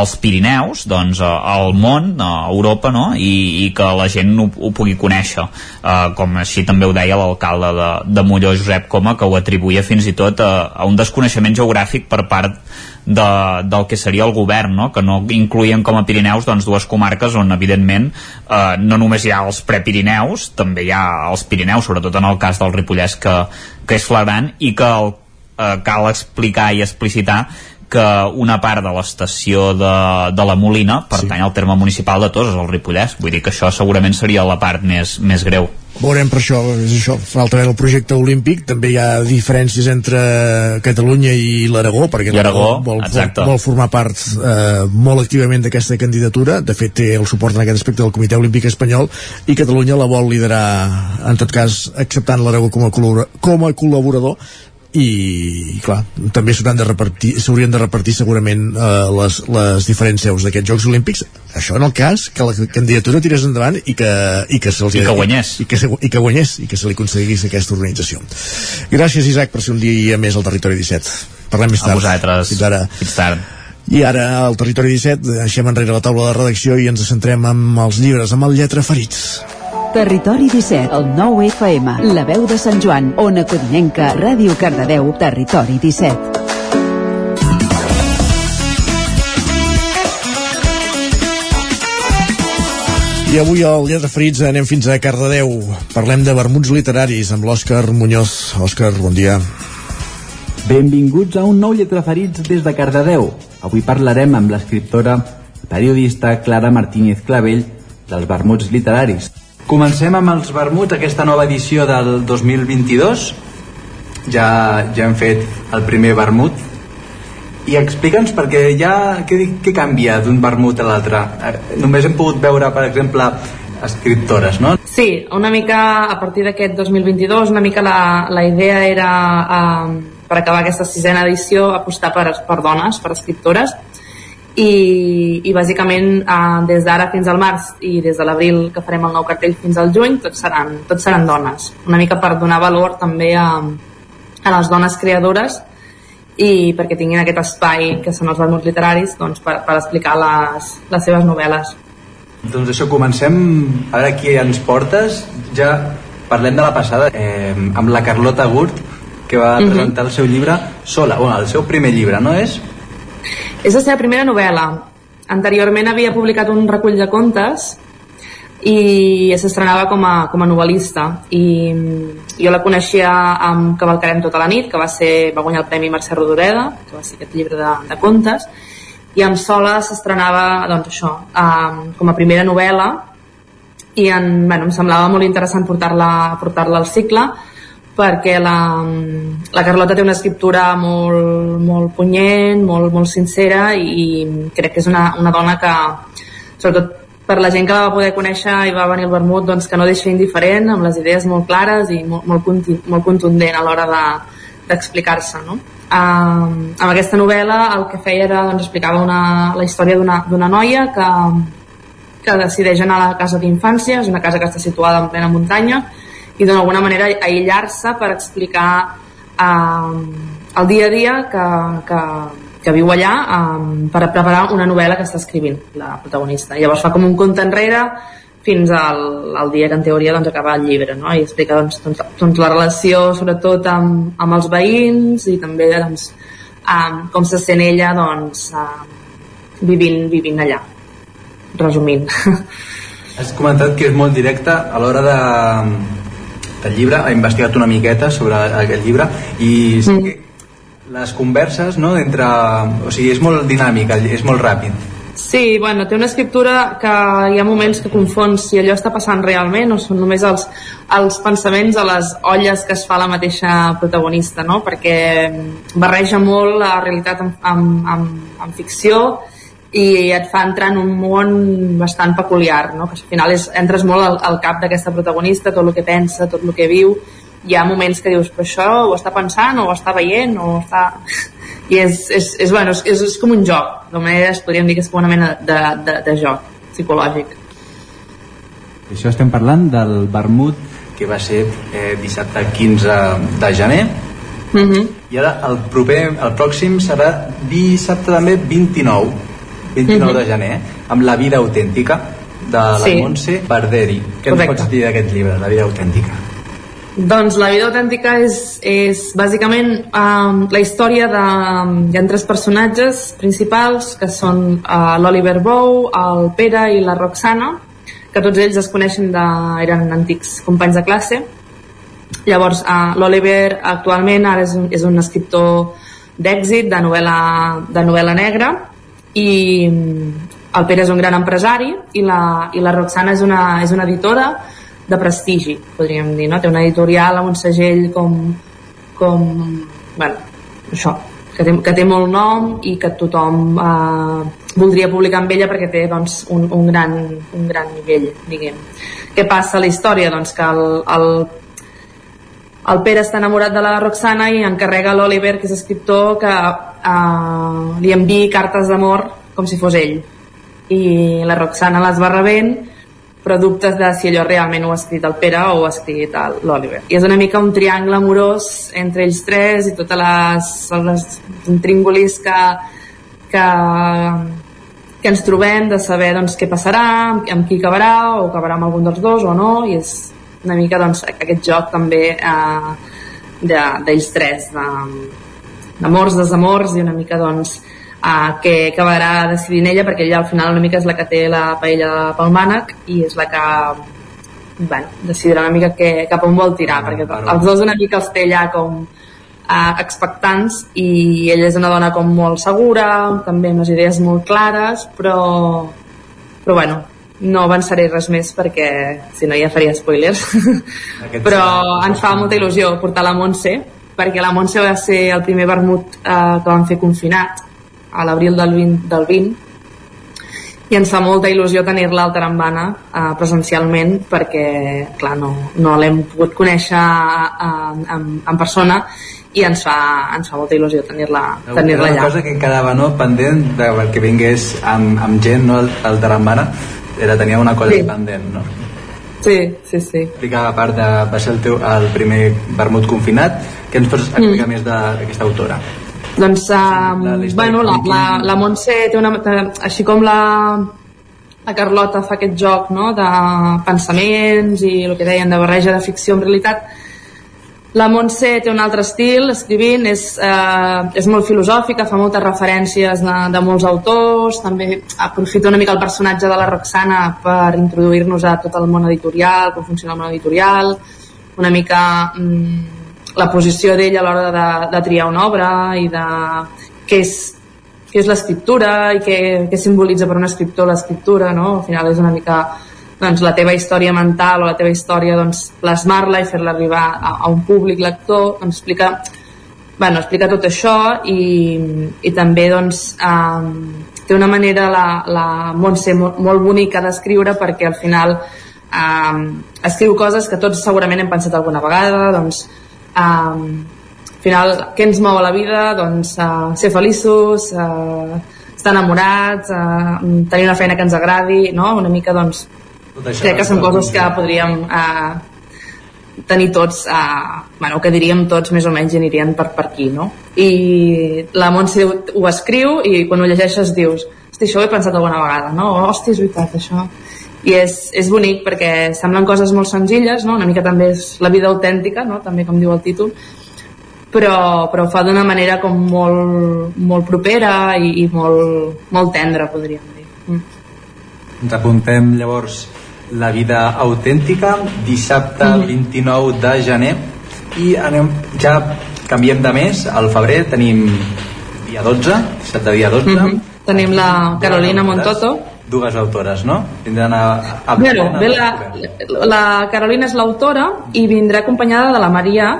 als Pirineus, doncs, a, al món, a Europa, no? I, i que la gent ho, ho pugui conèixer, uh, com així també ho deia l'alcalde de, de Molló, Josep Coma, que ho atribuïa fins i tot a, a un desconeixement geogràfic per part de, del que seria el govern, no? que no incluïen com a Pirineus doncs, dues comarques on evidentment eh, no només hi ha els prepirineus, també hi ha els Pirineus, sobretot en el cas del Ripollès que, que és flagrant i que el, eh, cal explicar i explicitar que una part de l'estació de, de la Molina pertany sí. al terme municipal de Toses, al Ripollès. Vull dir que això segurament seria la part més, més greu. Veurem per això, és això, falta veure el projecte olímpic, també hi ha diferències entre Catalunya i l'Aragó, perquè I Aragó, vol, exacte. vol formar part eh, molt activament d'aquesta candidatura, de fet té el suport en aquest aspecte del Comitè Olímpic Espanyol, i Catalunya la vol liderar, en tot cas, acceptant l'Aragó com, a com a col·laborador, i clar, també s'hauran de repartir s'haurien de repartir segurament eh, les, les diferents seus d'aquests Jocs Olímpics això en el cas que la candidatura tirés endavant i que, i que, se'ls I que guanyés. i que, i que guanyés i que se li concedís aquesta organització gràcies Isaac per ser un dia més al Territori 17 parlem més A tard vosaltres. fins ara Fins tard. i ara al Territori 17 deixem enrere la taula de redacció i ens centrem amb els llibres, amb el lletra ferits Territori 17, el 9 FM, la veu de Sant Joan, Ona Codinenca, Ràdio Cardedeu, Territori 17. I avui al Lletra Ferits anem fins a Cardedeu. Parlem de vermuts literaris amb l'Òscar Muñoz. Òscar, bon dia. Benvinguts a un nou Lletraferits des de Cardedeu. Avui parlarem amb l'escriptora i periodista Clara Martínez Clavell dels vermuts literaris. Comencem amb els vermuts, aquesta nova edició del 2022. Ja, ja hem fet el primer vermut. I explica'ns, perquè ja... Què, què canvia d'un vermut a l'altre? Eh, Només hem pogut veure, per exemple, escriptores, no? Sí, una mica a partir d'aquest 2022, una mica la, la idea era, eh, per acabar aquesta sisena edició, apostar per, per dones, per escriptores, i, i bàsicament eh, des d'ara fins al març i des de l'abril que farem el nou cartell fins al juny tots seran, tots seran dones una mica per donar valor també a, a les dones creadores i perquè tinguin aquest espai que són els vermuts literaris doncs, per, per explicar les, les seves novel·les Doncs això, comencem a veure qui ens portes. Ja parlem de la passada eh, amb la Carlota Gurt, que va Mhm. presentar el seu llibre sola, bueno, el seu primer llibre, no és? És la seva primera novel·la. Anteriorment havia publicat un recull de contes i s'estrenava com, a, com a novel·lista. I mm, jo la coneixia amb Cavalcarem tota la nit que va, ser, va guanyar el Premi Mercè Rodoreda que va ser aquest llibre de, de contes i amb Sola s'estrenava doncs això, um, com a primera novel·la. I en, bueno, em semblava molt interessant portar-la portar al cicle perquè la, la Carlota té una escriptura molt, molt punyent, molt, molt sincera i crec que és una, una dona que sobretot per la gent que la va poder conèixer i va venir al vermut doncs, que no deixa indiferent, amb les idees molt clares i molt, molt, molt contundent a l'hora de- d'explicar-se. no? Um, amb aquesta novel·la el que feia era doncs, explicava una, la història d'una noia que, que decideix anar a la casa d'infància, és una casa que està situada en plena muntanya, i d'alguna manera aïllar-se per explicar um, el dia a dia que, que, que viu allà um, per preparar una novel·la que està escrivint la protagonista. Llavors fa com un compte enrere fins al, al dia que en teoria doncs, acaba el llibre no? i explica doncs, doncs, doncs, la relació sobretot amb, amb els veïns i també doncs, um, com se sent ella doncs, um, vivint, vivint allà resumint *laughs* Has comentat que és molt directe a l'hora de, del llibre, ha investigat una miqueta sobre aquest llibre i sí que les converses no, entre, o sigui, és molt dinàmic, és molt ràpid Sí, bueno, té una escriptura que hi ha moments que confons si allò està passant realment o són només els, els pensaments a les olles que es fa la mateixa protagonista, no? Perquè barreja molt la realitat amb, amb, amb, amb ficció i et fa entrar en un món bastant peculiar, no? que al final és, entres molt al, al cap d'aquesta protagonista, tot el que pensa, tot el que viu, hi ha moments que dius, però això ho està pensant, o ho està veient, o està... *laughs* I és, és, és, bueno, és, és, és com un joc, de manera es podríem dir que és com una mena de, de, de joc psicològic. Això estem parlant del vermut que va ser eh, dissabte 15 de gener Mm -hmm. i ara el proper, el pròxim serà dissabte també 29 29 Mhm. de gener amb La vida autèntica de la Sí. Montse Barderi què ens pots dir d'aquest llibre, La vida autèntica? Doncs la vida autèntica és, és bàsicament um, la història de... Hi ha tres personatges principals que són uh, l'Oliver Bow, el Pere i la Roxana, que tots ells es coneixen de... eren antics companys de classe. Llavors, uh, l'Oliver actualment ara és un, és un escriptor d'èxit, de novel·la, de novel·la negra, i mm, el Pere és un gran empresari i la, i la Roxana és una, és una editora de prestigi, podríem dir, no? Té una editorial amb un segell com, com bueno, això, que té, que té molt nom i que tothom eh, voldria publicar amb ella perquè té doncs, un, un, gran, un gran nivell, diguem. Què passa a la història? Doncs que el, el, el Pere està enamorat de la Roxana i encarrega a l'Oliver, que és escriptor, que eh, li enviï cartes d'amor com si fos ell. I la Roxana les va rebent però dubtes de si allò realment ho ha escrit el Pere o ho ha escrit l'Oliver. I és una mica un triangle amorós entre ells tres i totes les, les intríngulis que, que, que ens trobem de saber doncs, què passarà, amb, amb qui acabarà o acabarà amb algun dels dos o no i és una mica doncs, aquest joc també eh, de- d'ells tres de- d'amors, desamors i una mica doncs uh, que acabarà decidint ella perquè ella al final una mica és la que té la paella pel mànec i és la que bueno, decidirà una mica que, cap on vol tirar perquè els dos una mica els té allà com uh, expectants i ella és una dona com molt segura també amb les idees molt clares però, però bueno no avançaré res més perquè si no ja faria spoilers. *laughs* Però ens fa molta il·lusió portar la Montse perquè la Montse va ser el primer vermut eh, que van fer confinat a l'abril del 20, del 20 i ens fa molta il·lusió tenir-la al Tarambana eh, presencialment perquè clar, no, no l'hem pogut conèixer eh, en, en persona i ens fa, ens fa molta il·lusió tenir-la tenir Era una allà cosa que quedava no, pendent de que vingués amb, amb gent no, al, al Tarambana era tenia una cosa Sí. pendent no? Sí, sí, sí explicar a part de va ser el, teu, el primer vermut confinat què ens pots explicar mm. més d'aquesta autora? Doncs, uh, bueno, la, la, la Montse té una... Així com la, la Carlota fa aquest joc no? de pensaments i el que deien de barreja de ficció en realitat, la Montse té un altre estil escrivint, és, eh, és molt filosòfica, fa moltes referències de, de molts autors, també aprofita una mica el personatge de la Roxana per introduir-nos a tot el món editorial, com funciona el món editorial, una mica mm, la posició d'ella a l'hora de, de triar una obra i de què és, què és l'escriptura i què, què simbolitza per un escriptor l'escriptura, no? Al final és una mica doncs, la teva història mental o la teva història doncs, plasmar-la i fer-la arribar a, a un públic lector doncs, explica bueno, explica tot això i, i també doncs, um, té una manera la, la Montse molt, molt bonica d'escriure perquè al final um, escriu coses que tots segurament hem pensat alguna vegada doncs, um, al final què ens mou a la vida doncs uh, ser feliços uh, estar enamorats uh, tenir una feina que ens agradi no? una mica doncs crec que són coses que podríem uh, tenir tots, eh, bueno, que diríem tots més o menys anirien per, per aquí, no? I la Montse ho, ho escriu i quan ho llegeixes dius hosti, això ho he pensat alguna vegada, no? Hosti, és veritat, això. I és, és bonic perquè semblen coses molt senzilles, no? Una mica també és la vida autèntica, no? També com diu el títol, però, però ho fa d'una manera com molt, molt propera i, i molt, molt tendra, podríem dir. Mm. Ens apuntem llavors la vida autèntica dissabte Mhm. 29 de gener i anem, ja canviem de mes al febrer tenim dia 12 dissabte dia 12 Mhm. Tenim la Carolina Montoto, dues autores, no? Vindran a... a Bueno, ve la, la Carolina és l'autora i vindrà acompanyada de la Maria,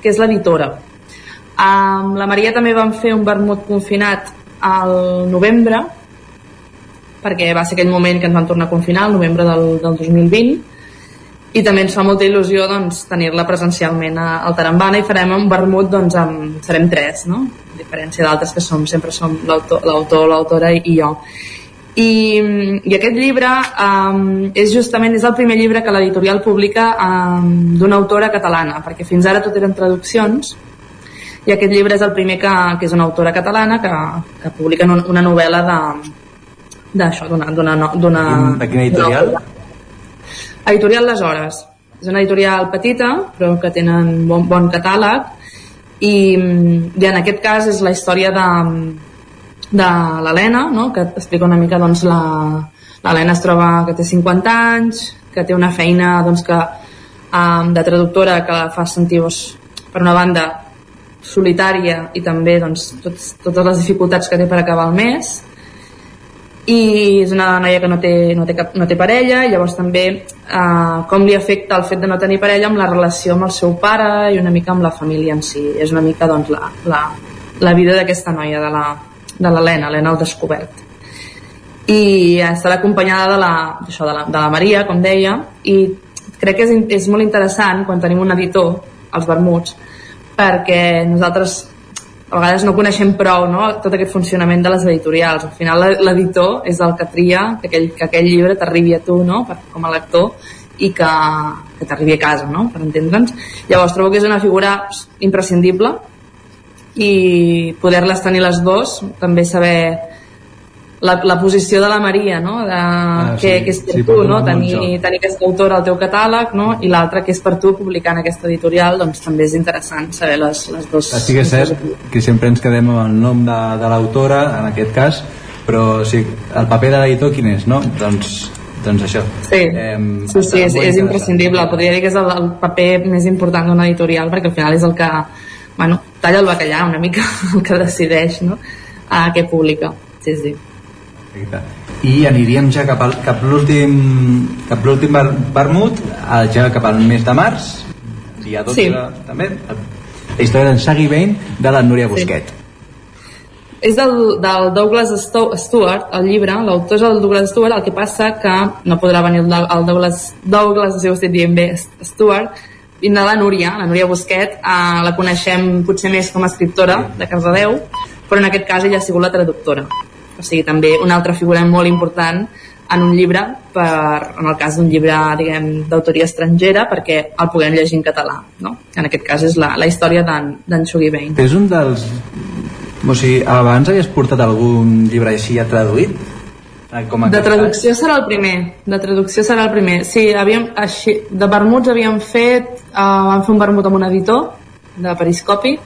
que és l'editora. Amb la Maria també vam fer un vermut confinat al novembre, perquè va ser aquell moment que ens van tornar a confinar, el novembre del, del 2020, i també ens fa molta il·lusió doncs, tenir-la presencialment a, al Tarambana i farem un vermut, doncs, amb, serem tres, no? a diferència d'altres que som, sempre som l'autor, l'autor, l'autora i, i jo. I, i aquest llibre um, és justament és el primer llibre que l'editorial publica um, d'una autora catalana, perquè fins ara tot eren traduccions i aquest llibre és el primer que, que és una autora catalana que, que publica una novel·la de d'això, d'una d'una d'una De quina editorial? d'una- Editorial Les Hores. És una editorial petita, però que tenen bon, bon catàleg i, i en aquest cas és la història de, de l'Helena, no? que explica una mica doncs, la, l'Helena es troba que té 50 anys, que té una feina doncs, que, um, de traductora que la fa sentir doncs, per una banda solitària i també doncs, tots, totes les dificultats que té per acabar el mes i és una noia que no té, no té, cap, no té parella i llavors també eh, com li afecta el fet de no tenir parella amb la relació amb el seu pare i una mica amb la família en si. És una mica doncs, la, la, la vida d'aquesta noia de l'Helena, l'Helena al descobert. I estarà acompanyada de la, això, de, la, de la Maria, com deia i crec que és, és molt interessant quan tenim un editor, els vermuts perquè nosaltres a vegades no coneixem prou no? tot aquest funcionament de les editorials. Al final l'editor és el que tria que aquell, que aquell llibre t'arribi a tu no? per, com a lector i que, que t'arribi a casa, no? per entendre'ns. Llavors trobo que és una figura imprescindible i poder-les tenir les dues, també saber la, la posició de la Maria, no? De, ah, sí, que, que és per sí, tu, no? Tenir, tenir aquesta autora al teu catàleg, no? I l'altra que és per tu publicant aquesta editorial, doncs també és interessant saber les, les dues. Sí que és cert que sempre ens quedem amb el nom de, de l'autora, en aquest cas, però sí, el paper de l'editor quin és, no? Doncs, doncs això. Sí, eh, sí, sí és, és imprescindible. Podria dir que és el, el paper més important d'una editorial perquè al final és el que bueno, talla el bacallà una mica, *laughs* el que decideix no? a què publica. Sí, sí. Perfecte. I aniríem ja cap, al, cap l'últim cap l'últim ver, vermut, ja cap al mes de març, dia 12 Sí. també, la història d'en Shaggy Bane de la Núria Busquet. És del, del Douglas Stewart, el llibre, l'autor és el Douglas Stewart, el que passa que no podrà venir el, Dou- el Douglas, Douglas, si ho estic dient bé, Stewart, vindrà la Núria, la Núria Busquet, eh, la coneixem potser més com a escriptora de Cardedeu, però en aquest cas ella ha sigut la traductora. O sigui, també una altra figura molt important en un llibre, per, en el cas d'un llibre diguem d'autoria estrangera, perquè el puguem llegir en català. No? En aquest cas és la, la història d'en Bain. És un dels... O sigui, abans havies portat algun llibre així ja traduït? Eh, Com De traducció serà el primer. De traducció serà el primer. Sí, havíem, així, de vermuts havíem fet, uh, vam fer un vermut amb un editor de Periscopi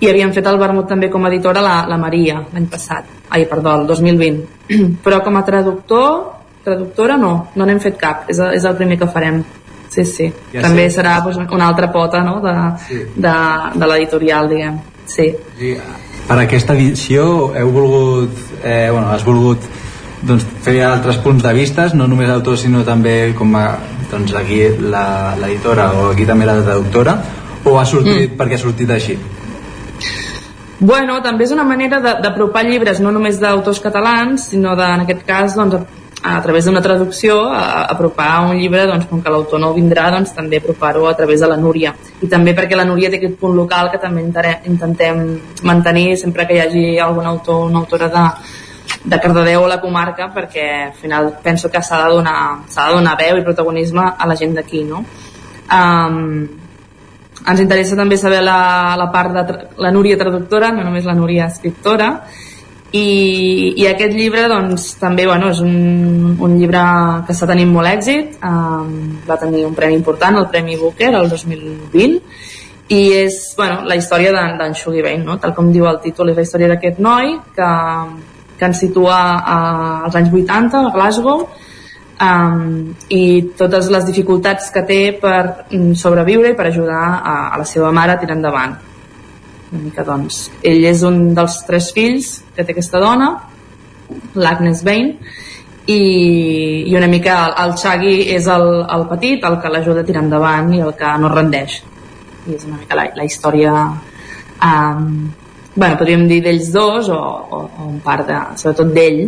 i havíem fet el vermut també com a editora la, la Maria l'any passat, ai perdó, el 2020 *clears throat* però com a traductor traductora no, no n'hem fet cap és, és el primer que farem sí, sí. Ja també sé. serà doncs, una altra pota no? de, Sí. de, de l'editorial diguem sí. Sí, per aquesta edició heu volgut, eh, bueno, has volgut doncs, fer altres punts de vistes, no només autor sinó també com a, doncs aquí la- l'editora o aquí també la traductora o ha sortit mm. perquè ha sortit així? Bueno, també és una manera d'apropar llibres no només d'autors catalans, sinó de, en aquest cas doncs, a, a través d'una traducció a, a apropar un llibre doncs, com que l'autor no vindrà doncs, també apropar-ho a través de la Núria i també perquè la Núria té aquest punt local que també intentem mantenir sempre que hi hagi algun autor o una autora de, de Cardedeu o la comarca perquè al final penso que s'ha de, donar, de donar veu i protagonisme a la gent d'aquí no? Um, ens interessa també saber la, la part de la Núria traductora, no només la Núria escriptora. I, i aquest llibre doncs, també bueno, és un, un llibre que està tenint molt èxit. Um, va tenir un premi important, el Premi Booker el 2020 i és bueno, la història d'en Shuggy Bain no? tal com diu el títol, és la història d'aquest noi que, que ens situa als anys 80 a Glasgow um, i totes les dificultats que té per mm, sobreviure i per ajudar a, a la seva mare a tirar endavant. Una mica doncs ell és un dels tres fills que té aquesta dona l'Agnes Bain i, i una mica el, el Shaggy és el, el petit, el que l'ajuda a tirar endavant i el que no rendeix. I és una mica la, la història um, bueno, podríem dir d'ells dos o, o, o un part de, sobretot d'ell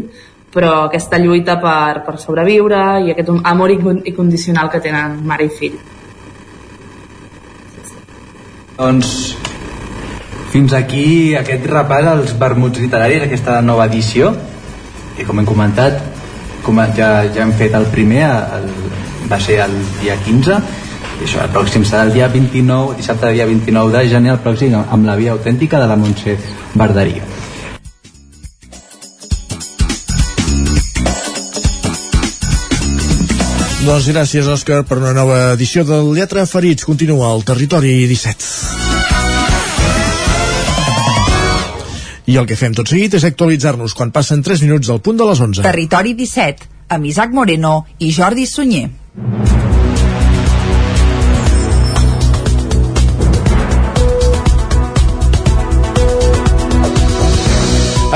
però aquesta lluita per, per sobreviure i aquest amor incon- incondicional que tenen mare i fill. Doncs fins aquí aquest repàs als vermuts literaris, aquesta nova edició. I com hem comentat com ja, ja hem fet el primer el, va ser el dia 15 i això, el pròxim serà el dia 29 dissabte dia 29 de gener el pròxim amb la via autèntica de la Montse Verderia Doncs gràcies, Òscar, per una nova edició del Lletra Ferits. Continua al Territori 17. I el que fem tot seguit és actualitzar-nos quan passen 3 minuts del punt de les 11. Territori 17, amb Isaac Moreno i Jordi Sunyer.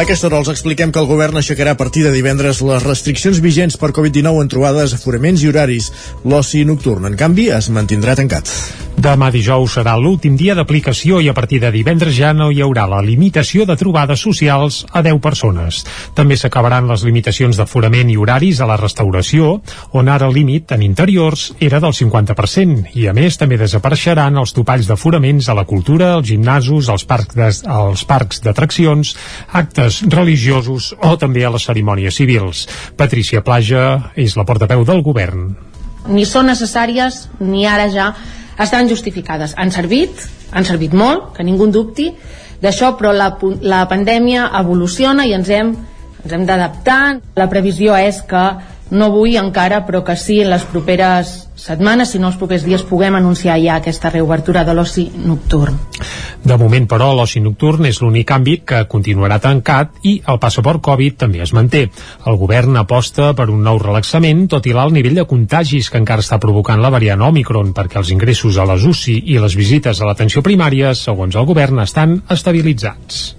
A aquesta hora els expliquem que el govern aixecarà a partir de divendres les restriccions vigents per Covid-19 en trobades, aforaments i horaris. L'oci nocturn, en canvi, es mantindrà tancat. Demà dijous serà l'últim dia d'aplicació i a partir de divendres ja no hi haurà la limitació de trobades socials a 10 persones. També s'acabaran les limitacions d'aforament i horaris a la restauració, on ara el límit en interiors era del 50%, i a més també desapareixeran els topalls d'aforaments a la cultura, als gimnasos, als parcs de- als parcs d'atraccions, actes religiosos o també a les cerimònies civils. Patricia Plaja és la portaveu del govern. ni són necessàries ni ara ja estan justificades. Han servit, han servit molt, que ningú en dubti d'això, però la, la pandèmia evoluciona i ens hem, ens hem d'adaptar. La previsió és que no avui encara, però que sí en les properes setmanes, si no els propers dies, puguem anunciar ja aquesta reobertura de l'oci nocturn. De moment, però, l'oci nocturn és l'únic àmbit que continuarà tancat i el passaport Covid també es manté. El govern aposta per un nou relaxament, tot i l'alt nivell de contagis que encara està provocant la variant Omicron, perquè els ingressos a les UCI i les visites a l'atenció primària, segons el govern, estan estabilitzats.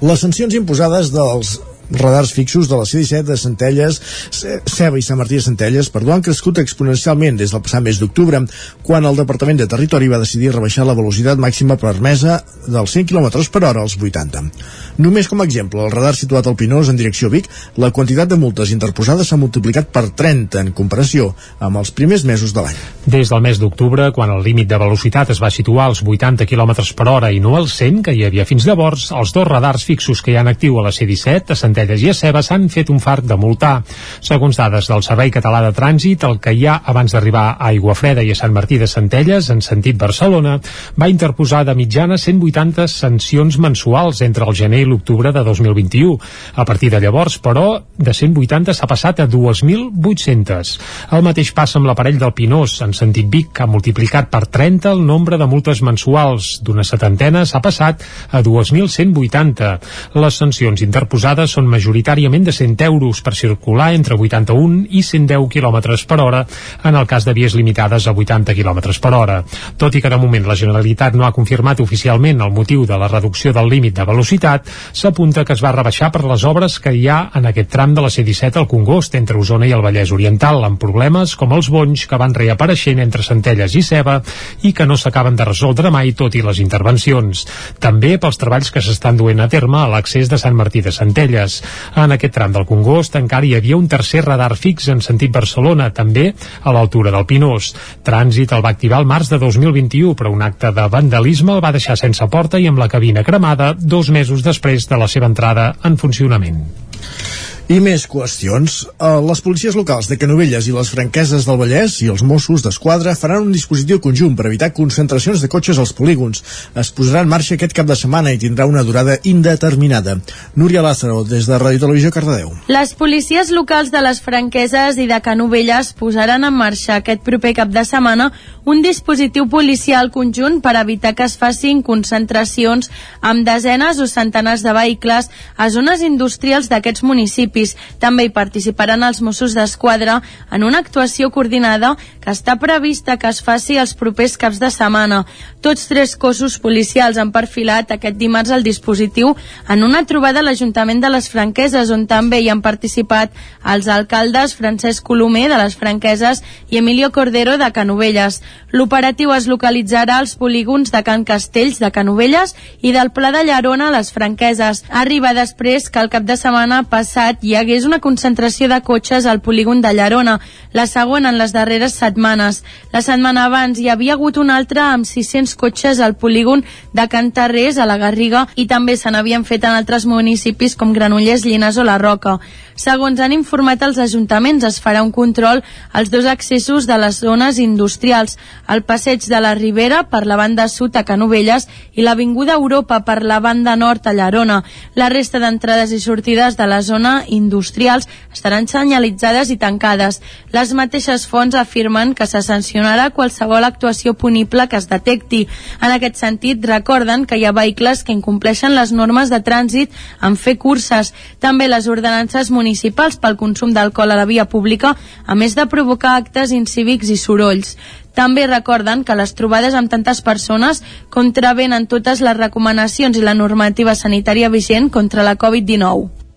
Les sancions imposades dels radars fixos de la C-17 de Centelles, Ce- Ceba i Sant Martí de Centelles, perdó, han crescut exponencialment des del passat mes d'octubre, quan el Departament de Territori va decidir rebaixar la velocitat màxima permesa dels 100 km per hora als 80. Només com a exemple, el radar situat al Pinós en direcció Vic, la quantitat de multes interposades s'ha multiplicat per 30 en comparació amb els primers mesos de l'any. Des del mes d'octubre, quan el límit de velocitat es va situar als 80 km per hora i no als 100 que hi havia fins llavors, els dos radars fixos que hi ha en actiu a la C-17, a Centelles i a s'han fet un fart de multar. Segons dades del Servei Català de Trànsit, el que hi ha abans d'arribar a Aiguafreda i a Sant Martí de Centelles, en sentit Barcelona, va interposar de mitjana 180 sancions mensuals entre el gener i l'octubre de 2021. A partir de llavors, però, de 180 s'ha passat a 2.800. El mateix passa amb l'aparell del Pinós, en sentit Vic, que ha multiplicat per 30 el nombre de multes mensuals. D'una setantena s'ha passat a 2.180. Les sancions interposades són majoritàriament de 100 euros per circular entre 81 i 110 km per hora en el cas de vies limitades a 80 km per hora. Tot i que de moment la Generalitat no ha confirmat oficialment el motiu de la reducció del límit de velocitat, s'apunta que es va rebaixar per les obres que hi ha en aquest tram de la C-17 al Congost entre Osona i el Vallès Oriental, amb problemes com els bonys que van reapareixent entre Centelles i Ceba i que no s'acaben de resoldre mai tot i les intervencions. També pels treballs que s'estan duent a terme a l'accés de Sant Martí de Centelles. En aquest tram del Congost encara hi havia un tercer radar fix en sentit Barcelona, també a l'altura del Pinós. Trànsit el va activar el març de 2021, però un acte de vandalisme el va deixar sense porta i amb la cabina cremada dos mesos després de la seva entrada en funcionament. I més qüestions. Uh, les policies locals de Canovelles i les franqueses del Vallès i els Mossos d'Esquadra faran un dispositiu conjunt per evitar concentracions de cotxes als polígons. Es posarà en marxa aquest cap de setmana i tindrà una durada indeterminada. Núria Lázaro, des de Ràdio Televisió Cardedeu. Les policies locals de les franqueses i de Canovelles posaran en marxa aquest proper cap de setmana un dispositiu policial conjunt per evitar que es facin concentracions amb desenes o centenars de vehicles a zones industrials d'aquests municipis. També hi participaran els Mossos d'Esquadra en una actuació coordinada que està prevista que es faci els propers caps de setmana. Tots tres cossos policials han perfilat aquest dimarts el dispositiu en una trobada a l'Ajuntament de les Franqueses, on també hi han participat els alcaldes Francesc Colomer de les Franqueses i Emilio Cordero de Canovelles. L'operatiu es localitzarà als polígons de Can Castells de Canovelles i del Pla de Llarona a les Franqueses. Arriba després que el cap de setmana passat hi hagués una concentració de cotxes al polígon de Llarona, la segona en les darreres setmanes. La setmana abans hi havia hagut una altra amb 600 cotxes al polígon de Can Tarrés, a la Garriga, i també se n'havien fet en altres municipis com Granollers, Llinars o la Roca. Segons han informat els ajuntaments, es farà un control als dos accessos de les zones industrials, el passeig de la Ribera per la banda sud a Canovelles i l'Avinguda Europa per la banda nord a Llarona. La resta d'entrades i sortides de la zona industrials estaran senyalitzades i tancades. Les mateixes fonts afirmen que se sancionarà qualsevol actuació punible que es detecti. En aquest sentit, recorden que hi ha vehicles que incompleixen les normes de trànsit en fer curses. També les ordenances municipals pel consum d'alcohol a la via pública, a més de provocar actes incívics i sorolls. També recorden que les trobades amb tantes persones contravenen totes les recomanacions i la normativa sanitària vigent contra la Covid-19.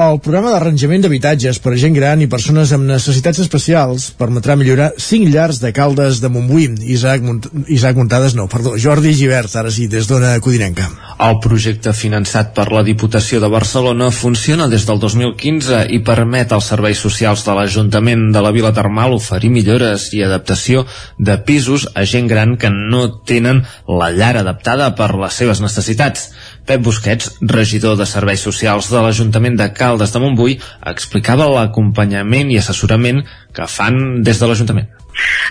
El programa d'arranjament d'habitatges per a gent gran i persones amb necessitats especials permetrà millorar 5 llars de caldes de Montbui. Isaac, Mont Isaac Muntades, no, perdó, Jordi Givert, ara sí, des d'Ona Codinenca. El projecte finançat per la Diputació de Barcelona funciona des del 2015 i permet als serveis socials de l'Ajuntament de la Vila Termal oferir millores i adaptació de pisos a gent gran que no tenen la llar adaptada per les seves necessitats. Pep Busquets, regidor de Serveis Socials de l'Ajuntament de Caldes de Montbui, explicava l'acompanyament i assessorament que fan des de l'Ajuntament.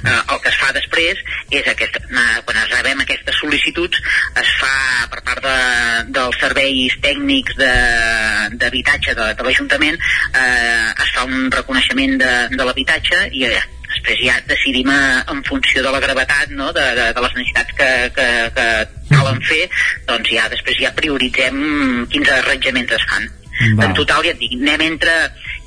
Eh, el que es fa després és aquest, eh, quan es rebem aquestes sol·licituds es fa per part de, dels serveis tècnics de- d'habitatge de, de l'Ajuntament eh, es fa un reconeixement de, de l'habitatge i eh, després ja decidim eh, en funció de la gravetat no? de, de, de les necessitats que, que, que calen fer doncs ja després ja prioritzem quins arranjaments es fan Val. en total ja et dic, anem entre,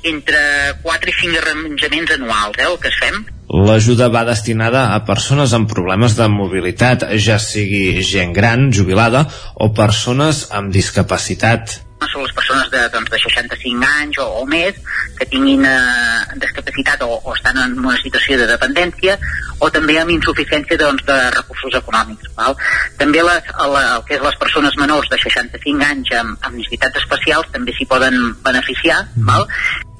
entre 4 i 5 arranjaments anuals eh, el que es fem L'ajuda va destinada a persones amb problemes de mobilitat, ja sigui gent gran, jubilada, o persones amb discapacitat. Són les persones de, doncs, de 65 anys o, o més que tinguin eh, discapacitat o, o estan en una situació de dependència o també amb insuficiència doncs, de recursos econòmics. Val? També les, la, el que és les persones menors de 65 anys amb, amb necessitats especials també s'hi poden beneficiar. Val?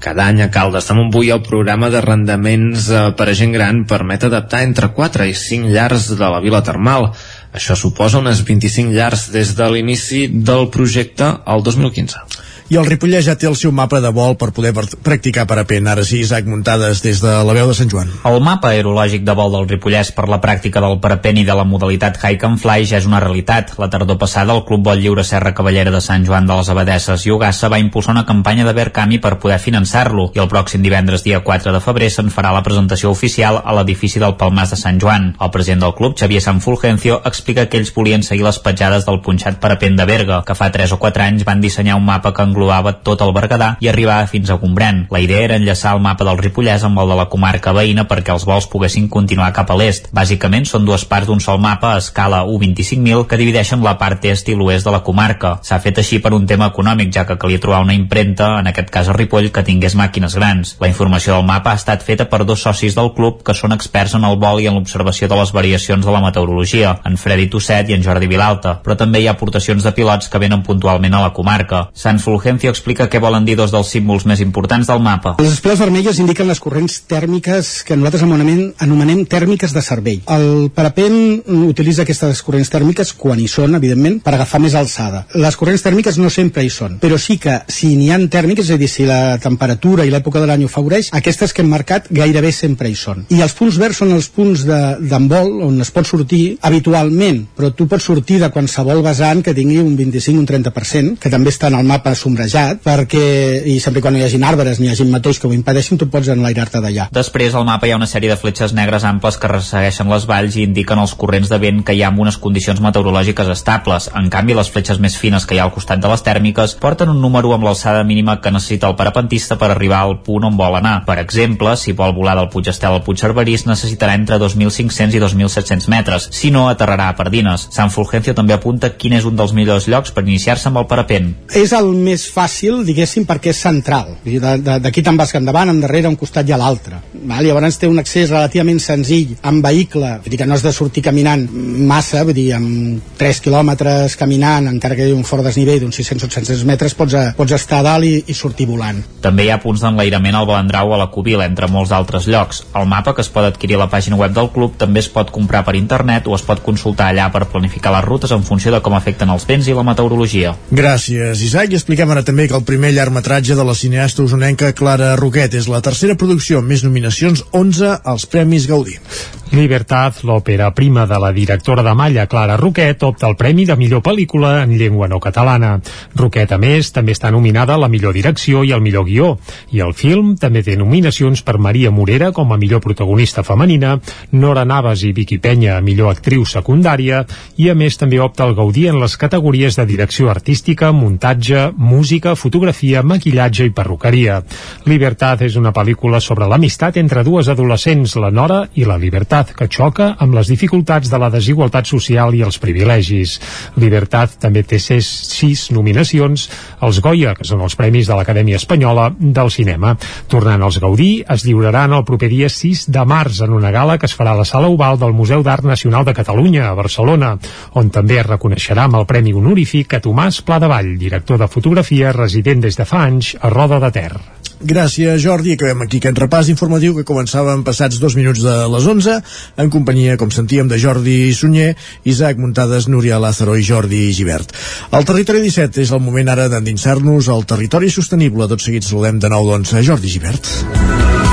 Cada any a Caldes de Montbui el programa d'arrendaments eh, per a gent gran permet adaptar entre 4 i 5 llars de la vila termal. Això suposa unes 25 llars des de l'inici del projecte al 2015. I el Ripollès ja té el seu mapa de vol per poder practicar parapent. Ara sí, Isaac Muntades, des de la veu de Sant Joan. El mapa aerològic de vol del Ripollès per la pràctica del parapent i de la modalitat Hike and Fly ja és una realitat. La tardor passada, el Club Vol Lliure Serra Cavallera de Sant Joan de les Abadesses i Ugassa va impulsar una campanya de Verkami per poder finançar-lo i el pròxim divendres dia 4 de febrer se'n farà la presentació oficial a l'edifici del Palmàs de Sant Joan. El president del club, Xavier Sanfulgencio, explica que ells volien seguir les petjades del punxat parapent de Berga, que fa 3 o 4 anys van dissenyar un mapa que englobava tot el Berguedà i arribava fins a Gombrèn. La idea era enllaçar el mapa del Ripollès amb el de la comarca veïna perquè els vols poguessin continuar cap a l'est. Bàsicament són dues parts d'un sol mapa a escala 1.25.000 que divideixen la part est i l'oest de la comarca. S'ha fet així per un tema econòmic, ja que calia trobar una impremta, en aquest cas a Ripoll, que tingués màquines grans. La informació del mapa ha estat feta per dos socis del club que són experts en el vol i en l'observació de les variacions de la meteorologia, en Fredi Tosset i en Jordi Vilalta, però també hi ha aportacions de pilots que venen puntualment a la comarca. San Fulgencio explica què volen dir dos dels símbols més importants del mapa. Les espiles vermelles indiquen les corrents tèrmiques que nosaltres anomenem, anomenem tèrmiques de cervell. El parapent utilitza aquestes corrents tèrmiques quan hi són, evidentment, per agafar més alçada. Les corrents tèrmiques no sempre hi són, però sí que si n'hi ha tèrmiques, és a dir, si la temperatura i l'època de l'any ho favoreix, aquestes que hem marcat gairebé sempre hi són. I els punts verds són els punts d'envol on es pot sortir habitualment, però tu pots sortir de qualsevol vessant que tingui un 25 un 30%, que també està en el mapa sombrejat, perquè, i sempre quan no hi hagi arbres ni hi hagi matolls que ho impedeixin, tu pots enlairar-te d'allà. Després al mapa hi ha una sèrie de fletxes negres amples que ressegueixen les valls i indiquen els corrents de vent que hi ha amb unes condicions meteorològiques estables. En canvi, les fletxes més fines que hi ha al costat de les tèrmiques porten un número amb l'alçada mínima que necessita el parapentista per arribar al punt on vol anar. Per exemple, si vol volar del Puig Estel al Puig Cerverís necessitarà entre 2.500 i 2.700 metres, si no aterrarà a Pardines. Sant Fulgencio també apunta quin és un dels millors llocs per iniciar-se amb el parapent. És el més fàcil, diguéssim, perquè és central. D'aquí te'n vas endavant, endarrere, un costat i a l'altre. Val? Llavors té un accés relativament senzill, amb vehicle, vull dir que no has de sortir caminant massa, vull dir, amb 3 quilòmetres caminant, encara que hi hagi un fort desnivell d'uns 600-700 metres, pots, a, pots estar a dalt i, i sortir volant. També hi ha punts d'enlairament al Balandrau a la Cubila, entre molts altres llocs. El mapa, que es pot adquirir a la pàgina web del club, també es pot comprar per internet o es pot consultar allà per planificar les rutes en funció de com afecten els vents i la meteorologia. Gràcies, Isaac. I expliquem ara també que el primer llargmetratge de la cineasta usonenca Clara Roquet és la tercera producció amb més nominacions, 11 als Premis Gaudí. Libertad, l'òpera prima de la directora de Malla, Clara Roquet, opta al Premi de millor pel·lícula en llengua no catalana. Roquet, a més, també està nominada a la millor direcció i al millor guió. I el film també té nominacions per Maria Morera com a millor protagonista femenina, Nora Navas i Vicky Penya a millor actriu secundària, i a més també opta al Gaudí en les categories de direcció artística, muntatge, música, fotografia, maquillatge i perruqueria. Libertad és una pel·lícula sobre l'amistat entre dues adolescents, la Nora i la Libertad, que xoca amb les dificultats de la desigualtat social i els privilegis. Libertad també té sis, sis nominacions als Goya, que són els Premis de l'Acadèmia Espanyola del Cinema. Tornant als Gaudí, es lliuraran el proper dia 6 de març en una gala que es farà a la Sala Oval del Museu d'Art Nacional de Catalunya, a Barcelona, on també es reconeixerà amb el Premi Honorífic a Tomàs Pladevall, director de fotografia resident des de fa anys a Roda de Ter. Gràcies, Jordi. Acabem aquí aquest repàs informatiu que començàvem passats dos minuts de les 11, en companyia, com sentíem, de Jordi Sunyer, Isaac Muntades, Núria Lázaro i Jordi Givert. El Territori 17 és el moment ara d'endinsar-nos al territori sostenible. Tot seguit saludem de nou, doncs, a Jordi Givert.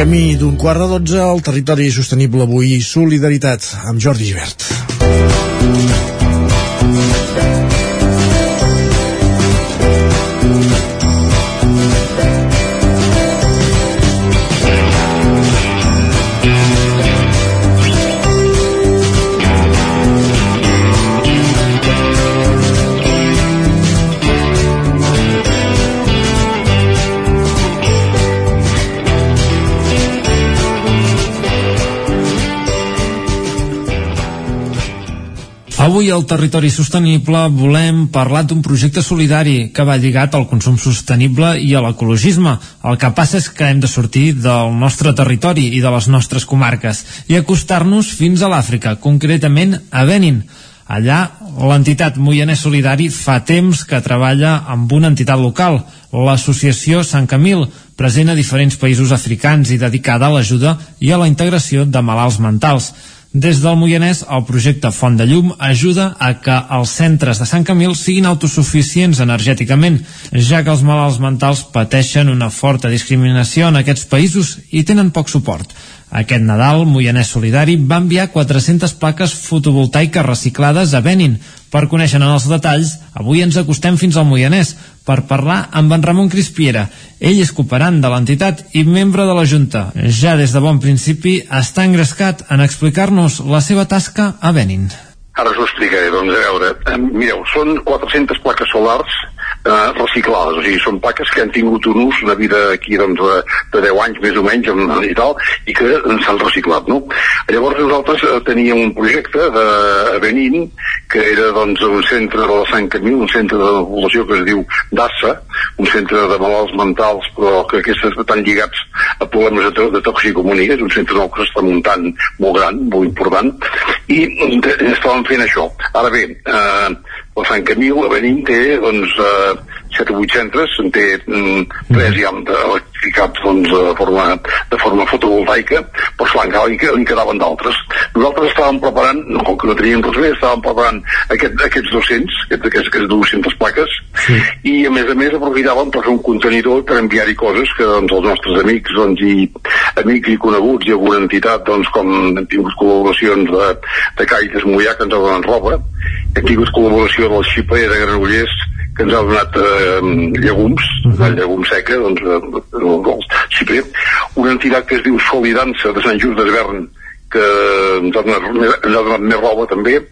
Camí d'un quart de dotze al territori sostenible avui, solidaritat amb Jordi Givert. Avui al Territori Sostenible volem parlar d'un projecte solidari que va lligat al consum sostenible i a l'ecologisme. El que passa és que hem de sortir del nostre territori i de les nostres comarques i acostar-nos fins a l'Àfrica, concretament a Benin. Allà, l'entitat Moianès Solidari fa temps que treballa amb una entitat local, l'associació Sant Camil, present a diferents països africans i dedicada a l'ajuda i a la integració de malalts mentals. Des del Moianès, el projecte Font de Llum ajuda a que els centres de Sant Camil siguin autosuficients energèticament, ja que els malalts mentals pateixen una forta discriminació en aquests països i tenen poc suport. Aquest Nadal, Moianès Solidari va enviar 400 plaques fotovoltaiques reciclades a Benin. Per conèixer els detalls, avui ens acostem fins al Moianès per parlar amb en Ramon Crispiera. Ell és cooperant de l'entitat i membre de la Junta. Ja des de bon principi està engrescat en explicar-nos la seva tasca a Benin. Ara us ho explicaré, doncs, a veure, eh, mireu, són 400 plaques solars eh, reciclades, o sigui, són plaques que han tingut un ús, una vida aquí doncs, de, de 10 anys més o menys i tal, i que s'han reciclat, no? Llavors nosaltres eh, teníem un projecte de, a Benín, que era doncs, un centre de la Sant Camí, un centre de població que es diu DASA, un centre de malalts mentals, però que aquests estan lligats a problemes de, de toxicomonia, és un centre nou que s'està muntant molt gran, molt important, i eh, estàvem fent això. Ara bé, eh, la Sant Camil, a Benín, té doncs, eh, 7 o 8 centres, en té mm, 3 ja electrificats doncs, de, forma, de forma fotovoltaica, però esclar, encara en, en quedaven d'altres. Nosaltres estàvem preparant, no, com que no teníem res més, estàvem preparant aquest, aquests 200, aquests, aquests, aquests 200 plaques, sí. i a més a més aprofitàvem per fer un contenidor per enviar-hi coses que doncs, els nostres amics doncs, i amics i coneguts i alguna entitat doncs, com hem tingut col·laboracions de, de Càritas Mollà que ens donat roba hem tingut col·laboració del Xiprer de Granollers que ens ha donat eh, llegums, uh -huh. llegum seca, doncs, eh, el, Xiprer, una entitat que es diu Solidança de Sant Just d'Esvern, que ens ha, donat, ens ha donat més roba també,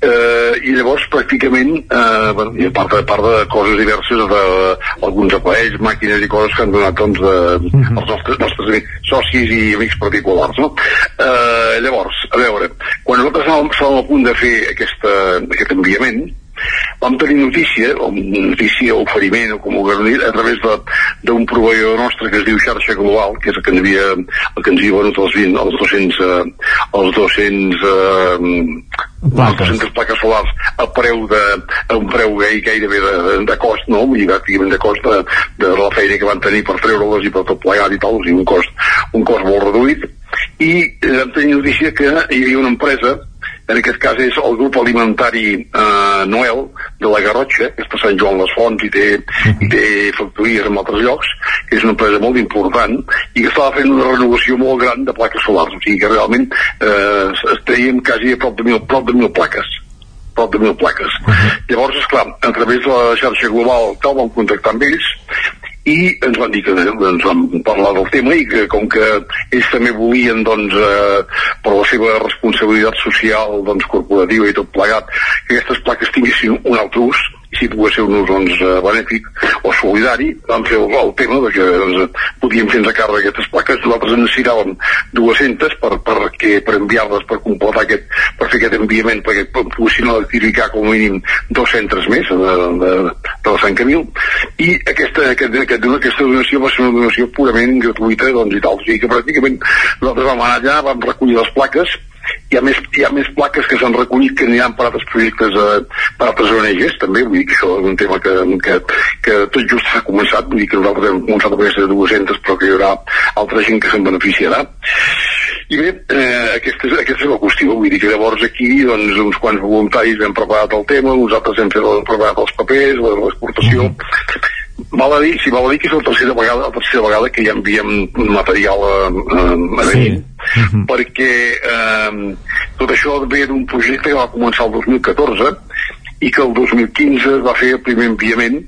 eh, i llavors pràcticament eh, bueno, i a part, a part de coses diverses de, alguns aparells, màquines i coses que han donat doncs, de, els nostres, nostres amics, socis i amics particulars no? eh, llavors, a veure quan nosaltres estàvem, estàvem a punt de fer aquesta, aquest enviament vam tenir notícia, o notícia o oferiment, o com ho vulguem dir, a través de- d'un proveïdor nostre que es diu Xarxa Global, que és el que ens havia, el que ens havia venut els, 20, els 200, eh, els 200 eh, Plaques. 200 plaques solars a preu de, a un preu gai- gairebé de, de, de cost, no? Dir, pràcticament de cost de, de la feina que van tenir per treure-les i per tot plegat i tal, o sigui, un cost, un cost molt reduït. I vam tenir notícia que hi havia una empresa en aquest cas és el grup alimentari eh, Noel de la Garrotxa, que està a Sant Joan les Fonts i té, i té factories en altres llocs, que és una empresa molt important i que estava fent una renovació molt gran de plaques solars, o sigui que realment eh, estaríem quasi a prop de mil, prop de mil plaques prop de mil plaques. Llavors, esclar, a través de la xarxa global tal, vam contactar amb ells i ens van dir que ens van parlar del tema i que com que ells també volien doncs, eh, per la seva responsabilitat social doncs, corporativa i tot plegat que aquestes plaques tinguessin un altre ús si pogués ser un ús doncs, eh, benèfic o solidari, vam fer el, el tema de que doncs, podíem fer-nos a càrrec aquestes plaques, nosaltres en necessitàvem 200 per, per, que, per enviar-les per completar aquest, per fer aquest enviament perquè poguessin electrificar com a mínim dos centres més de, de, de la Sant Camil i aquesta, aquest, aquest, aquesta donació va ser una donació purament gratuïta doncs, i tal, o sigui que pràcticament nosaltres vam anar allà, vam recollir les plaques hi ha més, hi ha més plaques que s'han recollit que aniran per altres projectes eh, per altres ONGs també, vull dir que això és un tema que, que, que tot just s'ha començat. Vull dir que nosaltres hem començat amb aquestes 200 però que hi haurà altra gent que se'n beneficiarà. I bé, eh, aquesta, és, aquesta és la qüestió. Vull dir que llavors aquí doncs, uns quants voluntaris hem preparat el tema uns altres hem fet preparat els papers l'exportació Val a dir, si val a dir que és la tercera vegada, la tercera vegada que ja enviem material a, a, a Benín, perquè eh, tot això ve d'un projecte que va començar el 2014 i que el 2015 es va fer el primer enviament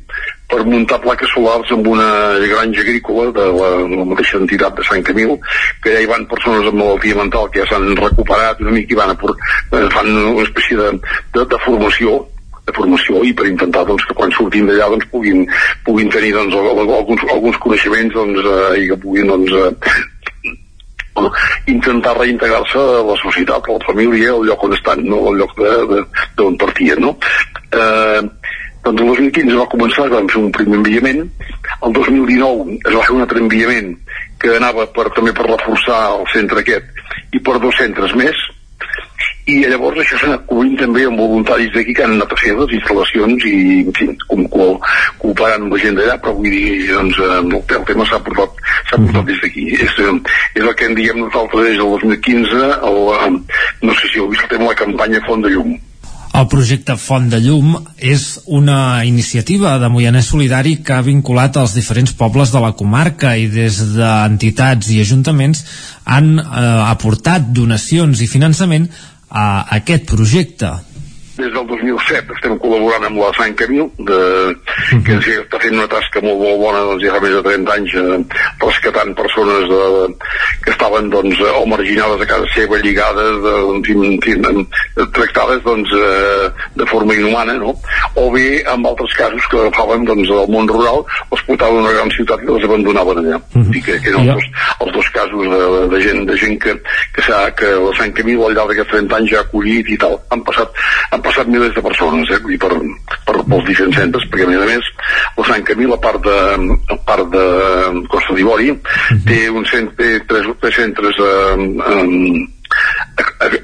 per muntar plaques solars amb una granja agrícola de la, de la mateixa entitat de Sant Camil, que ja hi van persones amb malaltia mental que ja s'han recuperat una mica i van a por, eh, fan una espècie de, de, de formació de formació i per intentar doncs, que quan surtin d'allà doncs, puguin, puguin tenir doncs, al- al- alguns, alguns coneixements doncs, eh, i que puguin doncs, eh, intentar reintegrar-se a la societat, a la família, al lloc on estan, no? al lloc d'on partien. No? Eh, doncs el 2015 va començar, vam fer un primer enviament, el 2019 es va fer un altre enviament que anava per, també per reforçar el centre aquest i per dos centres més, i llavors això s'ha anat cobrint també amb voluntaris d'aquí que han anat a fer les instal·lacions i, en fi, com, co cooperant amb la gent d'allà, però vull dir, doncs, eh, el, el tema s'ha portat, s'ha portat des d'aquí. És, eh, és el que en diem nosaltres des del 2015, el, eh, no sé si heu vist el tema de la campanya Font de Llum. El projecte Font de Llum és una iniciativa de Moianès Solidari que ha vinculat els diferents pobles de la comarca i des d'entitats i ajuntaments han eh, aportat donacions i finançament a aquest projecte. Des del 2007 estem col·laborant amb la Sant Camil de, que ens està fent una tasca molt, molt bona doncs, ja fa més de 30 anys eh, rescatant persones de, que estaven doncs, o marginades a casa seva lligades de, en, tractades doncs, eh, de forma inhumana no? o bé en altres casos que agafaven doncs, del món rural els portaven a una gran ciutat i les abandonaven allà. I que, que eren els, dos, els dos casos de, de gent, de gent que, que, que la Sant Camil al llarg d'aquests 30 anys ja ha acollit i tal. Han passat, han passat milers de persones eh? Dir, per, per, pels diferents centres perquè a més a més la Sant Camil a part de, a part de Costa d'Ivori té, un cent, té tres, tres centres eh, eh,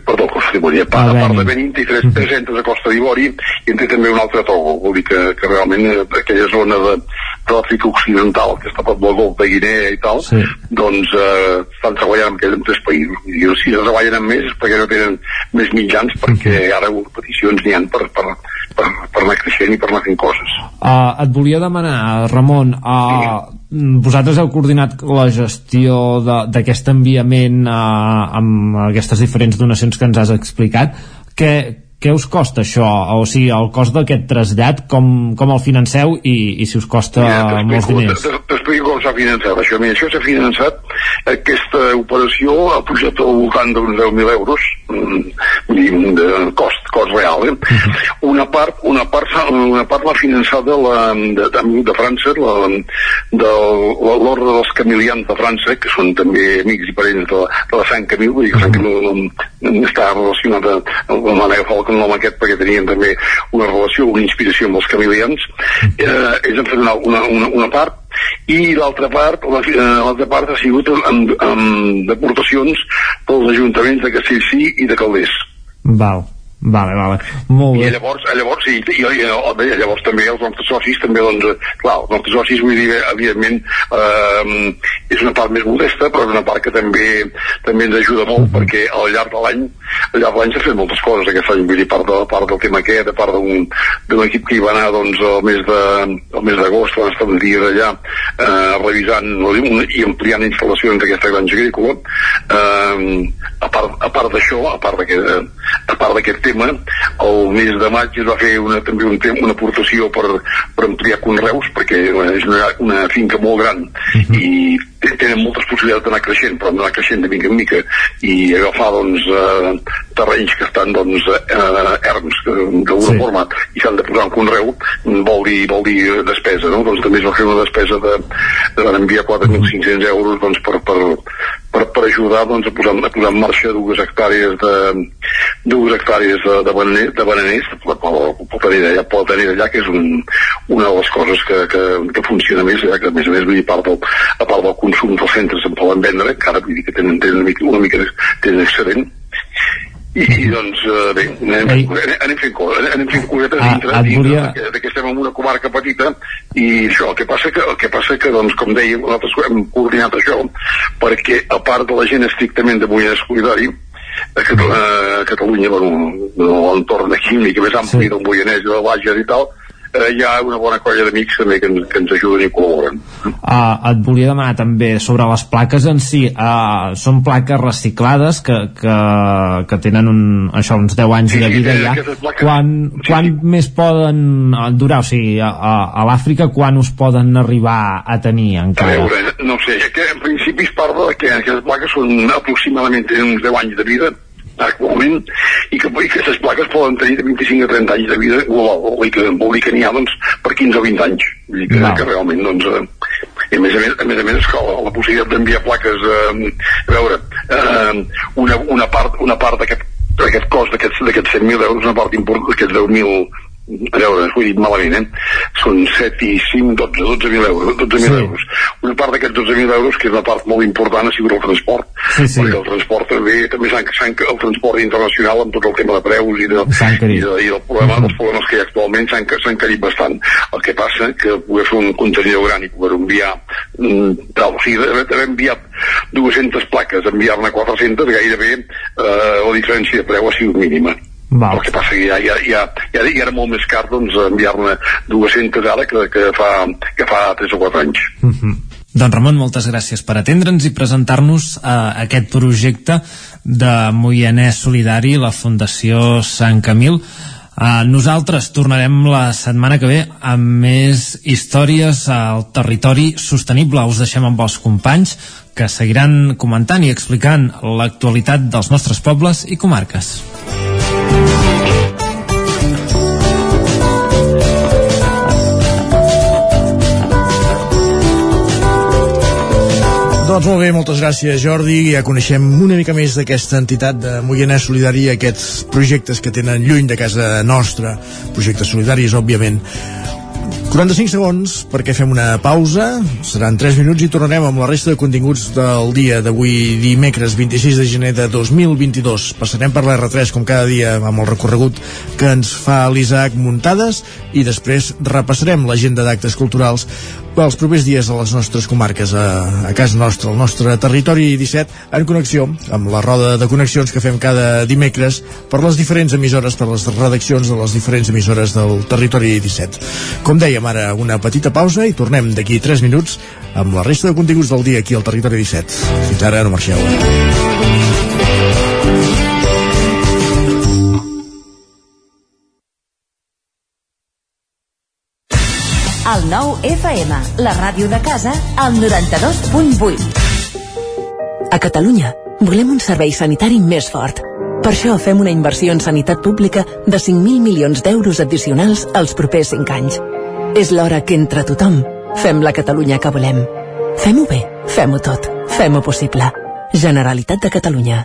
perdó, Costa d'Ivori, a part, a part de Benin té tres, tres centres a Costa d'Ivori i en té també un altre a Togo, vol dir que, que realment eh, aquella zona de, de l'Àfrica Occidental, que està a prop del Golf de Guinea i tal, sí. doncs eh, estan treballant amb aquells tres països. I si no treballen amb més és perquè no tenen més mitjans, perquè ara peticions n'hi han per, per, per, per anar creixent i per anar fent coses. Uh, et volia demanar, Ramon, uh, vosaltres heu coordinat la gestió d'aquest enviament uh, amb aquestes diferents donacions que ens has explicat. Què, què us costa això? O sigui, el cost d'aquest trasllat, com, com el financeu i, i si us costa molts diners? T'explico com s'ha finançat això. Mira, això s'ha finançat, aquesta operació ha pujat al voltant d'uns 10.000 euros, mm, de cost, cost real. Eh? Una part, una part, una part l'ha finançada la, de, de, de França, la, de l'Ordre dels Camilians de França, que són també amics i parents de, la- de la Sant Camil, vull dir que Sant Camil mm, està relacionat amb la agafar el nom aquest perquè tenien també una relació, una inspiració amb els camilians. Eh, ells han fet una, una, una, part i l'altra part eh, l'altra part ha sigut amb, amb deportacions pels ajuntaments de Castellcí i de Calders. Val, vale, vale. Molt I bé. llavors, eh, llavors, sí, i, i, i, bé, llavors també els nostres socis, també, doncs, eh, clar, els nostres socis, vull dir, evidentment, eh, és una part més modesta, però és una part que també també ens ajuda molt, perquè al llarg de l'any, al llarg de l'any s'ha fet moltes coses aquest any, vull dir, part, de, part del tema aquest, a part d'un equip que hi va anar, doncs, el mes de, el mes d'agost, van estar uns dies allà, eh, revisant no, dic, i ampliant instal·lacions d'aquesta granja agrícola, eh, a part, a part d'això, a part d'aquest a part d'aquest tema, el mes de maig es va fer una, també un tem, una aportació per, per ampliar conreus, perquè és una, una finca molt gran i te- tenen moltes possibilitats d'anar creixent, però d'anar creixent de mica en mica i agafar doncs, eh, terrenys que estan doncs, eh, erms d'alguna sí. forma i s'han de posar en conreu vol dir, vol dir despesa no? doncs també es va fer una despesa de, de van enviar 4.500 euros doncs, per, per, per, per ajudar doncs, a, posar, a posar en marxa dues hectàrees de dues hectàrees de, de, bananer, de bananers pel, pel tenir allà, pel tenir allà que és un, una de les coses que, que, que funciona més allà, que a més a més vull dir, part del, a part del consum dels centres en poden vendre que ara vull dir que tenen, tenen una mica, una mica tenen excedent i, i doncs eh, bé, anem, anem, anem fent coses, anem fent cosetes Ah, dintre, volia- de, que, de que estem en una comarca petita i això, el que passa que, el que, passa que doncs, com dèiem, nosaltres hem coordinat això perquè a part de la gent estrictament de Moianès Solidari a, Cat a Catalunya, bueno, de l'entorn aquí, una mica més ampli sí. del Moianès i del Bages i tal, eh, hi ha una bona colla d'amics també que, ens- que ens ajuden i col·laboren. Uh, et volia demanar també sobre les plaques en si. Uh, són plaques reciclades que, que, que tenen un, això, uns 10 anys de vida eh, ja. plaques- quan, quan més poden eh, durar? O sigui, a, a, a l'Àfrica quan us poden arribar a tenir A encara? veure, no sé, que en principi es parla que aquestes plaques són aproximadament uns 10 anys de vida actualment i que, i que aquestes plaques poden tenir de 25 a 30 anys de vida global, vol dir que, vol dir que n'hi ha doncs, per 15 o 20 anys vull dir que, Val. que realment doncs, eh, i a més a més, a més, a més la, la possibilitat d'enviar plaques eh, a veure eh, una, una part, una part d'aquest d'aquest cost d'aquests d'aquests 100.000 euros una part important d'aquests 10.000 a veure, ho he dit malament, eh? Són 7 i 5, 12, 12.000 euros. 12 Sí. euros. Una part d'aquests 12.000 euros, que és una part molt important, ha sigut el transport. Sí, sí. Perquè el transport també, també s'ha, s'ha, el transport internacional amb tot el tema de preus i, de, i, de, i del problema, dels problemes que hi ha actualment s'han s'ha encarit bastant. El que passa que poder fer un contenidor gran i poder enviar mm, tal, o sigui, d'haver enviat 200 plaques, enviar-ne 400, gairebé eh, la diferència de preu ha sigut mínima. Val. El que passa que ja, ja, ja, ja, ja era molt més car doncs, enviar-ne 200 ara que, que, fa, que fa 3 o 4 anys. Doncs Ramon, moltes gràcies per atendre'ns i presentar-nos eh, aquest projecte de Moianès Solidari, la Fundació Sant Camil. Uh, nosaltres tornarem la setmana que ve amb més històries al territori sostenible. Us deixem amb els companys que seguiran comentant i explicant l'actualitat dels nostres pobles i comarques. Doncs molt bé, moltes gràcies Jordi. Ja coneixem una mica més d'aquesta entitat de Moianès Solidari, aquests projectes que tenen lluny de casa nostra, projectes solidaris, òbviament. 45 segons perquè fem una pausa, seran 3 minuts i tornarem amb la resta de continguts del dia d'avui dimecres 26 de gener de 2022. Passarem per l'R3 com cada dia amb el recorregut que ens fa l'Isaac Muntades i després repassarem l'agenda d'actes culturals pels propers dies a les nostres comarques, a, a casa nostra, al nostre territori 17, en connexió amb la roda de connexions que fem cada dimecres per les diferents emissores, per les redaccions de les diferents emissores del territori 17. Com dèiem ara, una petita pausa i tornem d'aquí 3 minuts amb la resta de continguts del dia aquí al territori 17. Fins ara, no marxeu. El nou FM, la ràdio de casa, al 92.8. A Catalunya volem un servei sanitari més fort. Per això fem una inversió en sanitat pública de 5.000 milions d'euros addicionals els propers 5 anys. És l'hora que entre tothom fem la Catalunya que volem. Fem-ho bé, fem-ho tot, fem-ho possible. Generalitat de Catalunya.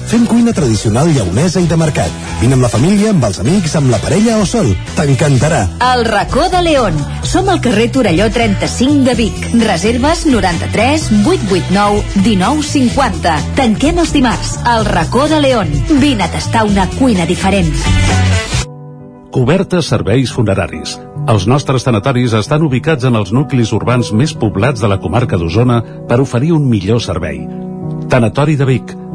Fem cuina tradicional lleonesa i de mercat. Vine amb la família, amb els amics, amb la parella o sol. T'encantarà. El racó de León. Som al carrer Torelló 35 de Vic. Reserves 93 889 1950. Tanquem els dimarts. El racó de León. Vine a tastar una cuina diferent. Cobertes serveis funeraris. Els nostres tanatoris estan ubicats en els nuclis urbans més poblats de la comarca d'Osona per oferir un millor servei. Tanatori de Vic,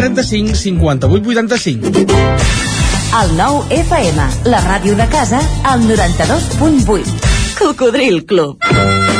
135 58 85. El nou FM, la ràdio de casa, al 92.8. Cocodril Club.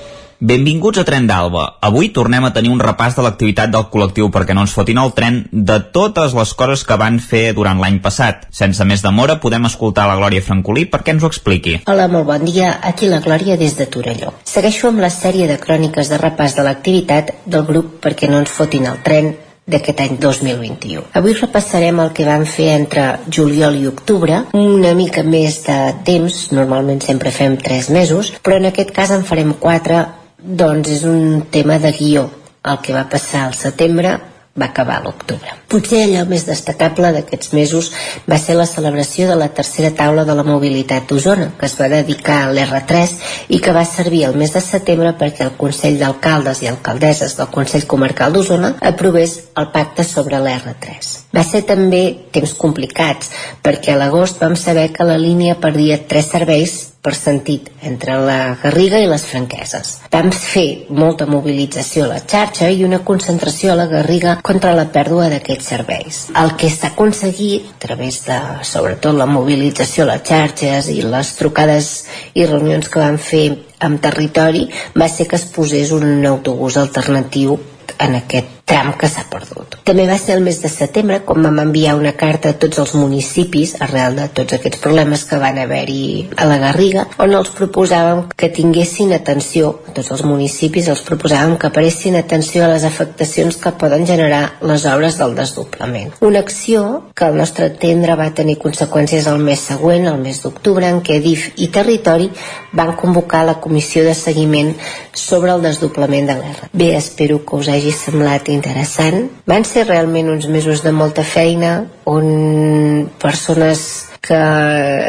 Benvinguts a Tren d'Alba. Avui tornem a tenir un repàs de l'activitat del col·lectiu perquè no ens fotin el tren de totes les coses que van fer durant l'any passat. Sense més demora, podem escoltar la Glòria Francolí perquè ens ho expliqui. Hola, molt bon dia. Aquí la Glòria des de Torelló. Segueixo amb la sèrie de cròniques de repàs de l'activitat del grup perquè no ens fotin el tren d'aquest any 2021. Avui repassarem el que vam fer entre juliol i octubre, una mica més de temps, normalment sempre fem 3 mesos, però en aquest cas en farem 4 doncs és un tema de guió. El que va passar al setembre va acabar a l'octubre. Potser allò més destacable d'aquests mesos va ser la celebració de la tercera taula de la mobilitat d'Osona, que es va dedicar a l'R3 i que va servir el mes de setembre perquè el Consell d'Alcaldes i Alcaldesses del Consell Comarcal d'Osona aprovés el pacte sobre l'R3. Va ser també temps complicats, perquè a l'agost vam saber que la línia perdia tres serveis per sentit entre la Garriga i les Franqueses. Vam fer molta mobilització a la xarxa i una concentració a la Garriga contra la pèrdua d'aquests serveis. El que s'ha aconseguit, a través de, sobretot, la mobilització a les xarxes i les trucades i reunions que vam fer amb territori, va ser que es posés un autobús alternatiu en aquest tram que s'ha perdut. També va ser el mes de setembre quan vam enviar una carta a tots els municipis arrel de tots aquests problemes que van haver-hi a la Garriga on els proposàvem que tinguessin atenció a tots els municipis els proposàvem que paressin atenció a les afectacions que poden generar les obres del desdoblament. Una acció que al nostre entendre va tenir conseqüències el mes següent, el mes d'octubre, en què DIF i Territori van convocar la comissió de seguiment sobre el desdoblament de l'R. Bé, espero que us hagi semblat interessant. Van ser realment uns mesos de molta feina on persones que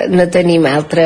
no tenim altre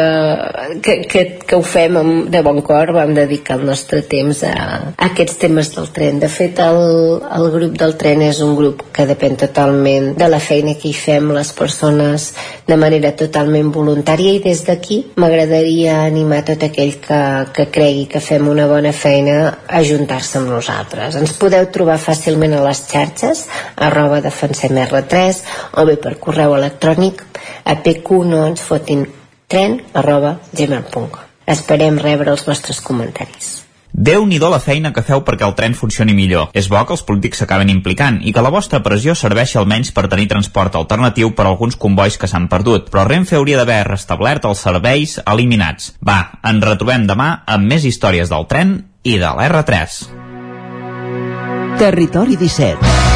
que, que, que ho fem amb, de bon cor vam dedicar el nostre temps a, a aquests temes del tren. De fet el, el grup del tren és un grup que depèn totalment de la feina que hi fem les persones de manera totalment voluntària i des d'aquí m'agradaria animar tot aquell que, que cregui que fem una bona feina a juntar-se amb nosaltres. Ens podeu trobar fàcilment a les xarxes arroba defensem R3 o bé per correu electrònic a pq no ens fotin tren arroba gmail.com esperem rebre els vostres comentaris déu nhi la feina que feu perquè el tren funcioni millor. És bo que els polítics s'acaben implicant i que la vostra pressió serveixi almenys per tenir transport alternatiu per a alguns convois que s'han perdut. Però Renfe hauria d'haver restablert els serveis eliminats. Va, ens retrobem demà amb més històries del tren i de l'R3. Territori 17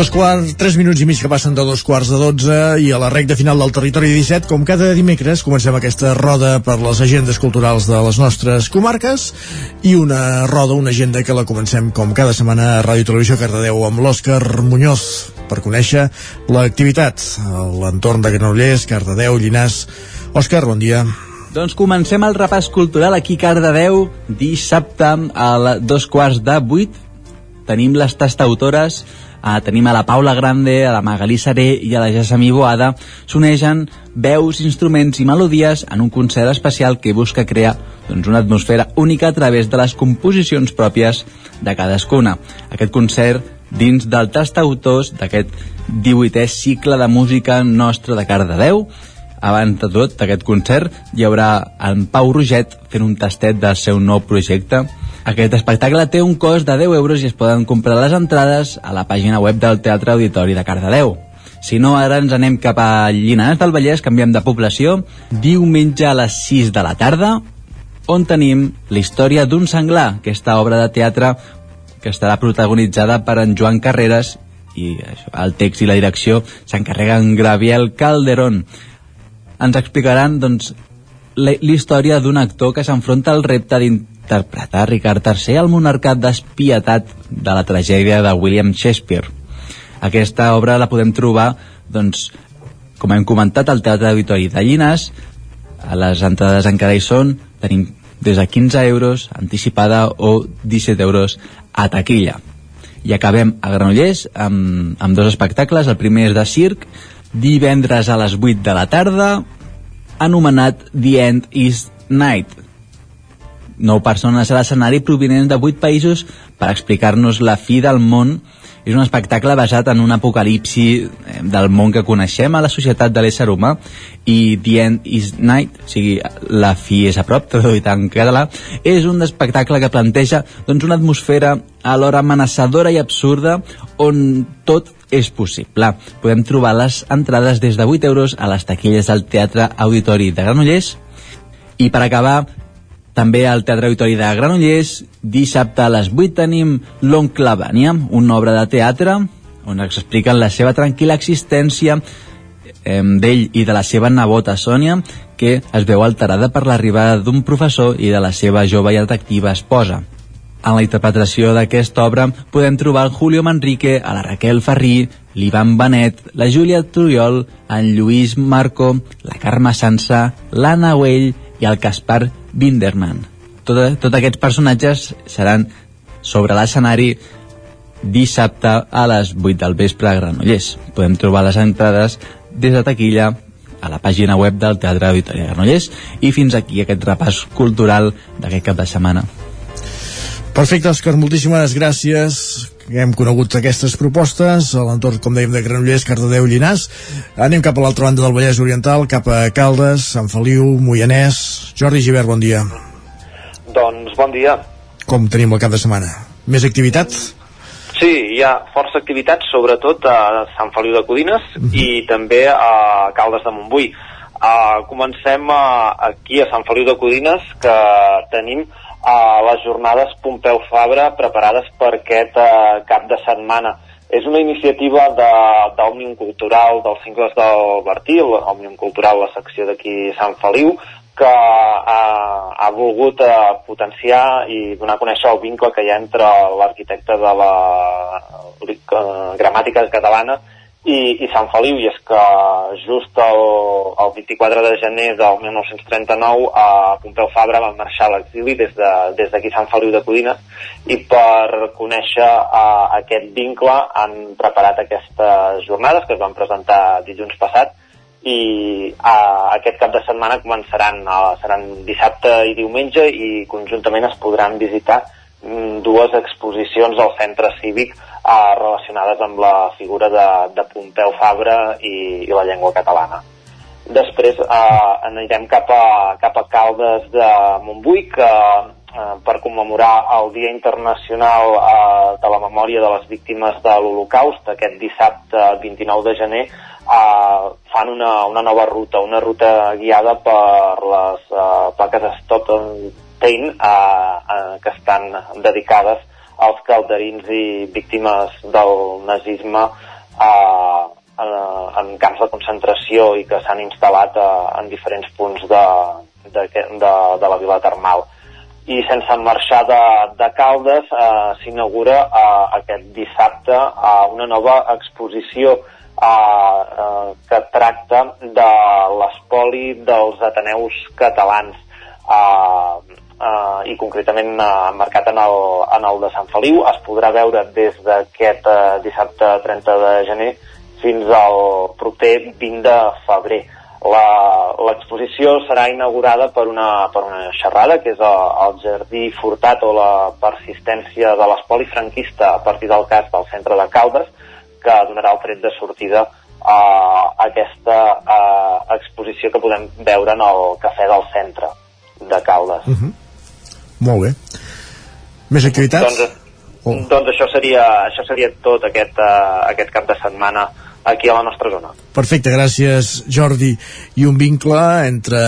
Dos quarts, tres minuts i mig que passen de dos quarts de dotze i a la recta final del territori 17, com cada dimecres, comencem aquesta roda per les agendes culturals de les nostres comarques i una roda, una agenda que la comencem com cada setmana a Ràdio Televisió Cardedeu amb l'Òscar Muñoz per conèixer l'activitat a l'entorn de Granollers, Cardedeu, Llinàs. Òscar, bon dia. Doncs comencem el repàs cultural aquí a Cardedeu dissabte a les dos quarts de vuit tenim les tastautores Uh, tenim a la Paula Grande, a la Magalí Saré i a la Jassamí Boada, s'uneixen veus, instruments i melodies en un concert especial que busca crear doncs, una atmosfera única a través de les composicions pròpies de cadascuna. Aquest concert dins del tastautors d'aquest 18è cicle de música nostra de Cardedeu abans de tot d'aquest concert hi haurà en Pau Roget fent un tastet del seu nou projecte aquest espectacle té un cost de 10 euros i es poden comprar les entrades a la pàgina web del Teatre Auditori de Cardedeu. Si no, ara ens anem cap a Llinars del Vallès, canviem de població, diumenge a les 6 de la tarda, on tenim la història d'un senglar, aquesta obra de teatre que estarà protagonitzada per en Joan Carreras i això, el text i la direcció s'encarreguen Graviel Calderón. Ens explicaran doncs, la història d'un actor que s'enfronta al repte interpretar Ricard III, el monarcat despietat de la tragèdia de William Shakespeare. Aquesta obra la podem trobar, doncs, com hem comentat, al Teatre Auditori de Llinars. A les entrades encara hi són, tenim des de 15 euros anticipada o 17 euros a taquilla. I acabem a Granollers amb, amb dos espectacles. El primer és de circ, divendres a les 8 de la tarda, anomenat The End is Night. Nou persones a l'escenari provinents de 8 països per explicar-nos la fi del món. És un espectacle basat en un apocalipsi eh, del món que coneixem a la societat de l'ésser humà. I The End is Night, o sigui, la fi és a prop, *laughs* traduït en català, és un espectacle que planteja doncs, una atmosfera alhora amenaçadora i absurda on tot és possible. Podem trobar les entrades des de 8 euros a les taquilles del Teatre Auditori de Granollers. I per acabar també al Teatre Auditori de Granollers, dissabte a les 8 tenim L'Oncle Vània, una obra de teatre on ens expliquen la seva tranquil·la existència eh, d'ell i de la seva nebota Sònia, que es veu alterada per l'arribada d'un professor i de la seva jove i atractiva esposa. En la interpretació d'aquesta obra podem trobar el Julio Manrique, a la Raquel Ferrí, l'Ivan Benet, la Júlia Trujol, en Lluís Marco, la Carme Sansa, l'Anna Güell i el Caspar Binderman. Tots tot aquests personatges seran sobre l'escenari dissabte a les 8 del vespre a Granollers. Podem trobar les entrades des de taquilla a la pàgina web del Teatre Auditori de Granollers i fins aquí aquest repàs cultural d'aquest cap de setmana. Perfecte, Òscar, moltíssimes gràcies. Hem conegut aquestes propostes a l'entorn, com dèiem, de Granollers, Cardedeu, Llinàs. Anem cap a l'altra banda del Vallès Oriental, cap a Caldes, Sant Feliu, Moianès. Jordi Givert, bon dia. Doncs bon dia. Com tenim el cap de setmana? Més activitat? Sí, hi ha força activitat, sobretot a Sant Feliu de Codines uh -huh. i també a Caldes de Montbui. Uh, comencem uh, aquí a Sant Feliu de Codines, que tenim a les jornades Pompeu Fabra preparades per aquest eh, cap de setmana. És una iniciativa d'Òmnium Cultural dels cingles del Bertí, l'Òmnium Cultural, la secció d'aquí Sant Feliu, que ha, ha volgut eh, potenciar i donar a conèixer el vincle que hi ha entre l'arquitecte de la eh, gramàtica catalana i, i Sant Feliu, i és que just el, el 24 de gener del 1939 a Pompeu Fabra va marxar a l'exili des d'aquí de, des Sant Feliu de Codines i per conèixer uh, aquest vincle han preparat aquestes jornades que es van presentar dilluns passat i uh, aquest cap de setmana començaran, uh, seran dissabte i diumenge i conjuntament es podran visitar mm, dues exposicions al centre cívic eh, relacionades amb la figura de, de Pompeu Fabra i, i la llengua catalana. Després eh, anirem cap a, cap a Caldes de Montbui, que eh, per commemorar el Dia Internacional eh, de la Memòria de les Víctimes de l'Holocaust, aquest dissabte 29 de gener, eh, fan una, una nova ruta, una ruta guiada per les eh, plaques Pain eh, eh, que estan dedicades als calderins i víctimes del nazisme eh, en, en camps de concentració i que s'han instal·lat eh, en diferents punts de, de, de, de la vila termal. I sense marxar de, de Caldes eh, s'inaugura eh, aquest dissabte eh, una nova exposició eh, eh, que tracta de l'espoli dels Ateneus catalans. Eh, eh, i concretament eh, marcat en el, en el de Sant Feliu. Es podrà veure des d'aquest eh, dissabte 30 de gener fins al proper 20 de febrer. L'exposició serà inaugurada per una, per una xerrada, que és el, el Jardí Furtat o la persistència de l'espoli franquista a partir del cas del centre de Caldes, que donarà el tret de sortida a aquesta a, exposició que podem veure en el Cafè del Centre de Caldes. Uh -huh. Molt bé. Més activitats? Doncs, oh. doncs això, seria, això seria tot aquest, uh, aquest cap de setmana aquí a la nostra zona. Perfecte, gràcies Jordi. I un vincle entre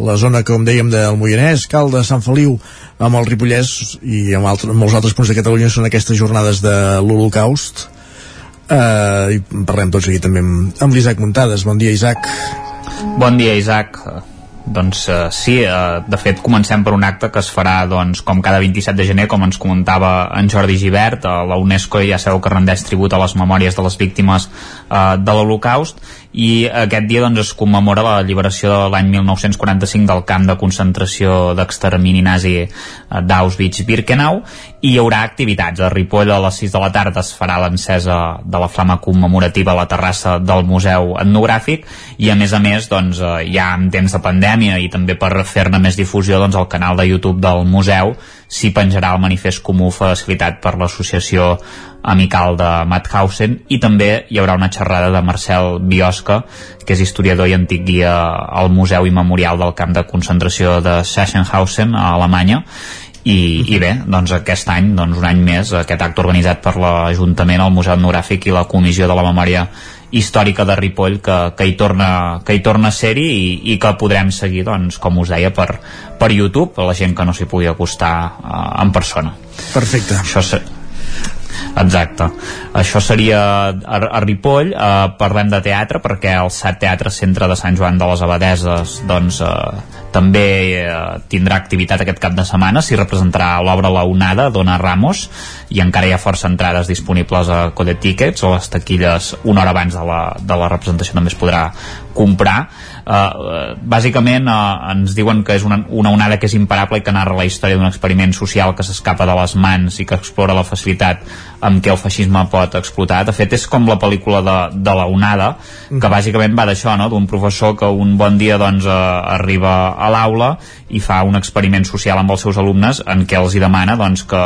la zona, com dèiem, del Moianès, Calde, Sant Feliu, amb el Ripollès i amb altres, molts altres punts de Catalunya són aquestes jornades de l'Holocaust. Uh, i parlem tots aquí també amb, amb l'Isaac Muntades. Bon dia, Isaac. Bon dia, Isaac doncs uh, sí, uh, de fet comencem per un acte que es farà doncs, com cada 27 de gener, com ens comentava en Jordi Givert, uh, la UNESCO ja sabeu que rendeix tribut a les memòries de les víctimes uh, de l'Holocaust i aquest dia doncs, es commemora la alliberació de l'any 1945 del camp de concentració d'extermini nazi d'Auschwitz-Birkenau i hi haurà activitats. A Ripoll a les 6 de la tarda es farà l'encesa de la flama commemorativa a la terrassa del Museu Etnogràfic i a més a més doncs, ja en temps de pandèmia i també per fer-ne més difusió doncs, el canal de YouTube del museu s'hi penjarà el manifest comú facilitat per l'associació amical de Mauthausen i també hi haurà una xerrada de Marcel Biosca que és historiador i antic guia al Museu i Memorial del Camp de Concentració de Sachsenhausen a Alemanya. I, i bé, doncs aquest any, doncs un any més, aquest acte organitzat per l'Ajuntament, el Museu Etnogràfic i la Comissió de la Memòria històrica de Ripoll que, que, hi, torna, que hi torna a ser-hi i, i que podrem seguir, doncs, com us deia, per, per YouTube, a la gent que no s'hi pugui acostar uh, en persona. Perfecte. Això. Exacte. Això seria a, a Ripoll. Eh, parlem de teatre perquè el SAT Teatre Centre de Sant Joan de les Abadeses doncs, eh, també eh, tindrà activitat aquest cap de setmana. S'hi representarà l'obra La Onada, Dona Ramos, i encara hi ha força entrades disponibles a Code Tickets o les taquilles una hora abans de la, de la representació també es podrà comprar uh, bàsicament uh, ens diuen que és una, una onada que és imparable i que narra la història d'un experiment social que s'escapa de les mans i que explora la facilitat amb què el feixisme pot explotar. De fet, és com la pel·lícula de, de la onada, que bàsicament va d'això, no? d'un professor que un bon dia doncs, uh, arriba a l'aula i fa un experiment social amb els seus alumnes en què els hi demana doncs, que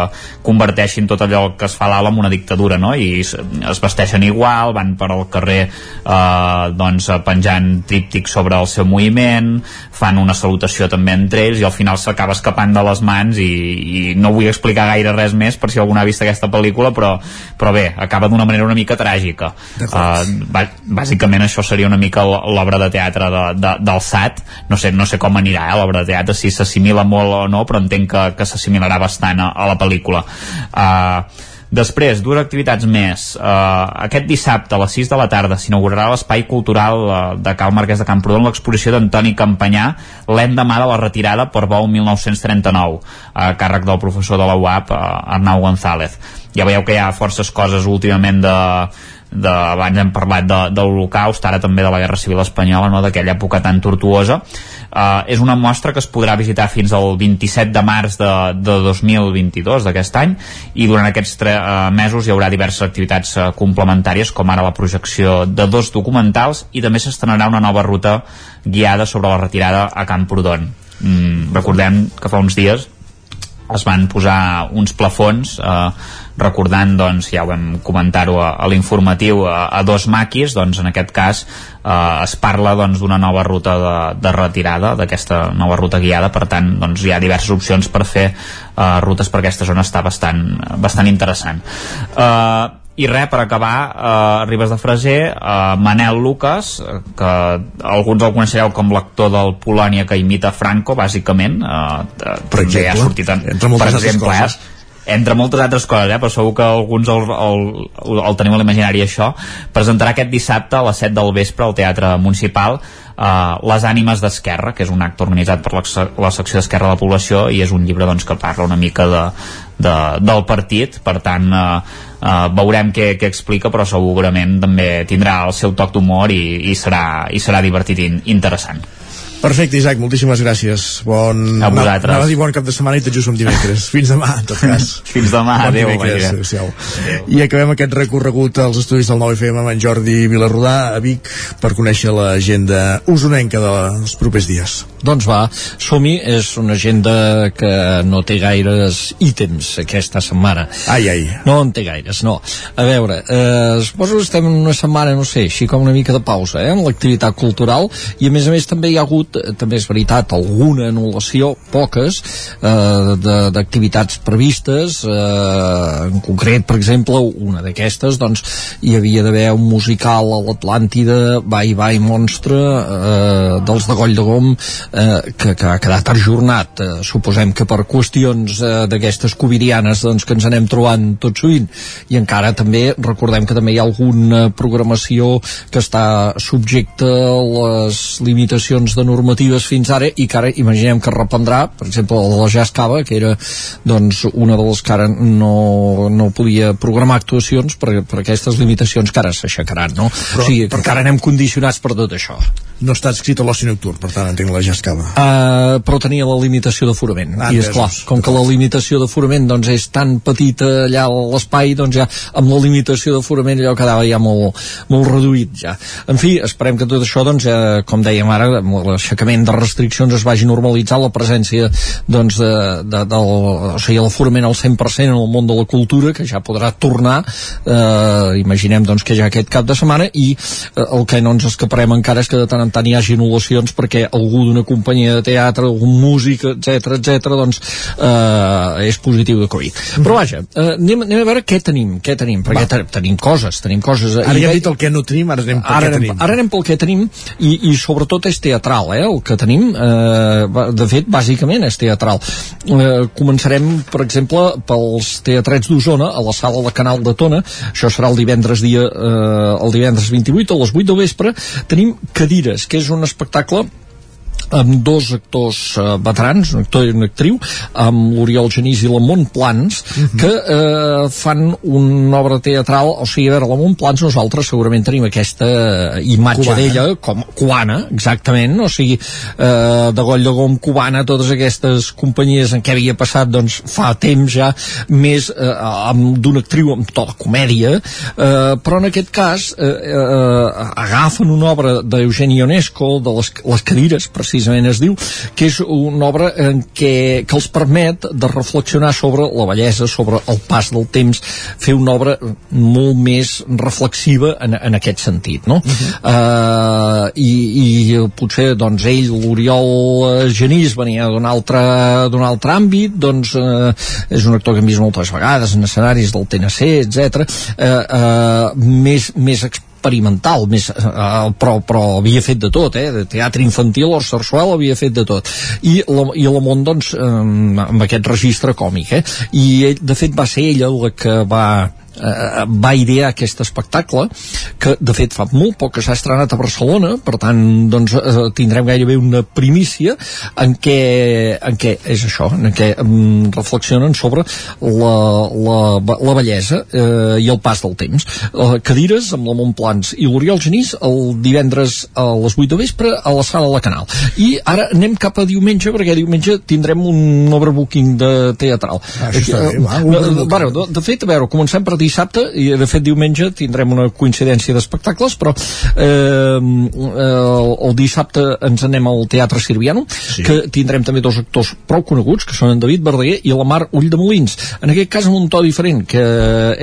converteixin tot allò que es fa a l'aula en una dictadura no? i es, es vesteixen igual, van per al carrer eh, doncs, penjant tríptics sobre el seu moviment fan una salutació també entre ells i al final s'acaba escapant de les mans i, i no vull explicar gaire res més per si algú ha vist aquesta pel·lícula però, però bé, acaba d'una manera una mica tràgica. Uh, bàsicament això seria una mica l'obra de teatre de, de, del SAT no sé, no sé com anirà eh, l'obra de teatre si s'assimila molt o no, però entenc que, que s'assimilarà bastant a, a la pel·lícula. Uh, Després, dues activitats més. Uh, aquest dissabte a les 6 de la tarda s'inaugurarà l'espai cultural uh, de Cal Marquès de Camprodon l'exposició d'Antoni Campanyà l'endemà de la retirada per Bou 1939, a càrrec del professor de la UAP, uh, Arnau González. Ja veieu que hi ha forces coses últimament de de, abans hem parlat de, de l'Holocaust, ara també de la Guerra Civil Espanyola, no? d'aquella època tan tortuosa. Uh, és una mostra que es podrà visitar fins al 27 de març de, de 2022, d'aquest any, i durant aquests tre, uh, mesos hi haurà diverses activitats uh, complementàries, com ara la projecció de dos documentals, i també s'estrenarà una nova ruta guiada sobre la retirada a Camprodon. Mm, recordem que fa uns dies es van posar uns plafons eh, recordant, doncs, ja ho vam comentar-ho a, a l'informatiu, a, a dos maquis, doncs en aquest cas eh, es parla doncs d'una nova ruta de, de retirada, d'aquesta nova ruta guiada, per tant, doncs hi ha diverses opcions per fer eh, rutes per aquesta zona, està bastant, bastant interessant. Eh, i res, per acabar, eh, Ribes de Freser, eh, Manel Lucas, que alguns el coneixereu com l'actor del Polònia que imita Franco, bàsicament. Eh, per exemple, ha sortit en, entre moltes per exemple, coses. Eh, entre moltes altres coses, eh, però segur que alguns el, el, el tenim a l'imaginari això, presentarà aquest dissabte a les 7 del vespre al Teatre Municipal eh, Les ànimes d'Esquerra, que és un acte organitzat per la, secció d'Esquerra de la Població i és un llibre doncs, que parla una mica de, de, del partit, per tant eh, eh, veurem què, què explica, però segurament també tindrà el seu toc d'humor i, i, serà, i serà divertit i interessant. Perfecte, Isaac, moltíssimes gràcies. Bon... A vosaltres. Anava a dir bon cap de setmana i tot just som dimecres. *laughs* Fins demà, en tot cas. *laughs* Fins demà, bon adéu. Dimecres, adéu. adéu. I acabem aquest recorregut als estudis del 9FM amb en Jordi Vilarrodà a Vic per conèixer l'agenda usonenca dels propers dies. Doncs va, som -hi. és una agenda que no té gaires ítems aquesta setmana. Ai, ai. No en té gaires, no. A veure, eh, suposo que estem en una setmana, no sé, així com una mica de pausa, eh, en l'activitat cultural, i a més a més també hi ha hagut, eh, també és veritat, alguna anul·lació, poques, eh, d'activitats previstes, eh, en concret, per exemple, una d'aquestes, doncs, hi havia d'haver un musical a l'Atlàntida, Vai, Vai, Monstre, eh, dels de Goll de Gom, eh, que, que ha quedat ajornat. Eh, suposem que per qüestions eh, d'aquestes covidianes doncs, que ens anem trobant tot sovint. I encara també recordem que també hi ha alguna programació que està subjecta a les limitacions de normatives fins ara i que ara imaginem que reprendrà, per exemple, el de la Jazz Cava, que era doncs, una de les que ara no, no podia programar actuacions per, per aquestes limitacions que ara s'aixecaran, no? Però, o sigui, perquè ara anem condicionats per tot això. No està escrit a l'oci nocturn, per tant entenc la Jazz Cava. Uh, però tenia la limitació d'aforament Ah, i és clar, com que la limitació d'aforament doncs, és tan petita allà a l'espai doncs ja amb la limitació d'aforament allò quedava ja molt, molt reduït ja. En fi, esperem que tot això doncs, ja, com dèiem ara amb l'aixecament de restriccions es vagi normalitzant la presència doncs, de, de, del, o sigui, l'aforament al 100% en el món de la cultura que ja podrà tornar eh, imaginem doncs, que ja aquest cap de setmana i eh, el que no ens escaparem encara és que de tant en tant hi hagi anul·lacions perquè algú d'una companyia de teatre, algun músic, etc etc doncs eh, és positiu de Covid. Però vaja, eh, anem, anem a veure què tenim, què tenim, perquè te, tenim coses, tenim coses. Ara I ja hem dit el que no tenim, ara anem pel ara que anem, tenim. ara anem pel que tenim i, i sobretot és teatral eh? El que tenim eh, de fet bàsicament és teatral. Eh, començarem per exemple pels teatrets d'Osona a la sala de Canal de Tona. Això serà el divendres dia eh, el divendres 28 a les 8 del vespre. Tenim Cadires que és un espectacle amb dos actors uh, veterans, un actor i una actriu, amb l'Oriol Genís i la Montplans, que uh, fan una obra teatral, o sigui, a veure, la Montplans nosaltres segurament tenim aquesta imatge Cubana. d'ella com cubana, exactament, o sigui, uh, de Goll de Gom cubana, totes aquestes companyies en què havia passat, doncs, fa temps ja, més uh, amb d'una actriu amb to de comèdia, uh, però en aquest cas uh, uh, agafen una obra d'Eugeni Ionesco, de les, les cadires, precisament es diu, que és una obra en què, que els permet de reflexionar sobre la bellesa, sobre el pas del temps, fer una obra molt més reflexiva en, en aquest sentit, no? uh, i, i potser doncs ell, l'Oriol eh, Genís venia d'un altre, d'un altre àmbit doncs uh, és un actor que hem vist moltes vegades en escenaris del TNC, etc. Uh, uh, més, més experimental més, uh, però, però havia fet de tot eh? de teatre infantil o sarsuel havia fet de tot i la, i la Mont doncs um, amb aquest registre còmic eh? i ell, de fet va ser ella la que va eh, va idear aquest espectacle que de fet fa molt poc que s'ha estrenat a Barcelona per tant doncs, eh, tindrem gairebé una primícia en què, en què és això en què mm, reflexionen sobre la, la, la bellesa eh, i el pas del temps. Eh, cadires amb la Montplans i l'Oriol Genís el divendres a les 8 de vespre a la sala de la Canal. I ara anem cap a diumenge perquè diumenge tindrem un overbooking de teatral. Ah, això està bé, va, Eh, overbooking. bueno, de, de fet, a veure, comencem per dissabte i de fet diumenge tindrem una coincidència d'espectacles però eh, el, el dissabte ens anem al Teatre Sirviano sí. que tindrem també dos actors prou coneguts que són en David Verdaguer i la Mar Ulldemolins en aquest cas amb un to diferent que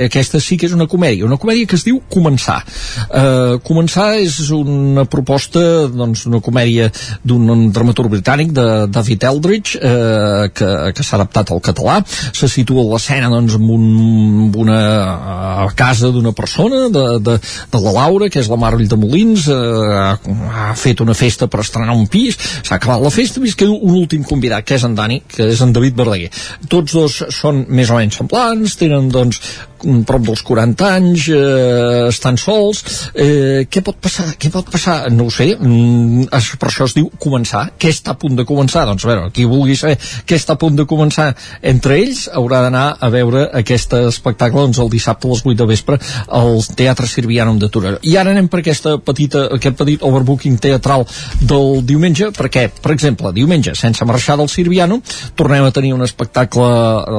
aquesta sí que és una comèdia una comèdia que es diu Començar. Eh, Començar és una proposta doncs una comèdia d'un dramaturg britànic de David Eldridge eh, que, que s'ha adaptat al català. Se situa l'escena doncs amb, un, amb una eh, casa d'una persona de, de, de la Laura que és la Mar de Molins eh, ha, fet una festa per estrenar un pis. S'ha acabat la festa i queda un últim convidat que és en Dani, que és en David Verdaguer. Tots dos són més o menys semblants tenen doncs prop dels 40 anys eh, estan sols eh, què pot passar? què pot passar? no ho sé mm, per això es diu començar què està a punt de començar? doncs a veure, qui vulgui saber què està a punt de començar entre ells haurà d'anar a veure aquest espectacle doncs, el dissabte a les 8 de vespre al Teatre Sirvianum de Torelló i ara anem per aquesta petita, aquest petit overbooking teatral del diumenge perquè, per exemple, diumenge sense marxar del Sirvianum tornem a tenir un espectacle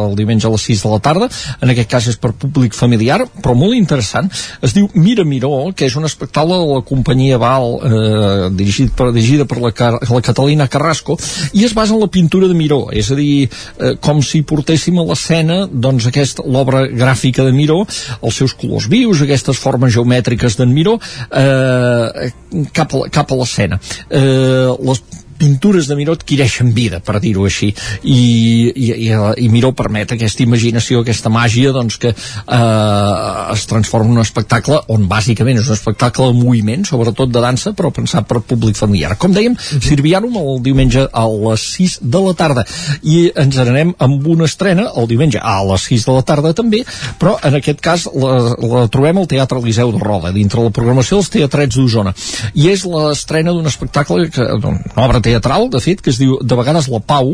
el diumenge a les 6 de la tarda en aquest cas és per públic familiar però molt interessant, es diu Mira Miró que és un espectacle de la companyia Val eh, dirigit per, dirigida per la, Car la Catalina Carrasco i es basa en la pintura de Miró és a dir, eh, com si portéssim a l'escena doncs aquesta, l'obra gràfica de Miró, els seus colors vius aquestes formes geomètriques d'en Miró eh, cap a, cap a l'escena. Eh, les pintures de Miró adquireixen vida, per dir-ho així i, i, i, i Miró permet aquesta imaginació, aquesta màgia doncs que eh, es transforma en un espectacle on bàsicament és un espectacle de moviment, sobretot de dansa però pensat per públic familiar. Com dèiem Sirvianum el diumenge a les 6 de la tarda. I ens n'anem amb una estrena el diumenge a les 6 de la tarda també, però en aquest cas la, la trobem al Teatre Eliseu de Roda dintre la programació dels teatrets d'Osona. I és l'estrena d'un espectacle que, d'una obra teatral, de fet, que es diu De vegades la Pau,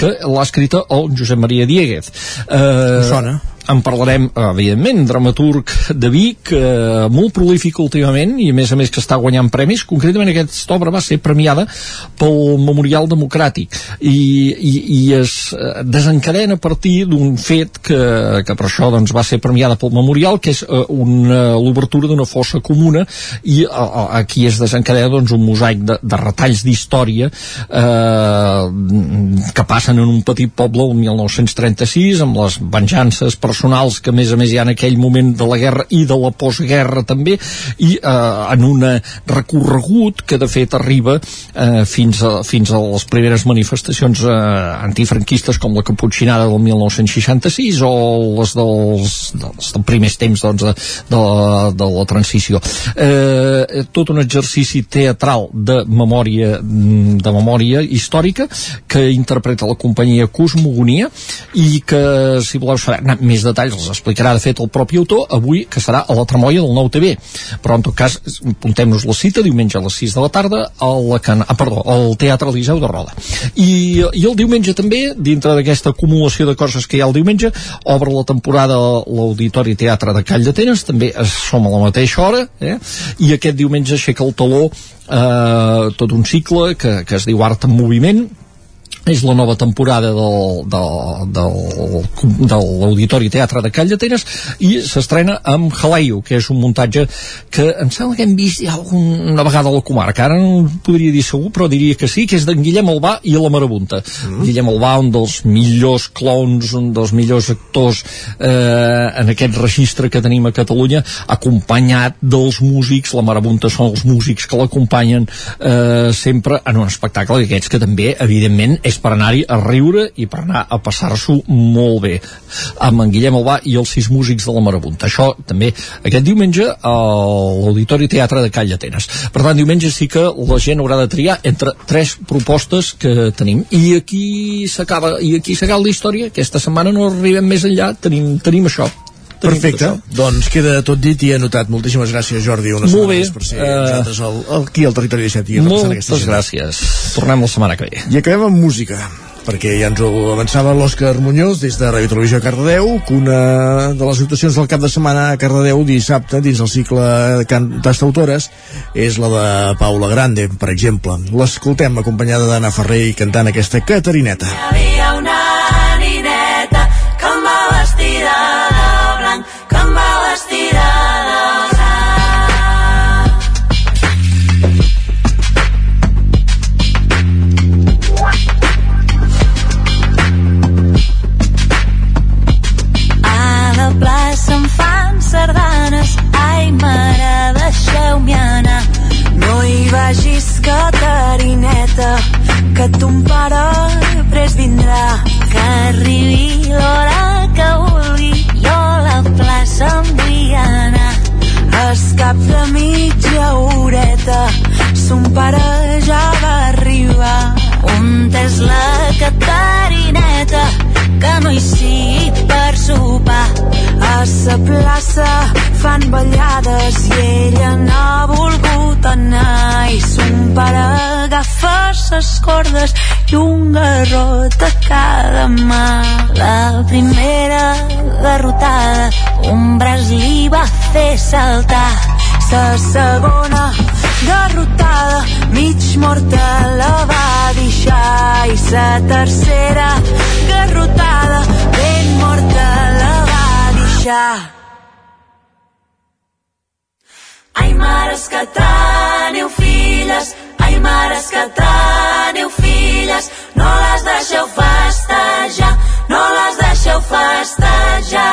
que l'ha escrita el Josep Maria Dieguez. Eh, sona en parlarem, evidentment, dramaturg de Vic, eh, molt prolífic últimament, i a més a més que està guanyant premis, concretament aquesta obra va ser premiada pel Memorial Democràtic, i, i, i es eh, desencadena a partir d'un fet que, que per això doncs, va ser premiada pel Memorial, que és eh, l'obertura d'una fossa comuna, i eh, aquí es desencadena doncs, un mosaic de, de retalls d'història eh, que passen en un petit poble el 1936, amb les venjances personals personals que a més a més hi ha en aquell moment de la guerra i de la postguerra també i eh, en un recorregut que de fet arriba eh, fins, a, fins a les primeres manifestacions eh, antifranquistes com la caputxinada del 1966 o les dels, dels, dels primers temps doncs, de, de, de la transició. Eh, tot un exercici teatral de memòria de memòria històrica que interpreta la companyia Cosmogonia i que si voleu saber més detalls els explicarà de fet el propi autor avui que serà a la Tremolla del Nou TV però en tot cas apuntem-nos la cita diumenge a les 6 de la tarda al, can... ah, perdó, al Teatre Eliseu de Roda I, i el diumenge també dintre d'aquesta acumulació de coses que hi ha el diumenge obre la temporada l'Auditori Teatre de Call d'Atenes també som a la mateixa hora eh? i aquest diumenge aixeca el taló eh, tot un cicle que, que es diu Art en Moviment és la nova temporada del, del, del, de l'Auditori Teatre de Call d'Atenes i s'estrena amb Halaio, que és un muntatge que em sembla que hem vist ja una vegada a la comarca, ara no podria dir segur, però diria que sí, que és d'en Guillem Albà i la Marabunta. Mm. Guillem Albà, un dels millors clowns, un dels millors actors eh, en aquest registre que tenim a Catalunya, acompanyat dels músics, la Marabunta són els músics que l'acompanyen eh, sempre en un espectacle d'aquests que també, evidentment, és per anar-hi a riure i per anar a passar-s'ho molt bé amb en Guillem Albà i els sis músics de la Marabunta. Això també aquest diumenge a l'Auditori Teatre de Call d'Atenes. Per tant, diumenge sí que la gent haurà de triar entre tres propostes que tenim. I aquí s'acaba i aquí s'acaba la història. Aquesta setmana no arribem més enllà, tenim, tenim això. Perfecte, doncs queda tot dit i anotat. Moltíssimes gràcies, Jordi, una Molt bé. per ser uh, nosaltres al, al, aquí al Territori 17 i repassant aquesta Moltes gràcies. Tornem la setmana que ve. I acabem amb música perquè ja ens ho avançava l'Òscar Muñoz des de Ràdio Televisió a Cardedeu que una de les actuacions del cap de setmana a Cardedeu dissabte dins el cicle Cantastautores és la de Paula Grande, per exemple l'escoltem acompanyada d'Anna Ferrer i cantant aquesta Catarineta Hi havia una nineta que em va vestida blanc, que em va vestida de fan sardanes, ai mare, deixeu-me anar. No hi vagis, Catarineta, que ton pare pres vindrà. Que arribi l'hora anar. Es cap de mitja horeta, son pare ja va arribar. On és la Catarineta, que no hi sigui per sopar. A sa plaça fan ballades i ella n'ha volgut anar. I son pare agafa ses cordes i un garrot a cada mà. La primera garrotada un braç li va fer saltar. Sa segona garrotada mig morta la va deixar i sa tercera garrotada ben morta la va deixar. Ai, mares que teniu filles, ai, mares que teniu filles, no les deixeu festejar, no les deixeu festejar.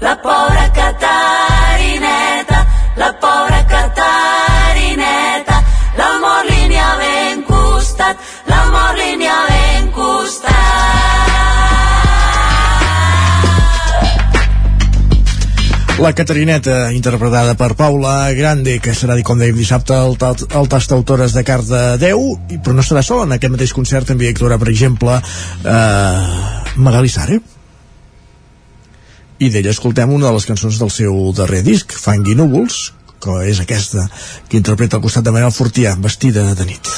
La pobra Catarineta, la pobra La Catarineta, interpretada per Paula Grande, que serà, com dèiem, dissabte al, ta- al Tastautores de Cardedeu, i- però no estarà sola. En aquest mateix concert també actuarà, per exemple, eh, Magali Sare. I d'ella escoltem una de les cançons del seu darrer disc, Fangui Núvols, que és aquesta que interpreta al costat de Manel Fortià, vestida de nit.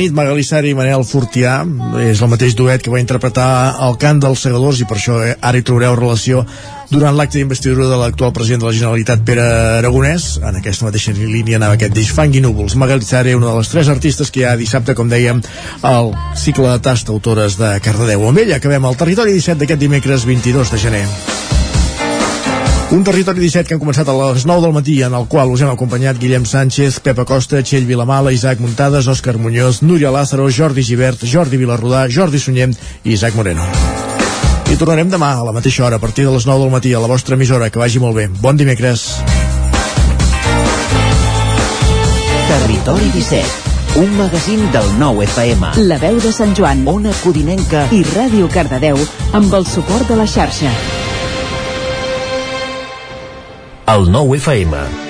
Nit, Magali Sari i Manel Fortià és el mateix duet que va interpretar el cant dels segadors i per això eh, ara hi trobareu relació durant l'acte d'investidura de l'actual president de la Generalitat Pere Aragonès. En aquesta mateixa línia anava aquest disc Fang i Núvols. Magali Sari, una de les tres artistes que hi ha dissabte com dèiem al cicle de tast autores de Cardedeu. Amb ella acabem al territori 17 d'aquest dimecres 22 de gener un territori 17 que han començat a les 9 del matí en el qual us hem acompanyat Guillem Sánchez, Pepa Costa, Txell Vilamala, Isaac Muntades, Òscar Muñoz, Núria Lázaro, Jordi Givert, Jordi Vilarrodà, Jordi Sunyem i Isaac Moreno. I tornarem demà a la mateixa hora, a partir de les 9 del matí, a la vostra emissora. Que vagi molt bé. Bon dimecres. Territori 17, un magazín del nou FM. La veu de Sant Joan, Ona Codinenca i Ràdio Cardedeu amb el suport de la xarxa. El nou FM.